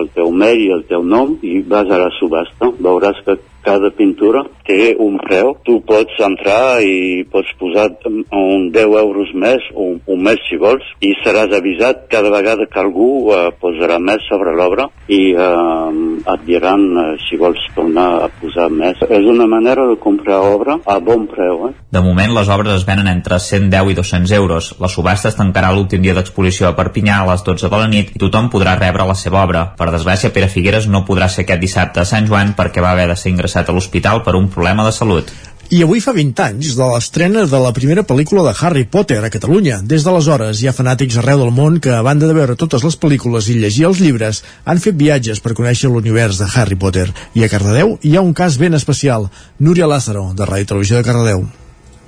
el teu mail i el teu nom i vas a la subhasta. Veuràs que cada pintura té un preu. Tu pots entrar i pots posar un 10 euros més, un, un més si vols, i seràs avisat cada vegada que algú eh, posarà més sobre l'obra i eh, et diran eh, si vols tornar a posar més. És una manera de comprar obra a bon preu. Eh? De moment, les obres es venen entre 110 i 200 euros. La subhasta es tancarà l'últim dia d'exposició a Perpinyà a les 12 de la nit i tothom podrà rebre la seva obra. Per desgràcia, Pere Figueres no podrà ser aquest dissabte a Sant Joan perquè va haver de ser ingressat a l'hospital per un problema de salut. I avui fa 20 anys de l'estrena de la primera pel·lícula de Harry Potter a Catalunya. Des d'aleshores hi ha fanàtics arreu del món que, a banda de veure totes les pel·lícules i llegir els llibres, han fet viatges per conèixer l'univers de Harry Potter. I a Cardedeu hi ha un cas ben especial. Núria Lázaro, de Ràdio Televisió de Cardedeu.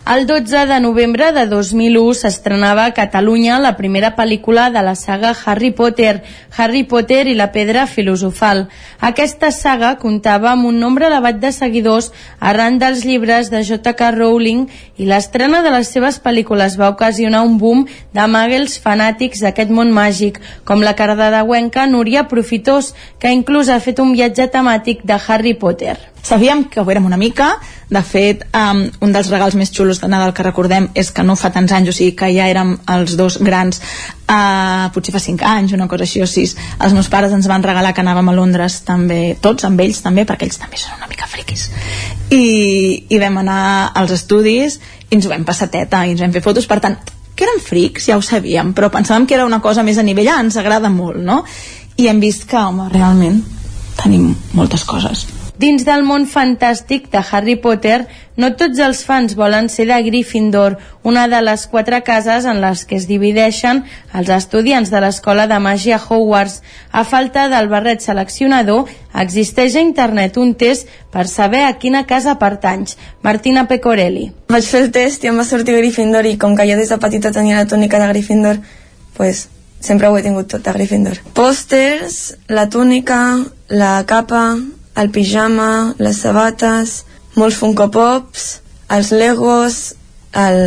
El 12 de novembre de 2001 s'estrenava a Catalunya la primera pel·lícula de la saga Harry Potter, Harry Potter i la pedra filosofal. Aquesta saga comptava amb un nombre elevat de seguidors arran dels llibres de J.K. Rowling i l'estrena de les seves pel·lícules va ocasionar un boom de màgels fanàtics d'aquest món màgic, com la cardedeuenca Núria Profitós, que inclús ha fet un viatge temàtic de Harry Potter. Sabíem que ho érem una mica, de fet, um, un dels regals més xulos de Nadal que recordem és que no fa tants anys, o sigui que ja érem els dos grans, uh, potser fa 5 anys, una cosa així o 6. Els meus pares ens van regalar que anàvem a Londres també, tots amb ells també, perquè ells també són una mica friquis. I, i vam anar als estudis i ens ho vam passar teta i ens vam fer fotos, per tant, que eren frics, ja ho sabíem, però pensàvem que era una cosa més a nivell, ah, ens agrada molt, no? I hem vist que, home, realment tenim moltes coses. Dins del món fantàstic de Harry Potter, no tots els fans volen ser de Gryffindor, una de les quatre cases en les que es divideixen els estudiants de l'escola de màgia Hogwarts. A falta del barret seleccionador, existeix a internet un test per saber a quina casa pertanys. Martina Pecorelli. Vaig fer el test i em va sortir Gryffindor i com que jo des de petita tenia la túnica de Gryffindor, pues, sempre ho he tingut tot de Gryffindor. Pòsters, la túnica, la capa, el pijama, les sabates, molts Funko Pops, els Legos, el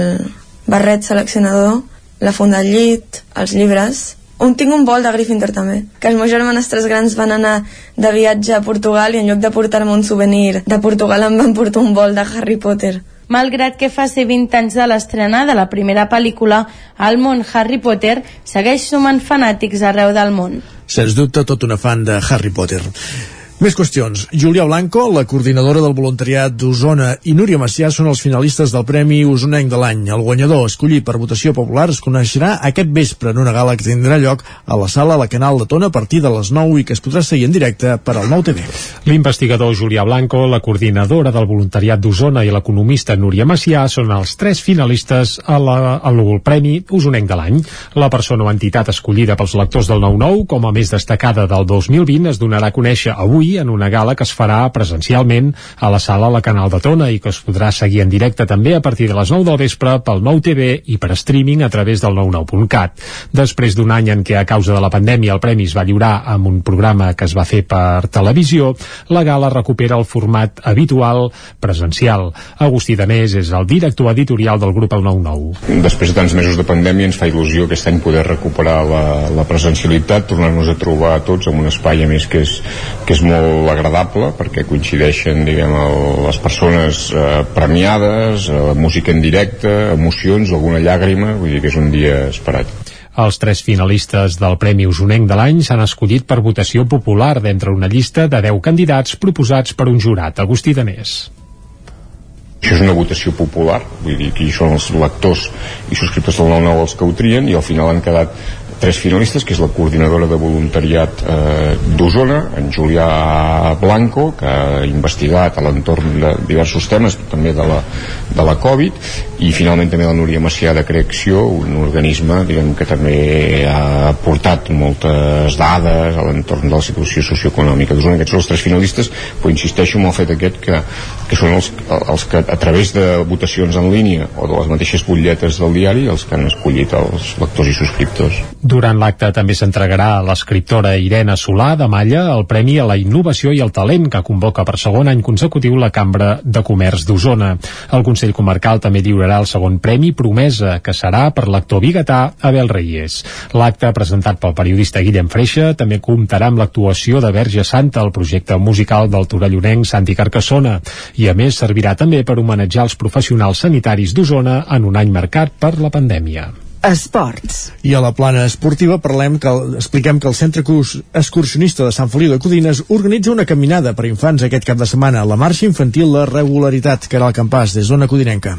barret seleccionador, la funda al llit, els llibres... Un, tinc un bol de Gryffindor també, que els meus germanestres grans van anar de viatge a Portugal i en lloc de portar-me un souvenir de Portugal em van portar un bol de Harry Potter. Malgrat que fa ser 20 anys de l'estrena de la primera pel·lícula, el món Harry Potter segueix sumant fanàtics arreu del món. Sens dubte, tot una fan de Harry Potter. Més qüestions. Júlia Blanco, la coordinadora del voluntariat d'Osona i Núria Macià són els finalistes del Premi Osonenc de l'any. El guanyador, escollit per votació popular, es coneixerà aquest vespre en una gala que tindrà lloc a la sala La Canal de Tona a partir de les 9 i que es podrà seguir en directe per al Nou TV. L'investigador Júlia Blanco, la coordinadora del voluntariat d'Osona i l'economista Núria Macià són els tres finalistes a la, al Premi Osonenc de l'any. La persona o entitat escollida pels lectors del 9-9 com a més destacada del 2020 es donarà a conèixer avui en una gala que es farà presencialment a la sala La Canal de Tona i que es podrà seguir en directe també a partir de les 9 del vespre pel nou TV i per streaming a través del 99.cat. Després d'un any en què a causa de la pandèmia el premi es va lliurar amb un programa que es va fer per televisió, la gala recupera el format habitual presencial. Agustí Danés és el director editorial del grup El 99. Després de tants mesos de pandèmia ens fa il·lusió aquest any poder recuperar la, la presencialitat, tornar-nos a trobar tots en un espai a més que és, que és molt molt agradable perquè coincideixen diguem, el, les persones eh, premiades, eh, música en directe, emocions, alguna llàgrima, vull dir que és un dia esperat. Els tres finalistes del Premi Osonenc de l'any s'han escollit per votació popular d'entre una llista de 10 candidats proposats per un jurat, Agustí Danés. Això és una votació popular, vull dir que hi són els lectors i subscriptors del 9-9 els que ho trien i al final han quedat tres finalistes, que és la coordinadora de voluntariat eh, d'Osona, en Julià Blanco, que ha investigat a l'entorn de diversos temes, també de la, de la Covid, i finalment també la Núria Macià de Creacció, un organisme diguem, que també ha portat moltes dades a l'entorn de la situació socioeconòmica d'Osona. Aquests són els tres finalistes, però insisteixo en el fet aquest que, que són els, els que a través de votacions en línia o de les mateixes butlletes del diari els que han escollit els lectors i subscriptors. Durant l'acte també s'entregarà a l'escriptora Irene Solà de Malla el Premi a la Innovació i el Talent que convoca per segon any consecutiu la Cambra de Comerç d'Osona. El Consell Comarcal també lliurarà el segon premi Promesa, que serà per l'actor biguetà Abel Reyes. L'acte, presentat pel periodista Guillem Freixa, també comptarà amb l'actuació de Verge Santa, el projecte musical del torellonenc Santi Carcassona, i a més servirà també per homenatjar els professionals sanitaris d'Osona en un any marcat per la pandèmia. Esports. I a la plana esportiva parlem que expliquem que el Centre Excursionista de Sant Feliu de Codines organitza una caminada per infants aquest cap de setmana. La marxa infantil, la regularitat, que era el campàs des zona codinenca.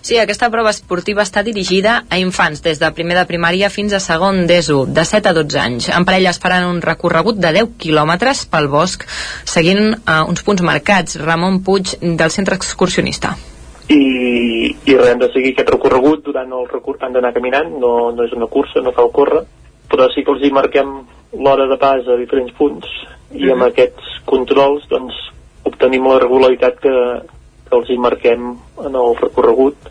Sí, aquesta prova esportiva està dirigida a infants des de primer de primària fins a segon d'ESO, de 7 a 12 anys. En parelles faran un recorregut de 10 quilòmetres pel bosc, seguint uh, uns punts marcats. Ramon Puig, del Centre Excursionista i, i res, hem de seguir aquest recorregut durant el recur han d'anar caminant, no, no és una cursa, no cal córrer, però sí que els hi marquem l'hora de pas a diferents punts i amb mhm. aquests controls doncs obtenim la regularitat que, que els hi marquem en el recorregut.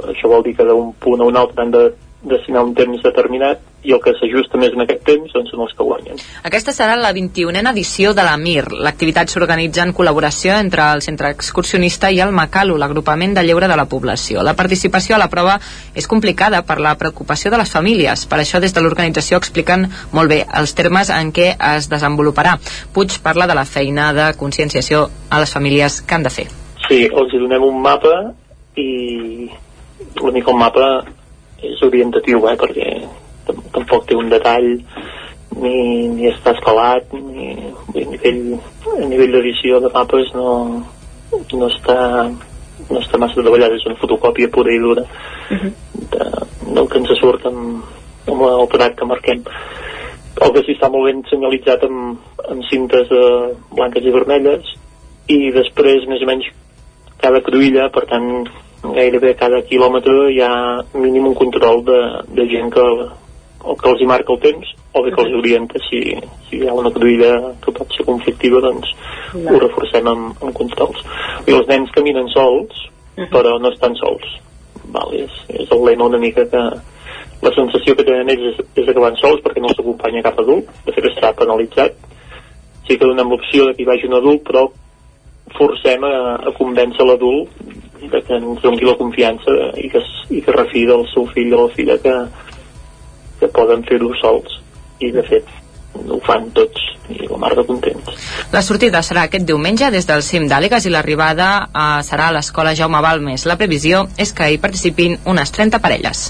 Això vol dir que d'un punt a un altre han de destinar un temps determinat i el que s'ajusta més en aquest temps doncs són els que guanyen. Aquesta serà la 21a edició de la MIR. L'activitat s'organitza en col·laboració entre el Centre Excursionista i el Macalu, l'agrupament de lleure de la població. La participació a la prova és complicada per la preocupació de les famílies. Per això des de l'organització expliquen molt bé els termes en què es desenvoluparà. Puig parla de la feina de conscienciació a les famílies que han de fer. Sí, els donem un mapa i l'únic mapa és orientatiu, eh, perquè tampoc té un detall ni, ni està escalat ni, a nivell, a nivell d'edició de mapes no, no està no està massa treballat, és una fotocòpia pura i dura uh -huh. de, del que ens surt amb, amb el prat que marquem el que sí està molt ben senyalitzat amb, amb cintes de blanques i vermelles i després més o menys cada cruïlla, per tant gairebé cada quilòmetre hi ha mínim un control de, de gent que, o que els hi marca el temps o bé que els orienta si, si hi ha una cruïlla que pot ser conflictiva doncs no. ho reforcem amb, amb controls i els nens caminen sols uh -huh. però no estan sols. Val, és, és el lema una mica que la sensació que tenen ells és, és que van sols perquè no els acompanya cap adult. De fet està penalitzat. Sí que donem l'opció que hi vagi un adult però forcem a, a convèncer l'adult que ens doni la confiança i que, i que refi del seu fill o la filla que, que poden fer-ho sols i de fet ho fan tots i la mar de contents. La sortida serà aquest diumenge des del cim d'Àligues i l'arribada eh, serà a l'escola Jaume Balmes. La previsió és que hi participin unes 30 parelles.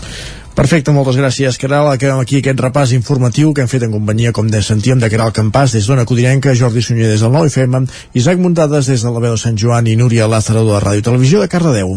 Perfecte, moltes gràcies, Caral. Acabem aquí aquest repàs informatiu que hem fet en companyia, com de sentíem, de Caral Campàs des d'Ona Codinenca, Jordi Sunyer des del 9 FM, Isaac Muntades des de la veu de Sant Joan i Núria Lázaro de la Ràdio Televisió de Cardedeu.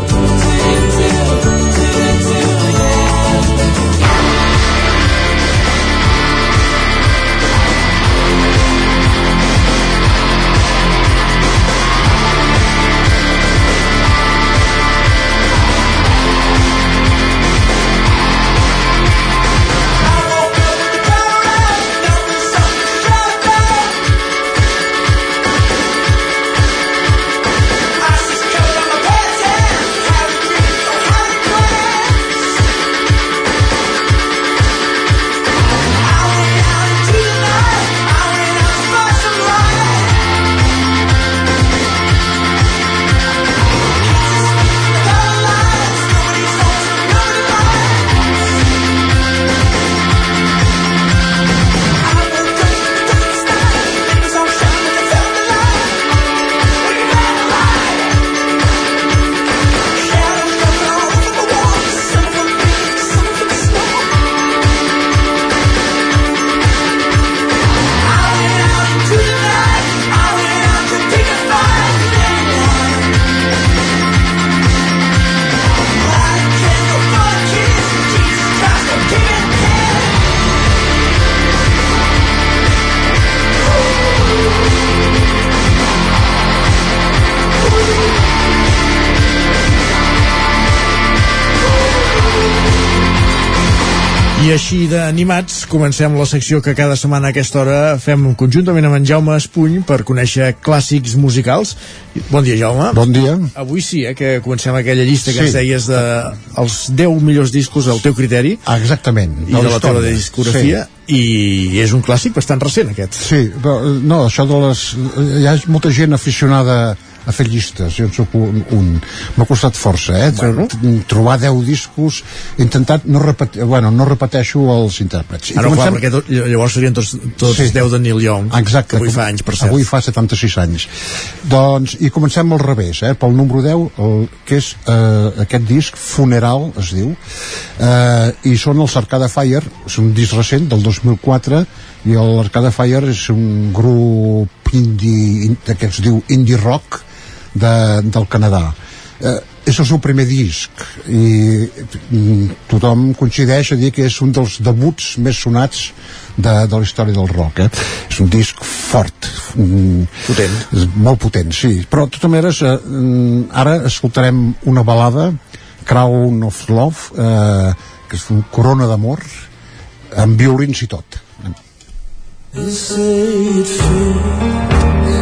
D'animats, comencem la secció que cada setmana a aquesta hora fem conjuntament amb en Jaume Espuny per conèixer clàssics musicals. Bon dia, Jaume. Bon dia. Avui sí, eh, que comencem aquella llista que Sí. ens deies de els 10 millors discos al teu criteri. Ah, exactament. I de la teva discografia. I és un clàssic bastant recent, aquest. Sí, però, no, això de les... Hi ha molta gent aficionada a fer llistes, jo en soc un, un. m'ha costat força, eh? Bueno. trobar 10 discos he intentat no repetir, bueno, no repeteixo els intèrprets I Ah, clar, comencem- perquè tot, llavors serien tots, tots Sí. 10 de Neil Young, Exacte, avui com- fa anys, per cert. Avui fa 76 anys. Doncs, i comencem al revés, eh? pel número 10, el, que és eh, aquest disc, Funeral, es diu, eh, i són els Arcade Fire, és un disc recent, del 2004, i l'Arcade Fire és un grup indie, in- que es diu indie rock de, del Canadà. Eh, és el seu primer disc i mm, tothom coincideix a dir que és un dels debuts més sonats de, de la història del rock eh? és un disc fort mm, potent molt potent, sí però de totes maneres eh, mm, ara escoltarem una balada Crown of Love eh, que és un corona d'amor amb violins i tot They say it feels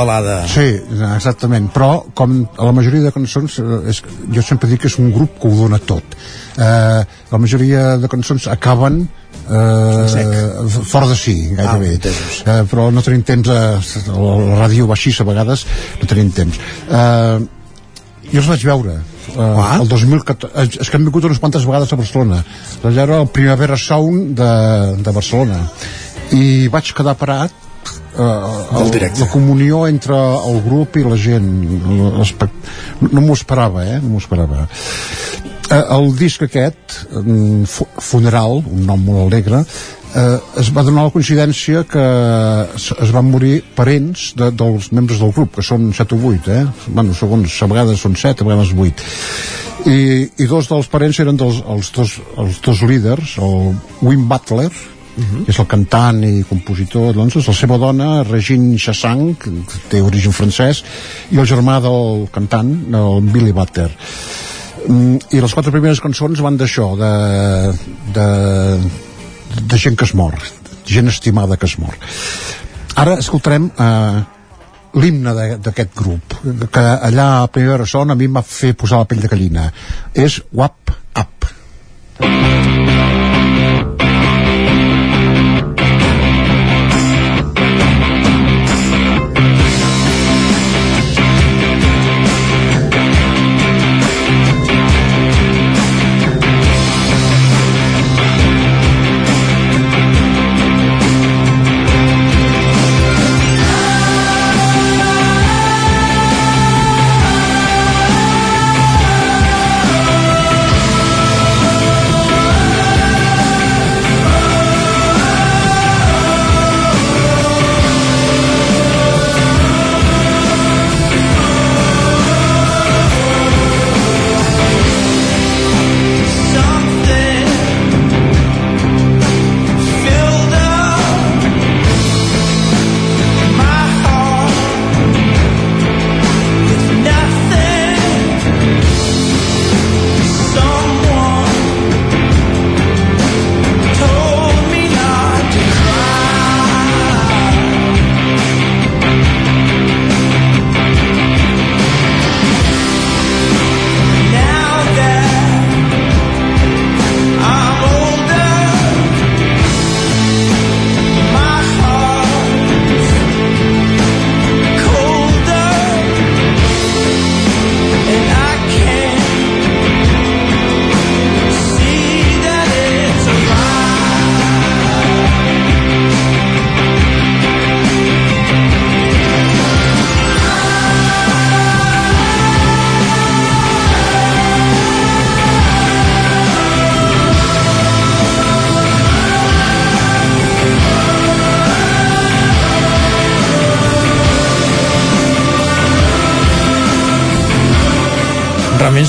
Balada. Sí, exactament, però com a la majoria de cançons eh, és, jo sempre dic que és un grup que ho dona tot. Eh, la majoria de cançons acaben eh, fora de si gairebé. Ah, entesos. eh, però no tenim temps a, la ràdio va així a vegades no tenim temps. Eh, jo els vaig veure eh, el 2014 eh, és que han vingut unes quantes vegades a Barcelona. Allà era el Primavera Sound de, de Barcelona. I vaig quedar parat eh, el, la comunió entre el grup i la gent no m'ho esperava eh? no m'ho esperava eh, el disc aquest Fu- Funeral, un nom molt alegre eh, es va donar la coincidència que es van morir parents de, dels membres del grup, que són 7 o 8 eh? bueno, segons, a vegades són 7 a vegades 8 i, i dos dels parents eren dels, els, dos, els dos líders el Wim Butler que és el cantant i compositor doncs, la seva dona, Regine Chasang que té origen francès i el germà del cantant, el Billy Butler. Mm, i les quatre primeres cançons van d'això de, de, de gent que es mor gent estimada que es mor. Ara escoltarem eh, l'himne d'aquest grup que allà a Primera Son a mi em va fer posar la pell de gallina. És Wap Up. Realment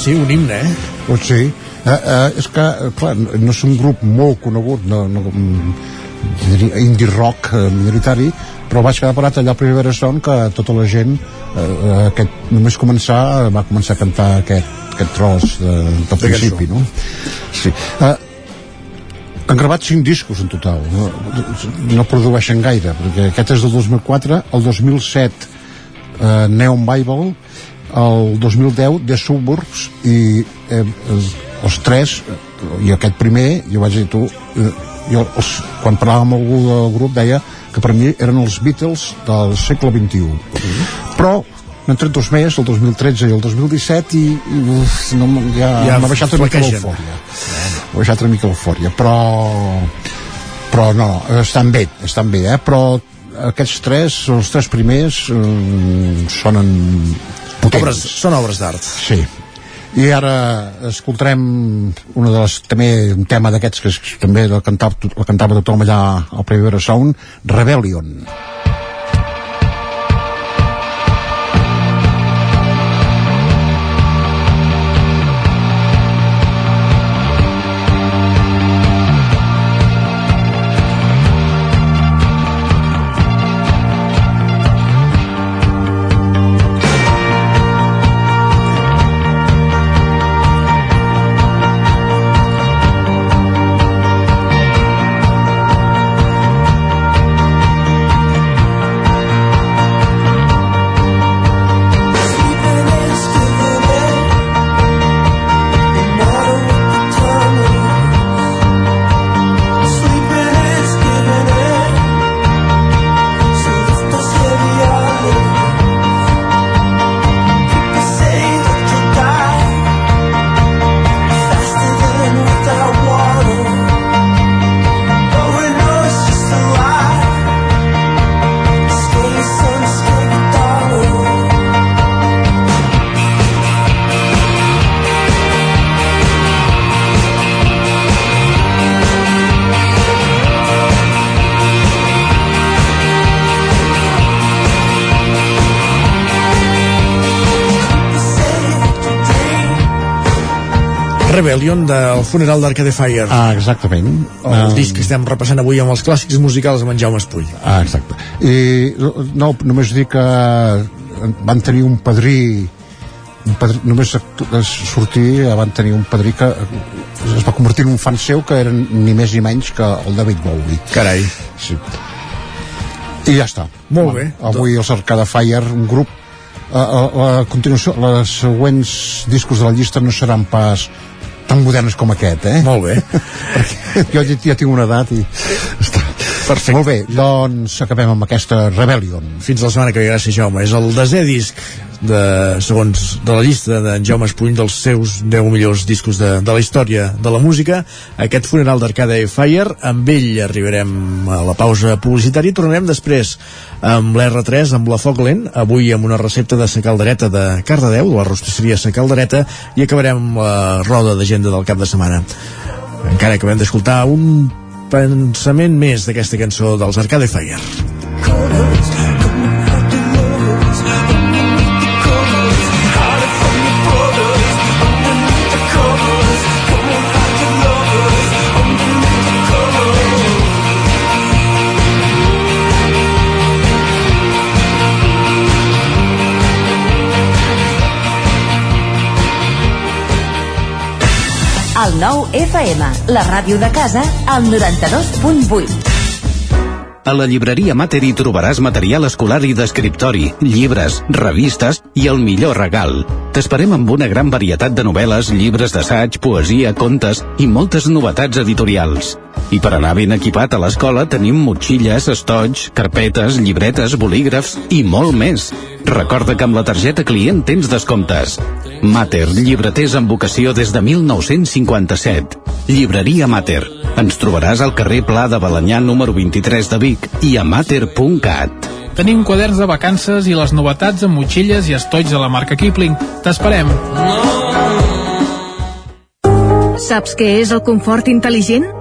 sí, un himne, eh? Doncs sí. Eh, eh, és que, eh, clar, no és un grup molt conegut, no, no, mm, indie rock eh, minoritari però vaig quedar parat allà a Primavera Sound que tota la gent eh, aquest, només començar va començar a cantar aquest, aquest tros de, del principi no? sí. eh, han gravat 5 discos en total no, no produeixen gaire perquè aquest és del 2004 el 2007 eh, Neon Bible el 2010 The Suburbs i eh, els, tres i aquest primer jo vaig dir tu eh, jo els, quan parlava amb algú del grup deia que per mi eren els Beatles del segle XXI però n'han tret dos més, el 2013 i el 2017 i, i uf, no, ja, Ja m'ha baixat una mica l'eufòria. M'ha baixat una mica l'eufòria però però no, estan bé estan bé, eh? però aquests tres, els tres primers eh, sonen Obres, són obres d'art. Sí. I ara escoltarem una de les, també un tema d'aquests que també la cantava, la cantava tothom allà al Primavera Sound, Rebellion. Rebellion del funeral d'Arcade Fire. Ah, exactament. El Ah. disc que estem repassant avui amb els clàssics musicals amb en Jaume Espull. Ah, exacte. I no, només dir que van tenir un padrí un padrí, només sortir van tenir un padrí que es va convertir en un fan seu que eren ni més ni menys que el David Bowie carai sí. i ja està Molt bé. avui els Arcade Fire un grup a, a, a continuació les següents discos de la llista no seran pas tan modernes com aquest, eh? Molt bé. <laughs> jo ja, ja tinc una edat i... Està. Perfecte. Molt bé, doncs acabem amb aquesta Rebellion. Fins la setmana que ve, gràcies Jaume. És el desè disc de, segons de la llista d'en Jaume Espull dels seus 10 millors discos de, de la història de la música. Aquest funeral d'Arcade Fire, amb ell arribarem a la pausa publicitària i tornarem després amb l'R3, amb la Foc Lent, avui amb una recepta de sa caldereta de Cardedeu, de la rostisseria sa caldereta, i acabarem la roda d'agenda del cap de setmana. Encara acabem d'escoltar un pensament més d'aquesta cançó dels Arcade Fire. Nou FM, la ràdio de casa, al 92.8. A la llibreria Mater hi trobaràs material escolar i d'escriptori, llibres, revistes i el millor regal. T'esperem amb una gran varietat de novel·les, llibres d'assaig, poesia, contes i moltes novetats editorials. I per anar ben equipat a l'escola tenim motxilles, estoig, carpetes, llibretes, bolígrafs i molt més. Recorda que amb la targeta client tens descomptes. Mater, llibreters amb vocació des de 1957. Llibreria Mater. Ens trobaràs al carrer Pla de Balanyà número 23 de Vic i a mater.cat. Tenim quaderns de vacances i les novetats amb motxilles i estoigs de la marca Kipling. T'esperem. Saps què és el confort intel·ligent?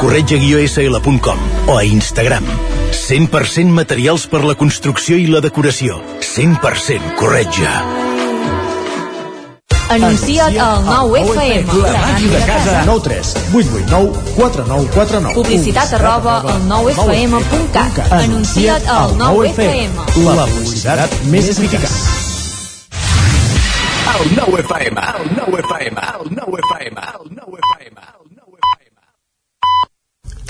corretja-sl.com o a Instagram. 100% materials per la construcció i la decoració. 100% corretja. Anuncia't al 9FM. La màquina de casa. 9 3 8 8 9 4 9 4 9 Publicitat arroba al 9FM.cat. Anuncia't al 9FM. La publicitat més eficaç. El 9FM, el 9FM, el 9FM, el 9FM.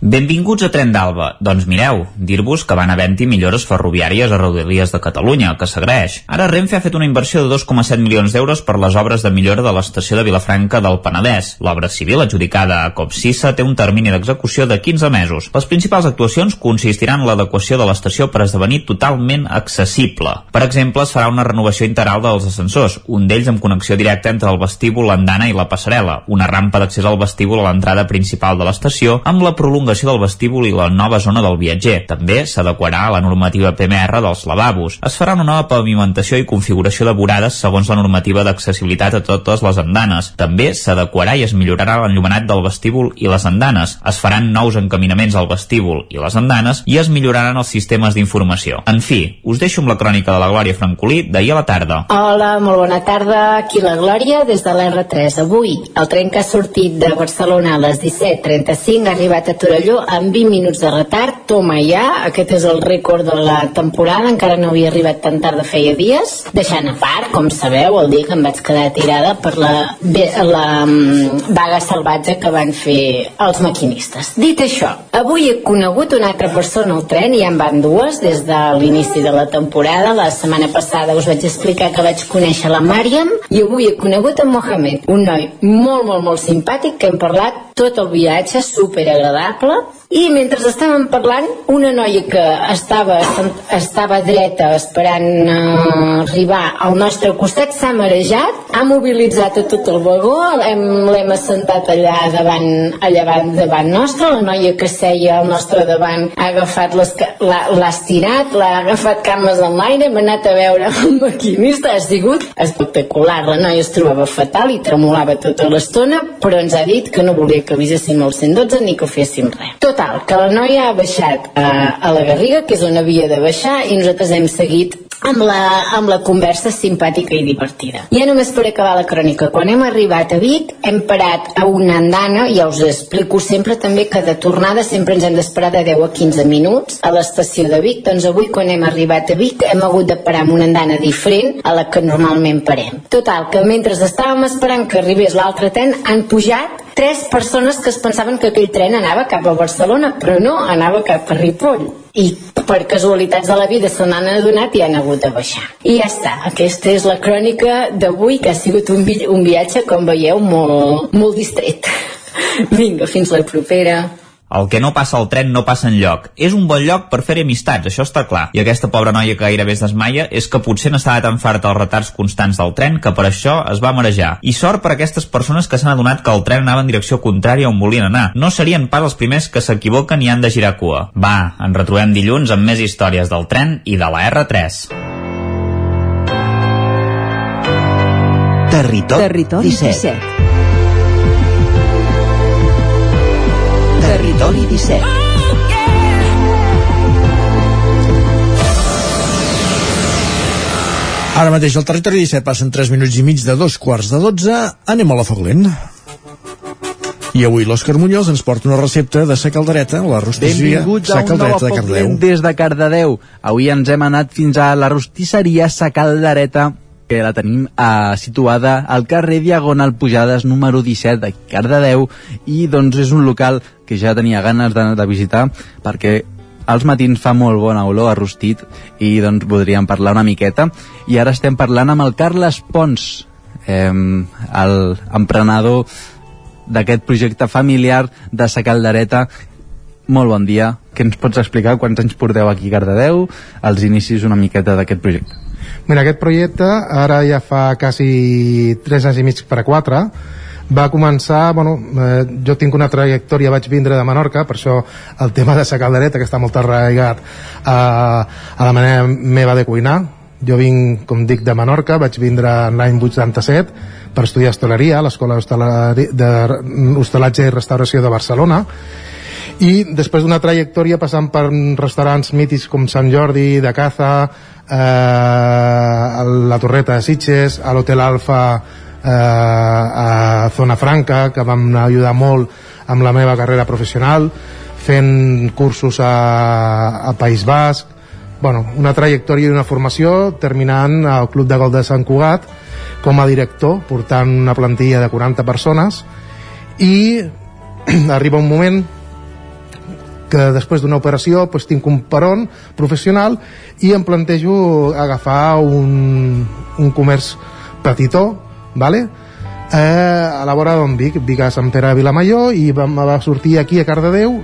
Benvinguts a Tren d'Alba. Doncs mireu, dir-vos que van havent-hi millores ferroviàries a Rodalies de Catalunya, que s'agraeix. Ara Renfe ha fet una inversió de 2,7 milions d'euros per les obres de millora de l'estació de Vilafranca del Penedès. L'obra civil adjudicada a Copsissa té un termini d'execució de 15 mesos. Les principals actuacions consistiran en l'adequació de l'estació per esdevenir totalment accessible. Per exemple, es farà una renovació integral dels ascensors, un d'ells amb connexió directa entre el vestíbul, l'andana i la passarel·la, una rampa d'accés al vestíbul a l'entrada principal de l'estació, amb la prolongació del vestíbul i la nova zona del viatger. També s'adequarà a la normativa PMR dels lavabos. Es farà una nova pavimentació i configuració de vorades segons la normativa d'accessibilitat a totes les andanes. També s'adequarà i es millorarà l'enllumenat del vestíbul i les andanes. Es faran nous encaminaments al vestíbul i les andanes i es milloraran els sistemes d'informació. En fi, us deixo amb la crònica de la Glòria Francolí d'ahir a la tarda. Hola, molt bona tarda. Aquí la Glòria des de l'R3. Avui, el tren que ha sortit de Barcelona a les 17.35 ha arribat a Torelló amb 20 minuts de retard. Toma ja, aquest és el rècord de la temporada, encara no havia arribat tan tard de feia dies. Deixant a part, com sabeu, el dia que em vaig quedar tirada per la, bé, la um, vaga salvatge que van fer els maquinistes. Dit això, avui he conegut una altra persona al tren, i ja en van dues des de l'inici de la temporada. La setmana passada us vaig explicar que vaig conèixer la Màriam i avui he conegut en Mohamed, un noi molt, molt, molt simpàtic que hem parlat tot el viatge, super agradable club i mentre estàvem parlant una noia que estava, estava dreta esperant uh, arribar al nostre costat s'ha marejat, ha mobilitzat a tot el vagó, l'hem assentat allà davant, allà davant, nostre, la noia que seia al nostre davant ha agafat l'ha estirat, l'ha agafat cames en l'aire, hem anat a veure <laughs> el maquinista, ha sigut espectacular, la noia es trobava fatal i tremolava tota l'estona, però ens ha dit que no volia que aviséssim el 112 ni que féssim res. Total, que la noia ha baixat a, a la Garriga, que és on havia de baixar, i nosaltres hem seguit amb la, amb la conversa simpàtica i divertida. Ja només per acabar la crònica, quan hem arribat a Vic hem parat a una andana, ja us explico sempre també que de tornada sempre ens hem d'esperar de 10 a 15 minuts a l'estació de Vic, doncs avui quan hem arribat a Vic hem hagut de parar amb una andana diferent a la que normalment parem. Total, que mentre estàvem esperant que arribés l'altre tren han pujat tres persones que es pensaven que aquell tren anava cap a Barcelona, però no, anava cap a Ripoll. I per casualitats de la vida se n'han adonat i han hagut de baixar. I ja està, aquesta és la crònica d'avui, que ha sigut un, vi un viatge, com veieu, molt, molt distret. <laughs> Vinga, fins la propera. El que no passa al tren no passa en lloc. És un bon lloc per fer amistats, això està clar. I aquesta pobra noia que gairebé es desmaia és que potser n'estava tan farta els retards constants del tren que per això es va marejar. I sort per aquestes persones que s'han adonat que el tren anava en direcció contrària on volien anar. No serien pas els primers que s'equivoquen i han de girar cua. Va, ens retrobem dilluns amb més històries del tren i de la R3. Territori, Territori 17. 17. Territori 17. Ara mateix al territori 17 passen 3 minuts i mig de dos quarts de 12. Anem a la Foc Lent. I avui l'Òscar Muñoz ens porta una recepta de sa caldereta, la rostisseria Benvinguts sa a un nou caldereta de. Lent des de Cardedeu. Avui ens hem anat fins a la rostisseria Sa Caldereta, que la tenim eh, situada al carrer Diagonal Pujades número 17 de Cardedeu i doncs és un local que ja tenia ganes de, de visitar perquè als matins fa molt bona olor a rostit i doncs podríem parlar una miqueta i ara estem parlant amb el Carles Pons eh, el emprenedor d'aquest projecte familiar de Sa Caldereta molt bon dia. Què ens pots explicar? Quants anys porteu aquí a Cardedeu? Els inicis una miqueta d'aquest projecte. Mira, aquest projecte ara ja fa quasi 3 anys i mig per a 4 va començar, bueno, eh, jo tinc una trajectòria, vaig vindre de Menorca, per això el tema de sa caldereta, que està molt arraigat a, a la manera meva de cuinar. Jo vinc, com dic, de Menorca, vaig vindre l'any 87 per estudiar hostaleria a l'Escola Hostelari- de Hostalatge i Restauració de Barcelona, i després d'una trajectòria passant per restaurants mítics com Sant Jordi, de Caza, eh, la Torreta de Sitges, a l'Hotel Alfa eh, a Zona Franca, que vam ajudar molt amb la meva carrera professional, fent cursos a, a País Basc, bueno, una trajectòria i una formació terminant al Club de Gol de Sant Cugat com a director, portant una plantilla de 40 persones. I <clears throat> arriba un moment que després d'una operació pues, tinc un peron professional i em plantejo agafar un, un comerç petitó vale? eh, a la vora d'on Vic, Vic a Sant Pere de Vilamajor i vam, va sortir aquí a Cardedeu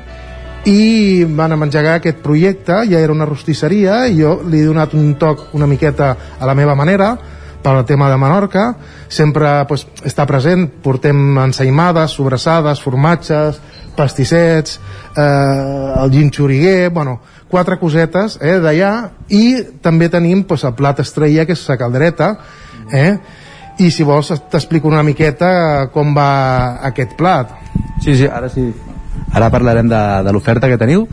i van engegar aquest projecte ja era una rostisseria i jo li he donat un toc una miqueta a la meva manera per al tema de Menorca sempre pues, està present portem ensaïmades, sobrassades, formatges pastissets eh, el gin xuriguer bueno, quatre cosetes eh, d'allà i també tenim pues, el plat estrella que és la caldereta eh? i si vols t'explico una miqueta com va aquest plat Sí, sí, ara sí. Ara parlarem de, de l'oferta que teniu.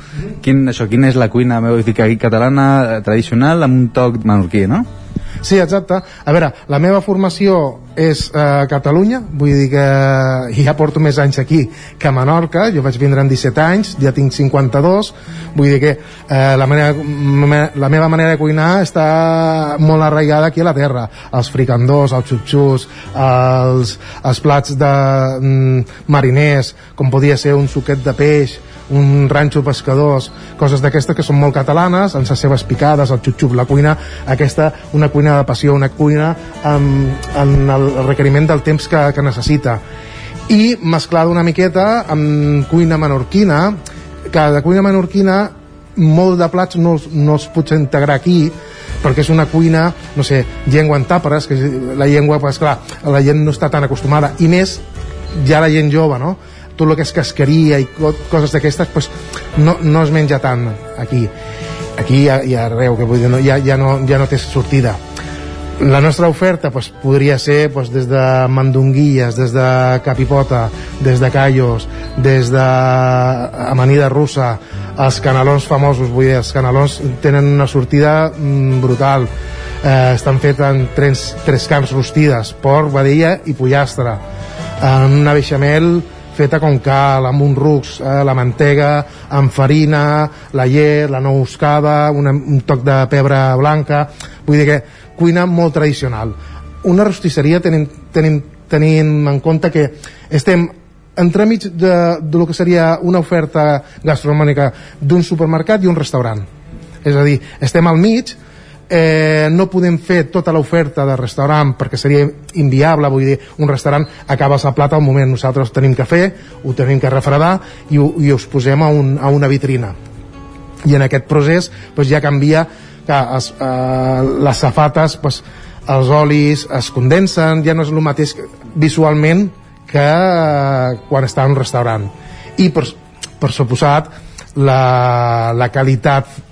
Quin, això, quina és la cuina aquí catalana tradicional amb un toc menorquí, no? Sí, exacte. A veure, la meva formació és eh, a Catalunya, vull dir que <laughs> ja porto més anys aquí que a Menorca, jo vaig vindre amb 17 anys, ja tinc 52, vull dir que eh, la, manera, la meva manera de cuinar està molt arraigada aquí a la terra. Els fricandors, els xutxus, els, els plats de mm, mariners, com podia ser un suquet de peix, un ranxo pescadors, coses d'aquestes que són molt catalanes, amb les seves picades, el xup-xup, la cuina, aquesta, una cuina de passió, una cuina amb, amb el requeriment del temps que, que necessita. I mesclada una miqueta amb cuina menorquina, que de cuina menorquina molt de plats no, no els pots integrar aquí, perquè és una cuina, no sé, llengua en tàperes, que la llengua, pues, clar, la gent no està tan acostumada, i més ja la gent jove, no? Tot el que és casqueria i co coses d'aquestes, pues, no, no es menja tant aquí. Aquí i i arreu, que vull dir, no, ja, ja, no, ja no té sortida. La nostra oferta pues, podria ser pues, des de mandonguilles, des de capipota, des de callos, des de amanida russa, els canelons famosos, vull dir, els canelons tenen una sortida mm, brutal. Eh, estan fets en tres, tres camps rostides, porc, vedella i pollastre. En una beixamel feta com cal, amb un rux, eh, la mantega, amb farina, la llet, la nou moscada, una, un toc de pebre blanca, vull dir que cuina molt tradicional. Una rostisseria tenim, tenim, tenim en compte que estem entremig de, de lo que seria una oferta gastronòmica d'un supermercat i un restaurant. És a dir, estem al mig eh, no podem fer tota l'oferta de restaurant perquè seria inviable, vull dir, un restaurant acabes el plat al moment, nosaltres tenim que fer, ho tenim que refredar i, ho, i us posem a, un, a una vitrina. I en aquest procés doncs, ja canvia que es, eh, les safates doncs, els olis es condensen. Ja no és el mateix visualment que eh, quan està en un restaurant. I per, per suposat la, la qualitat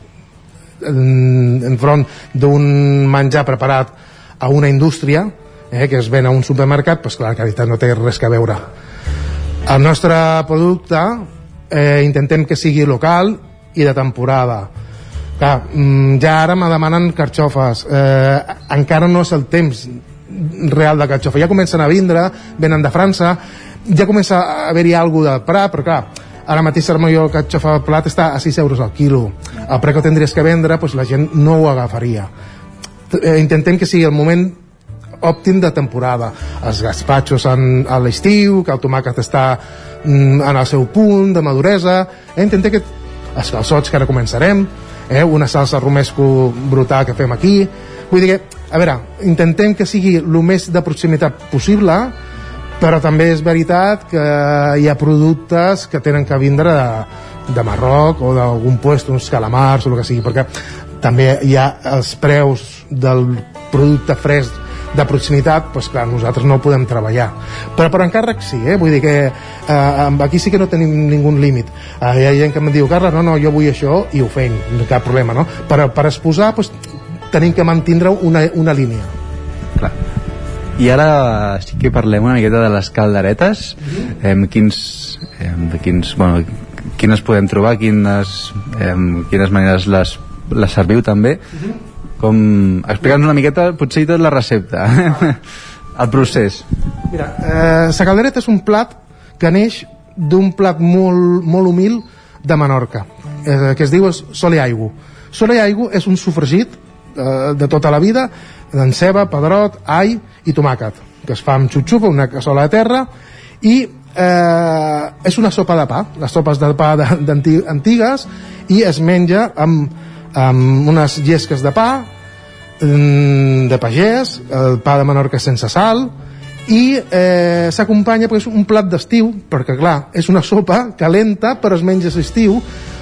enfront d'un menjar preparat a una indústria eh, que es ven a un supermercat doncs clar, la qualitat no té res que veure. El nostre producte eh, intentem que sigui local i de temporada. Clar, mm, ja ara me demanen carxofes. Eh, encara no és el temps real de carxofa, ja comencen a vindre venen de França ja comença a haver-hi alguna de Prat, però clar ara mateix el millor carxofa de plat està a 6 euros al quilo. El preu que tindries que vendre doncs la gent no ho agafaria. Eh, intentem que sigui el moment òptim de temporada. Els gaspatxos en, a l'estiu que el tomàquet està mm, en el seu punt de maduresa. Eh, intentem que els calçots que ara començarem eh, una salsa romesco brutal que fem aquí. Vull dir que, a veure, intentem que sigui el més de proximitat possible però també és veritat que hi ha productes que tenen que vindre de, de Marroc o d'algun puesto, uns calamars o el que sigui, perquè també hi ha els preus del producte fresc de proximitat, doncs clar, nosaltres no podem treballar. Però per encàrrec sí, eh? vull dir que eh, aquí sí que no tenim ningú límit. Eh, hi ha gent que em diu, Carles, no, no, jo vull això i ho fem, cap problema, no? Per, per exposar, doncs, tenim que mantindre una, una línia. Clar. I ara sí que parlem una miqueta de les calderetes, eh, quins, eh, de quins, bueno, quines podem trobar, quines, eh, quines maneres les, les serviu també. Com, explica'ns una miqueta, potser i tot la recepta, <laughs> el procés. Mira, eh, la caldereta és un plat que neix d'un plat molt, molt humil de Menorca, eh, que es diu sol i aigua. Sol i aigua és un sofregit eh, de tota la vida d'enceba, pedrot, all i tomàquet, que es fa amb xup-xup, una cassola de terra, i eh, és una sopa de pa, les sopes de pa de- d'anti- antigues, i es menja amb, amb unes llesques de pa, mm, de pagès, el pa de Menorca sense sal, i eh, s'acompanya perquè és un plat d'estiu, perquè clar, és una sopa calenta però es menja l'estiu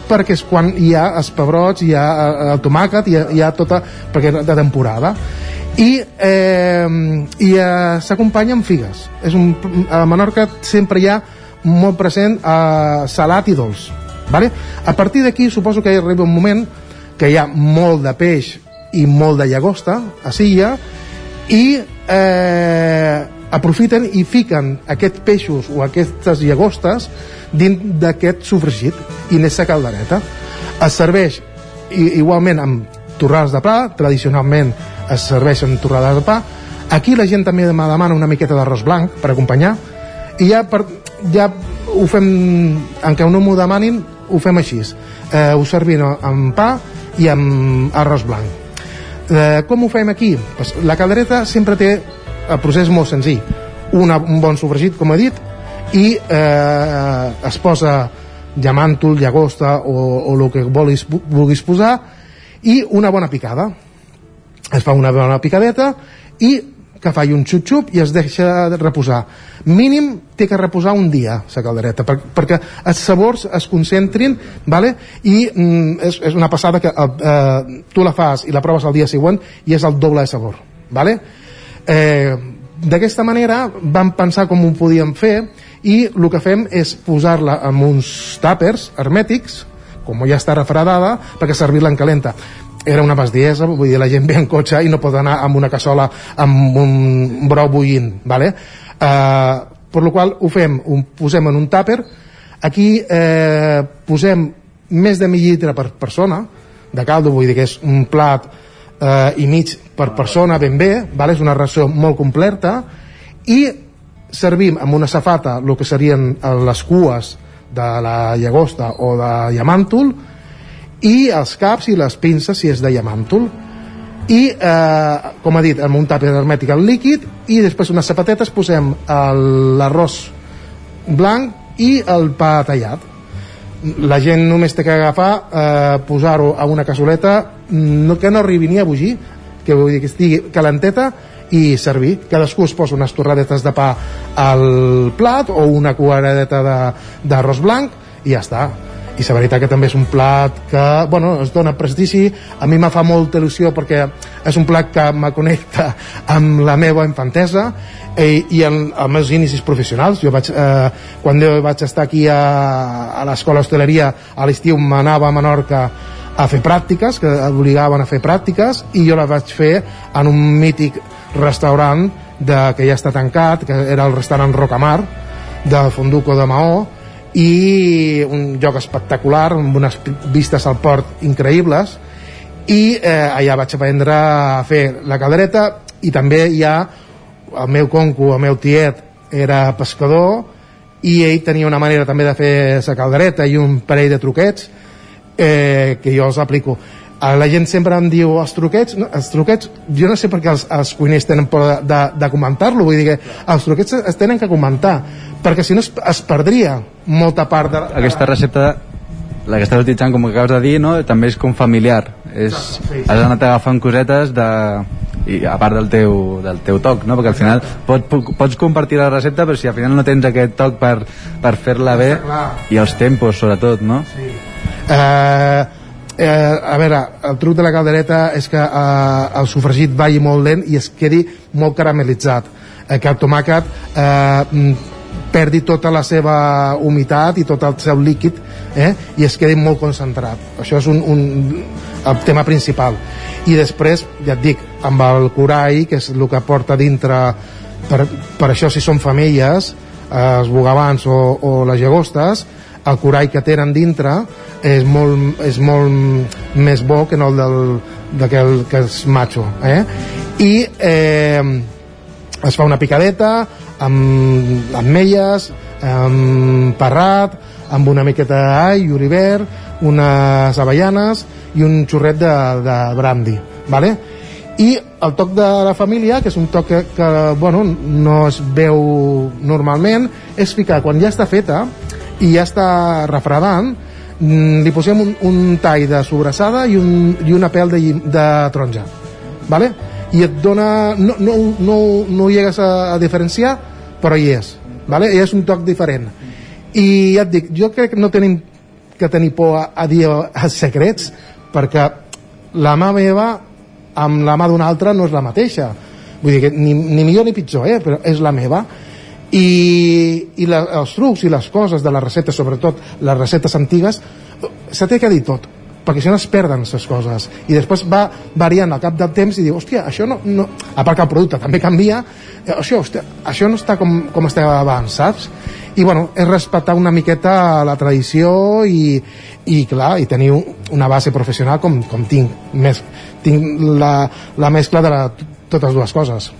perquè és quan hi ha els pebrots, hi ha eh, el tomàquet, hi ha, hi ha tota... perquè de temporada. I, eh, i eh, s'acompanya amb figues. És un, a Menorca sempre hi ha molt present eh, salat i dolç. Vale? A partir d'aquí suposo que arriba un moment que hi ha molt de peix i molt de llagosta a Silla i eh, aprofiten i fiquen aquests peixos o aquestes llagostes dins d'aquest sofregit i n'és la caldereta es serveix i, igualment amb torrades de pa tradicionalment es serveixen torrades de pa aquí la gent també demana una miqueta d'arròs blanc per acompanyar i ja, per, ja ho fem en què no m'ho demanin ho fem així eh, ho servim amb pa i amb arròs blanc Eh, com ho fem aquí? Pues la caldereta sempre té el procés molt senzill. Una, un bon sofregit, com he dit, i eh, es posa llamàntol, llagosta o, o el que vulguis, vulguis posar i una bona picada. Es fa una bona picadeta i que faci un xup-xup i es deixa de reposar. Mínim té que reposar un dia, la caldereta, per, perquè els sabors es concentrin, vale? i mm, és, és una passada que eh, tu la fas i la proves el dia següent i és el doble de sabor. Vale? Eh, D'aquesta manera vam pensar com ho podíem fer i el que fem és posar-la en uns tàpers hermètics, com ja està refredada, perquè servir-la en calenta era una bastiesa, vull dir, la gent ve en cotxe i no pot anar amb una cassola amb un brou bullint, vale? Uh, per la qual ho fem, ho posem en un tàper, aquí eh, posem més de mig litre per persona de caldo, vull dir que és un plat eh, i mig per persona ben bé, vale? és una ració molt completa i servim amb una safata el que serien eh, les cues de la llagosta o de llamàntol i els caps i les pinces si és de llamàntol i eh, com ha dit amb un tàper hermètic al líquid i després unes sapatetes posem l'arròs blanc i el pa tallat la gent només té que agafar eh, posar-ho a una cassoleta no, que no arribi ni a bullir que vull dir que estigui calenteta i servir. Cadascú es posa unes torradetes de pa al plat o una cuaradeta de- d'arròs blanc i ja està. I la veritat que també és un plat que, bueno, es dona prestigi, a mi me fa molta il·lusió perquè és un plat que me connecta amb la meva infantesa i, i en, els meus inicis professionals. Jo vaig, eh, quan jo vaig estar aquí a, a l'escola hosteleria a l'estiu m'anava a Menorca a fer pràctiques, que obligaven a fer pràctiques, i jo la vaig fer en un mític restaurant de, que ja està tancat, que era el restaurant Rocamar, de Fonduco de Maó, i un lloc espectacular, amb unes vistes al port increïbles, i eh, allà vaig aprendre a fer la caldereta, i també hi ha el meu conco, el meu tiet, era pescador, i ell tenia una manera també de fer la caldereta i un parell de truquets eh, que jo els aplico la gent sempre em diu els truquets, no, els truquets jo no sé per què els, els cuiners tenen por de, de, de comentar-lo vull dir que els truquets es tenen que comentar perquè si no es, es perdria molta part de... Aquesta recepta la que estàs utilitzant, com que acabes de dir, no? també és com familiar. És, has anat agafant cosetes de, i a part del teu, del teu toc, no? perquè al final pot, pots compartir la recepta, però si al final no tens aquest toc per, per fer-la bé, i els tempos sobretot, no? Sí. Eh, eh, a veure, el truc de la caldereta és que eh, el sofregit vagi molt lent i es quedi molt caramelitzat. Eh, que el tomàquet eh, mm, perdi tota la seva humitat i tot el seu líquid eh, i es quedi molt concentrat. Això és un, un, el tema principal. I després, ja et dic amb el corall, que és el que porta dintre per, per això si són femelles eh, els bogavants o, o les llagostes el corall que tenen dintre és molt, és molt més bo que no el del, d'aquell que és macho eh? i eh, es fa una picadeta amb ametlles amb parrat amb una miqueta d'all, julivert unes avellanes i un xurret de, de brandy vale? i el toc de la família que és un toc que, que bueno, no es veu normalment és ficar quan ja està feta i ja està refredant mm, li posem un, un tall de sobrassada i, un, i una pèl de, de taronja vale? i et dona no, no, no, no ho llegues a, a diferenciar però hi és vale? És un toc diferent i ja et dic, jo crec que no tenim que tenir por a, a dir els secrets perquè la mà meva amb la mà d'una altra no és la mateixa vull dir que ni, ni millor ni pitjor eh? però és la meva i, i la, els trucs i les coses de les receptes, sobretot les receptes antigues, se té que dir tot perquè si no es perden les coses i després va variant al cap del temps i diu, hòstia, això no, no... a part que el producte també canvia eh, hòstia, hòstia, això no està com, com estava abans, saps? i bueno, és respectar una miqueta la tradició i, i clar, i tenir un- una base professional com, com tinc més, tinc la, la mescla de la, totes dues coses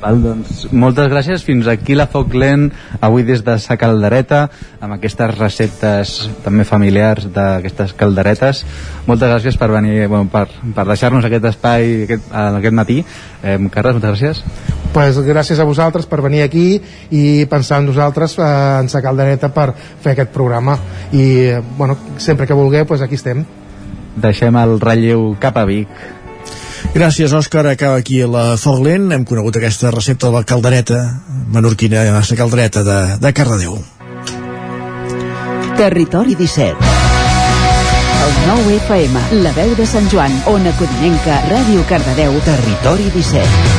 Val, doncs, moltes gràcies. Fins aquí la Foc Lent, avui des de sa caldereta, amb aquestes receptes també familiars d'aquestes calderetes. Moltes gràcies per venir, bueno, per, per deixar-nos aquest espai aquest, aquest matí. Eh, Carles, moltes gràcies. pues gràcies a vosaltres per venir aquí i pensar en nosaltres eh, en sa caldereta per fer aquest programa i eh, bueno, sempre que vulgueu pues aquí estem Deixem el relleu cap a Vic. Gràcies, Òscar. Acaba aquí la Foc Lent. Hem conegut aquesta recepta de la caldereta menorquina, la caldereta de, de Cardedeu. Territori 17. El 9 FM, la veu de Sant Joan, Ona Codinenca, Ràdio Cardedeu. Territori 17.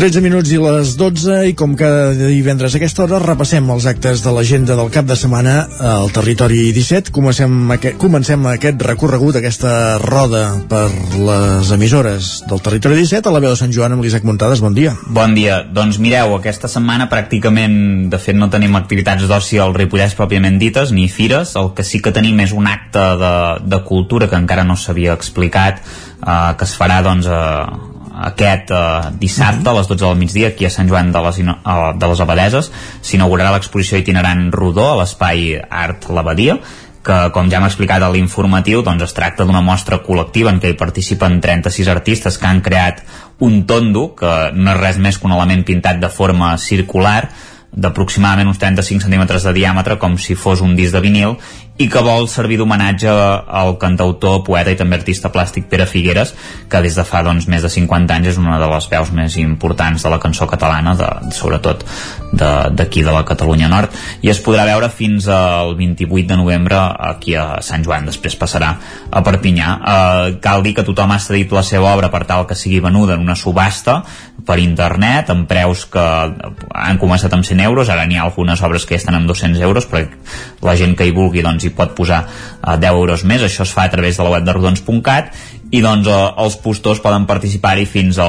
13 minuts i les 12 i com cada divendres a aquesta hora repassem els actes de l'agenda del cap de setmana al territori 17 comencem, aquest, comencem aquest recorregut aquesta roda per les emissores del territori 17 a la veu de Sant Joan amb l'Isaac Muntades, bon dia Bon dia. Doncs mireu, aquesta setmana pràcticament, de fet, no tenim activitats d'oci al Ripollès pròpiament dites, ni fires. El que sí que tenim és un acte de, de cultura que encara no s'havia explicat, eh, que es farà, doncs, eh, aquest eh, dissabte a les 12 del migdia aquí a Sant Joan de les, eh, de les Abadeses s'inaugurarà l'exposició itinerant Rodó a l'espai Art L'Abadia que, com ja hem explicat a l'informatiu, doncs es tracta d'una mostra col·lectiva en què hi participen 36 artistes que han creat un tondo, que no és res més que un element pintat de forma circular, d'aproximadament uns 35 centímetres de diàmetre com si fos un disc de vinil i que vol servir d'homenatge al cantautor, poeta i també artista plàstic Pere Figueres, que des de fa doncs, més de 50 anys és una de les veus més importants de la cançó catalana, de, sobretot d'aquí de, de la Catalunya Nord, i es podrà veure fins al 28 de novembre aquí a Sant Joan, després passarà a Perpinyà. Eh, cal dir que tothom ha cedit la seva obra per tal que sigui venuda en una subhasta per internet, amb preus que han començat amb 100 euros, ara n'hi ha algunes obres que ja estan amb 200 euros, perquè la gent que hi vulgui doncs, hi pot posar eh, 10 euros més, això es fa a través de la web de rodons.cat, i doncs eh, els postors poden participar-hi fins a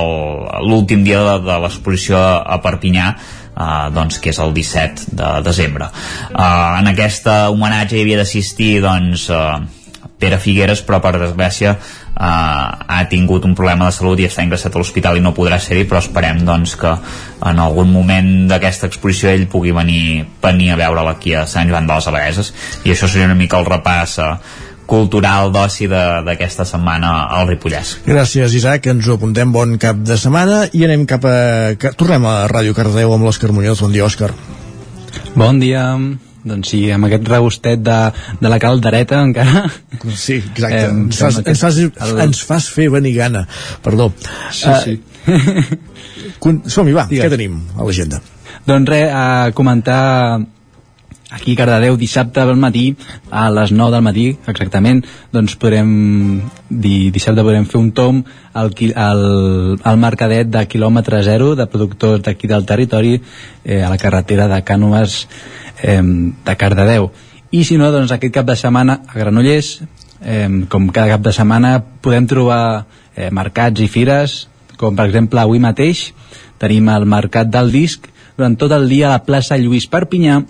l'últim dia de, de l'exposició a Perpinyà, Uh, doncs, que és el 17 de desembre. Uh, en aquesta homenatge hi havia d'assistir doncs, uh, Pere Figueres, però per desgràcia uh, ha tingut un problema de salut i està ingressat a l'hospital i no podrà ser-hi, però esperem doncs, que en algun moment d'aquesta exposició ell pugui venir, venir a veure'l aquí a Sant Joan de les Abadeses i això seria una mica el repàs uh, cultural d'oci d'aquesta setmana al Ripollès. Gràcies, Isaac. Ens ho apuntem. Bon cap de setmana i anem cap a... Tornem a Ràdio Cardeu amb l'Òscar Muñoz. Bon dia, Òscar. Bon dia. Doncs sí, amb aquest regustet de, de la caldereta encara. Sí, exacte. Eh, ens, fas, ens, fas, el... ens fas fer venir gana. Perdó. Sí, uh, sí. Som-hi, va, Digues. què tenim a l'agenda? Doncs res, a comentar aquí a Cardedeu dissabte al matí a les 9 del matí exactament doncs podrem di, dissabte podrem fer un tom al, al, al mercadet de quilòmetre zero de productors d'aquí del territori eh, a la carretera de Cànoes eh, de Cardedeu i si no doncs aquest cap de setmana a Granollers eh, com cada cap de setmana podem trobar eh, mercats i fires com per exemple avui mateix tenim el mercat del disc durant tot el dia a la plaça Lluís Perpinyà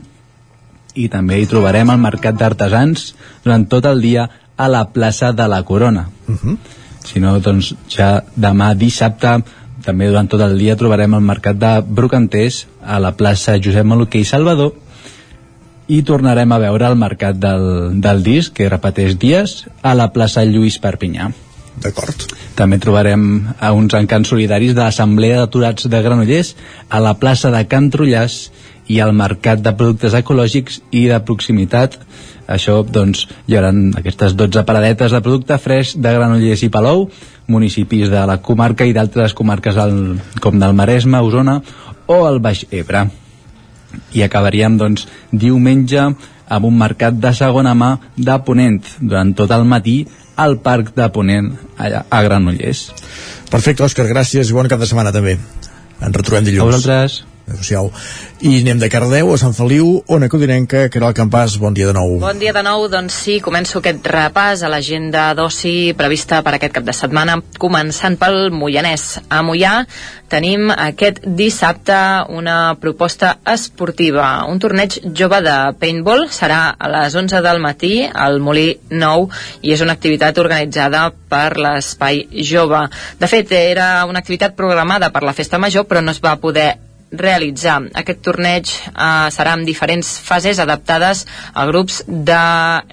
i també hi trobarem el Mercat d'Artesans durant tot el dia a la plaça de la Corona. Uh -huh. Si no, doncs ja demà dissabte també durant tot el dia trobarem el Mercat de Brocanters a la plaça Josep Maluquer i Salvador i tornarem a veure el Mercat del, del Disc, que repeteix dies, a la plaça Lluís Perpinyà. D'acord. També trobarem a uns encants solidaris de l'Assemblea d'Aturats de Granollers a la plaça de Can Trullàs i al mercat de productes ecològics i de proximitat això doncs hi haurà aquestes 12 paradetes de producte fresc de Granollers i Palou municipis de la comarca i d'altres comarques del, com del Maresme, Osona o el Baix Ebre i acabaríem doncs diumenge amb un mercat de segona mà de Ponent durant tot el matí al Parc de Ponent allà a Granollers. Perfecte, Òscar, gràcies i bon cap de setmana també. Ens retrobem dilluns. A vosaltres social. I anem de Cardeu a Sant Feliu, on Codinenca, Caral Campàs, bon dia de nou. Bon dia de nou, doncs sí, començo aquest repàs a l'agenda d'oci prevista per aquest cap de setmana, començant pel Moianès. A Moià tenim aquest dissabte una proposta esportiva, un torneig jove de paintball, serà a les 11 del matí al Molí Nou i és una activitat organitzada per l'Espai Jove. De fet, era una activitat programada per la Festa Major, però no es va poder realitzar. Aquest torneig eh, serà en diferents fases adaptades a grups de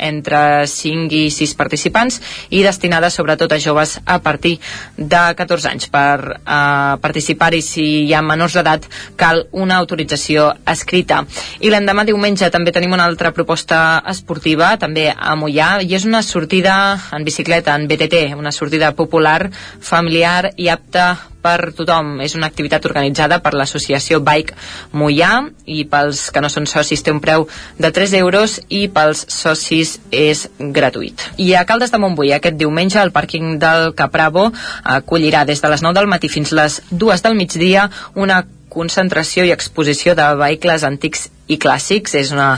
entre 5 i 6 participants i destinades sobretot a joves a partir de 14 anys. Per eh, participar-hi, si hi ha menors d'edat, cal una autorització escrita. I l'endemà diumenge també tenim una altra proposta esportiva, també a Mollà, i és una sortida en bicicleta, en BTT, una sortida popular, familiar i apta per tothom. És una activitat organitzada per l'associació Bike Mollà i pels que no són socis té un preu de 3 euros i pels socis és gratuït. I a Caldes de Montbui aquest diumenge el pàrquing del Capravo acollirà des de les 9 del matí fins les 2 del migdia una concentració i exposició de vehicles antics i clàssics. És una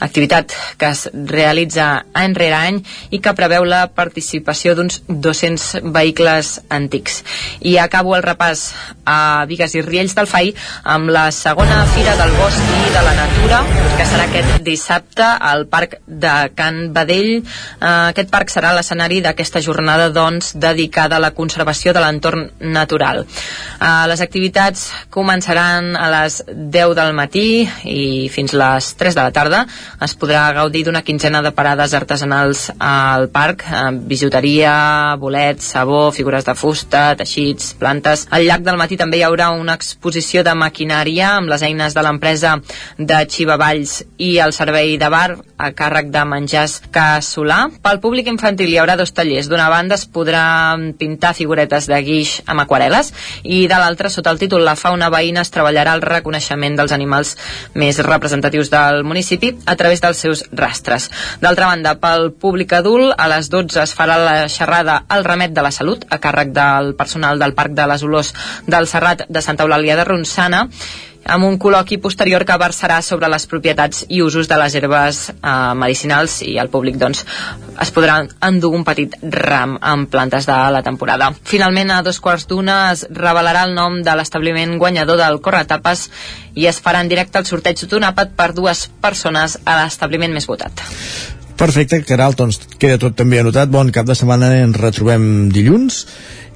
activitat que es realitza any rere any i que preveu la participació d'uns 200 vehicles antics. I acabo el repàs a Vigues i Riells del FAI amb la segona Fira del Bosc i de la Natura, que serà aquest dissabte al Parc de Can Badell. Eh, aquest parc serà l'escenari d'aquesta jornada doncs, dedicada a la conservació de l'entorn natural. Eh, les activitats començaran a les 10 del matí i fins les 3 de la tarda es podrà gaudir d'una quinzena de parades artesanals al parc, bijuteria, bolets, sabó, figures de fusta, teixits, plantes. Al llarg del matí també hi haurà una exposició de maquinària amb les eines de l'empresa de Xivavalls i el servei de bar a càrrec de menjars Casolà. Pel públic infantil hi haurà dos tallers. D'una banda es podrà pintar figuretes de guix amb aquarel·les i de l'altra, sota el títol La fauna veïna, es treballarà el reconeixement dels animals més representatius del municipi a través dels seus rastres. D'altra banda, pel públic adult, a les 12 es farà la xerrada El remet de la salut, a càrrec del personal del Parc de les Olors del Serrat de Santa Eulàlia de Ronçana, amb un col·loqui posterior que versarà sobre les propietats i usos de les herbes eh, medicinals i el públic doncs, es podrà endur un petit ram amb plantes de la temporada. Finalment, a dos quarts d'una es revelarà el nom de l'establiment guanyador del Corretapes i es farà en directe el sorteig d'un àpat per dues persones a l'establiment més votat. Perfecte, Caral, doncs queda tot també anotat. Bon cap de setmana, ens retrobem dilluns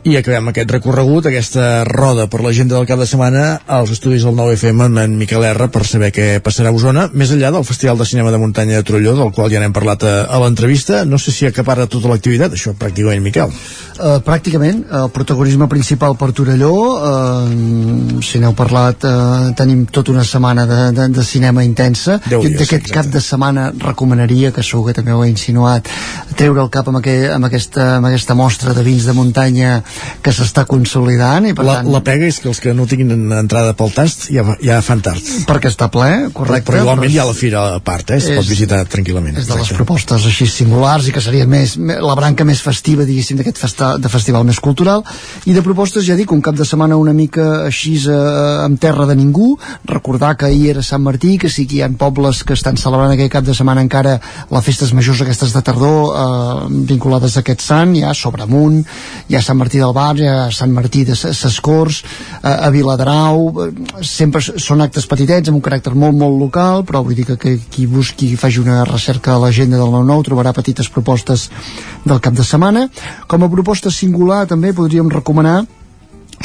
i acabem aquest recorregut, aquesta roda per l'agenda del cap de setmana als estudis del 9FM amb en Miquel R per saber què passarà a Osona, més enllà del Festival de Cinema de Muntanya de Trolló, del qual ja n'hem parlat a, a l'entrevista. No sé si acapara tota l'activitat, això pràcticament, Miquel. Uh, pràcticament, el protagonisme principal per Torelló, uh, si n'heu parlat, uh, tenim tota una setmana de, de, de cinema intensa. Jo d'aquest cap de setmana recomanaria, que segur que també ho he insinuat, treure el cap amb, aqu amb, aquesta, amb aquesta mostra de vins de muntanya que s'està consolidant i per La, tant... la pega és que els que no tinguin entrada pel tast ja, ja fan tard. perquè està ple, correcte. Però igualment però hi ha la fira a part, eh? Es pot és- visitar tranquil·lament. és de les propostes així singulars i que seria més, la branca més festiva diguéssim d'aquest festa, de festival més cultural i de propostes ja dic un cap de setmana una mica així eh, amb terra de ningú recordar que ahir era Sant Martí que sí que hi ha pobles que estan celebrant aquell cap de setmana encara les festes majors aquestes de tardor eh, vinculades a aquest sant hi ha Sobremunt, hi ha Sant Martí del Bar ha Sant Martí de Ses- Ses Corts eh, a Viladrau sempre són actes petitets amb un caràcter molt molt local però vull dir que, que qui busqui faci una recerca a l'agenda del 9-9 trobarà petites propostes del cap de setmana. Com a proposta singular també podríem recomanar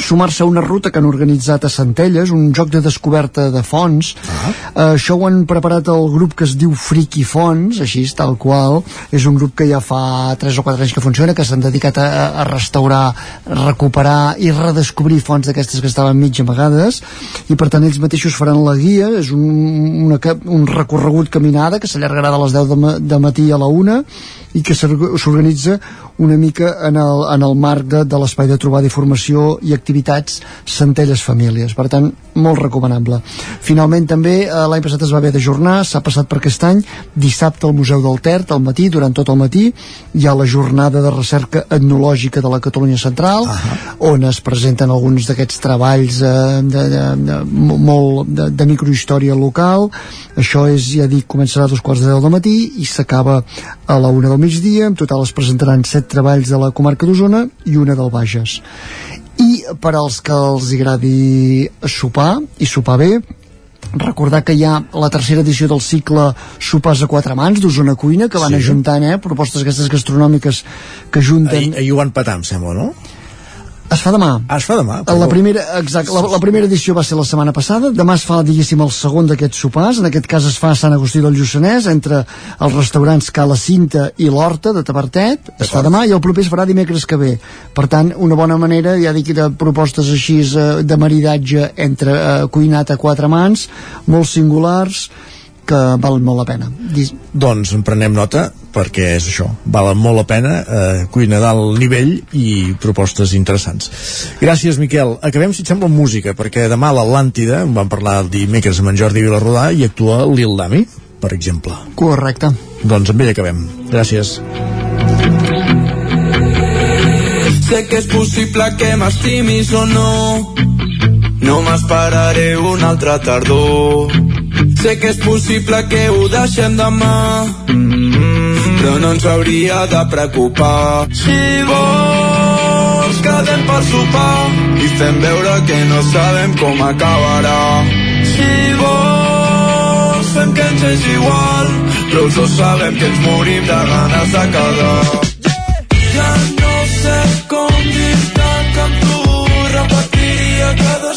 sumar-se a una ruta que han organitzat a Centelles, un joc de descoberta de fonts. Ah. Uh, això ho han preparat el grup que es diu Friki Fonts, així tal qual. És un grup que ja fa 3 o 4 anys que funciona, que s'han dedicat a, a restaurar, recuperar i redescobrir fonts d'aquestes que estaven mig amagades i per tant ells mateixos faran la guia, és un, una, un recorregut caminada que s'allargarà de les 10 de, ma de matí a la 1 i que s'org- s'organitza una mica en el, en el marc de, de l'espai de trobada i formació i activitats Centelles Famílies. Per tant, molt recomanable. Finalment també eh, l'any passat es va haver d'ajornar, s'ha passat per aquest any, dissabte al Museu del Ter, al matí, durant tot el matí, hi ha la jornada de recerca etnològica de la Catalunya Central, uh -huh. on es presenten alguns d'aquests treballs eh, de, de, de, mo- molt de, de microhistòria local. Això és, ja dic, començarà a dos quarts de deu del matí i s'acaba a la una del migdia. En total es presentaran set treballs de la comarca d'Osona i una del Bages. I per als que els agradi sopar i sopar bé, recordar que hi ha la tercera edició del cicle Sopars a quatre mans d'Osona Cuina que van Sí. ajuntant eh, propostes aquestes gastronòmiques que junten Ahir, ahir ho van petar, em sembla, no? Es fa demà. Ah, es fa demà? La primera, exacte, la, la primera edició va ser la setmana passada, demà es fa, diguéssim, el segon d'aquests sopars, en aquest cas es fa a Sant Agustí del Lluçanès, entre els restaurants Cala Cinta i l'Horta de Tabertet, es fa demà i el proper es farà dimecres que ve. Per tant, una bona manera, ja dic, de propostes així eh, de maridatge entre eh, cuinat a quatre mans, molt singulars, que valen molt la pena. Dis Doncs en prenem nota perquè és això, val molt la pena eh, cuina d'alt nivell i propostes interessants. Gràcies Miquel acabem si et sembla amb música perquè demà a l'Atlàntida, en vam parlar el dimecres amb en Jordi Vilarrodà i actua Lil Dami per exemple. Correcte. Doncs amb ell acabem. Gràcies. Sé que és possible que m'estimis o no No m'esperaré una altra tardor. Sé que és possible que ho deixem demà. Però no ens hauria de preocupar. Si vols quedem per sopar I fem veure que no sabem com acabarà. Si vols fem que ens és igual Però els dos sabem que ens morim de ganes de quedar. Ja no sé com dir-te que amb tu repetiria cada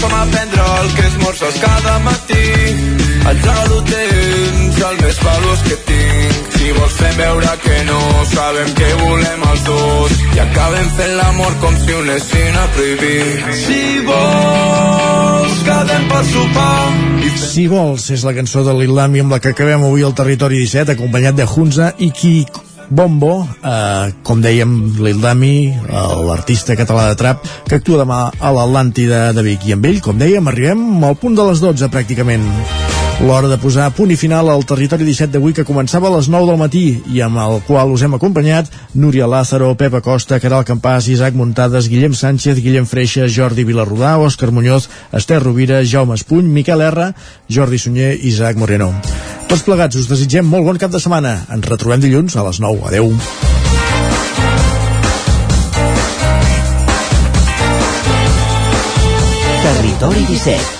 com a prendre el que esmorzes cada matí. El regalo temps, el més valós que tinc. Si vols fer veure que no, sabem que volem els dos. I acabem fent l'amor com si un anessin a prohibir. Si vols, quedem per sopar. Si vols, és la cançó de l'Illami amb la que acabem avui al Territori 17, acompanyat de Hunza i qui Bombo, eh, com dèiem, l'Ildami, l'artista català de trap, que actua demà a l'Atlàntida de Vic. I amb ell, com dèiem, arribem al punt de les 12, pràcticament. L'hora de posar punt i final al territori 17 d'avui que començava a les 9 del matí i amb el qual us hem acompanyat Núria Lázaro, Pepa Costa, Caral Campàs, Isaac Muntades, Guillem Sánchez, Guillem Freixa, Jordi Vilarrodà, Òscar Muñoz, Esther Rovira, Jaume Espuny, Miquel R, Jordi Sunyer i Isaac Moreno. Tots plegats us desitgem molt bon cap de setmana. Ens retrobem dilluns a les 9. Adeu. Territori 17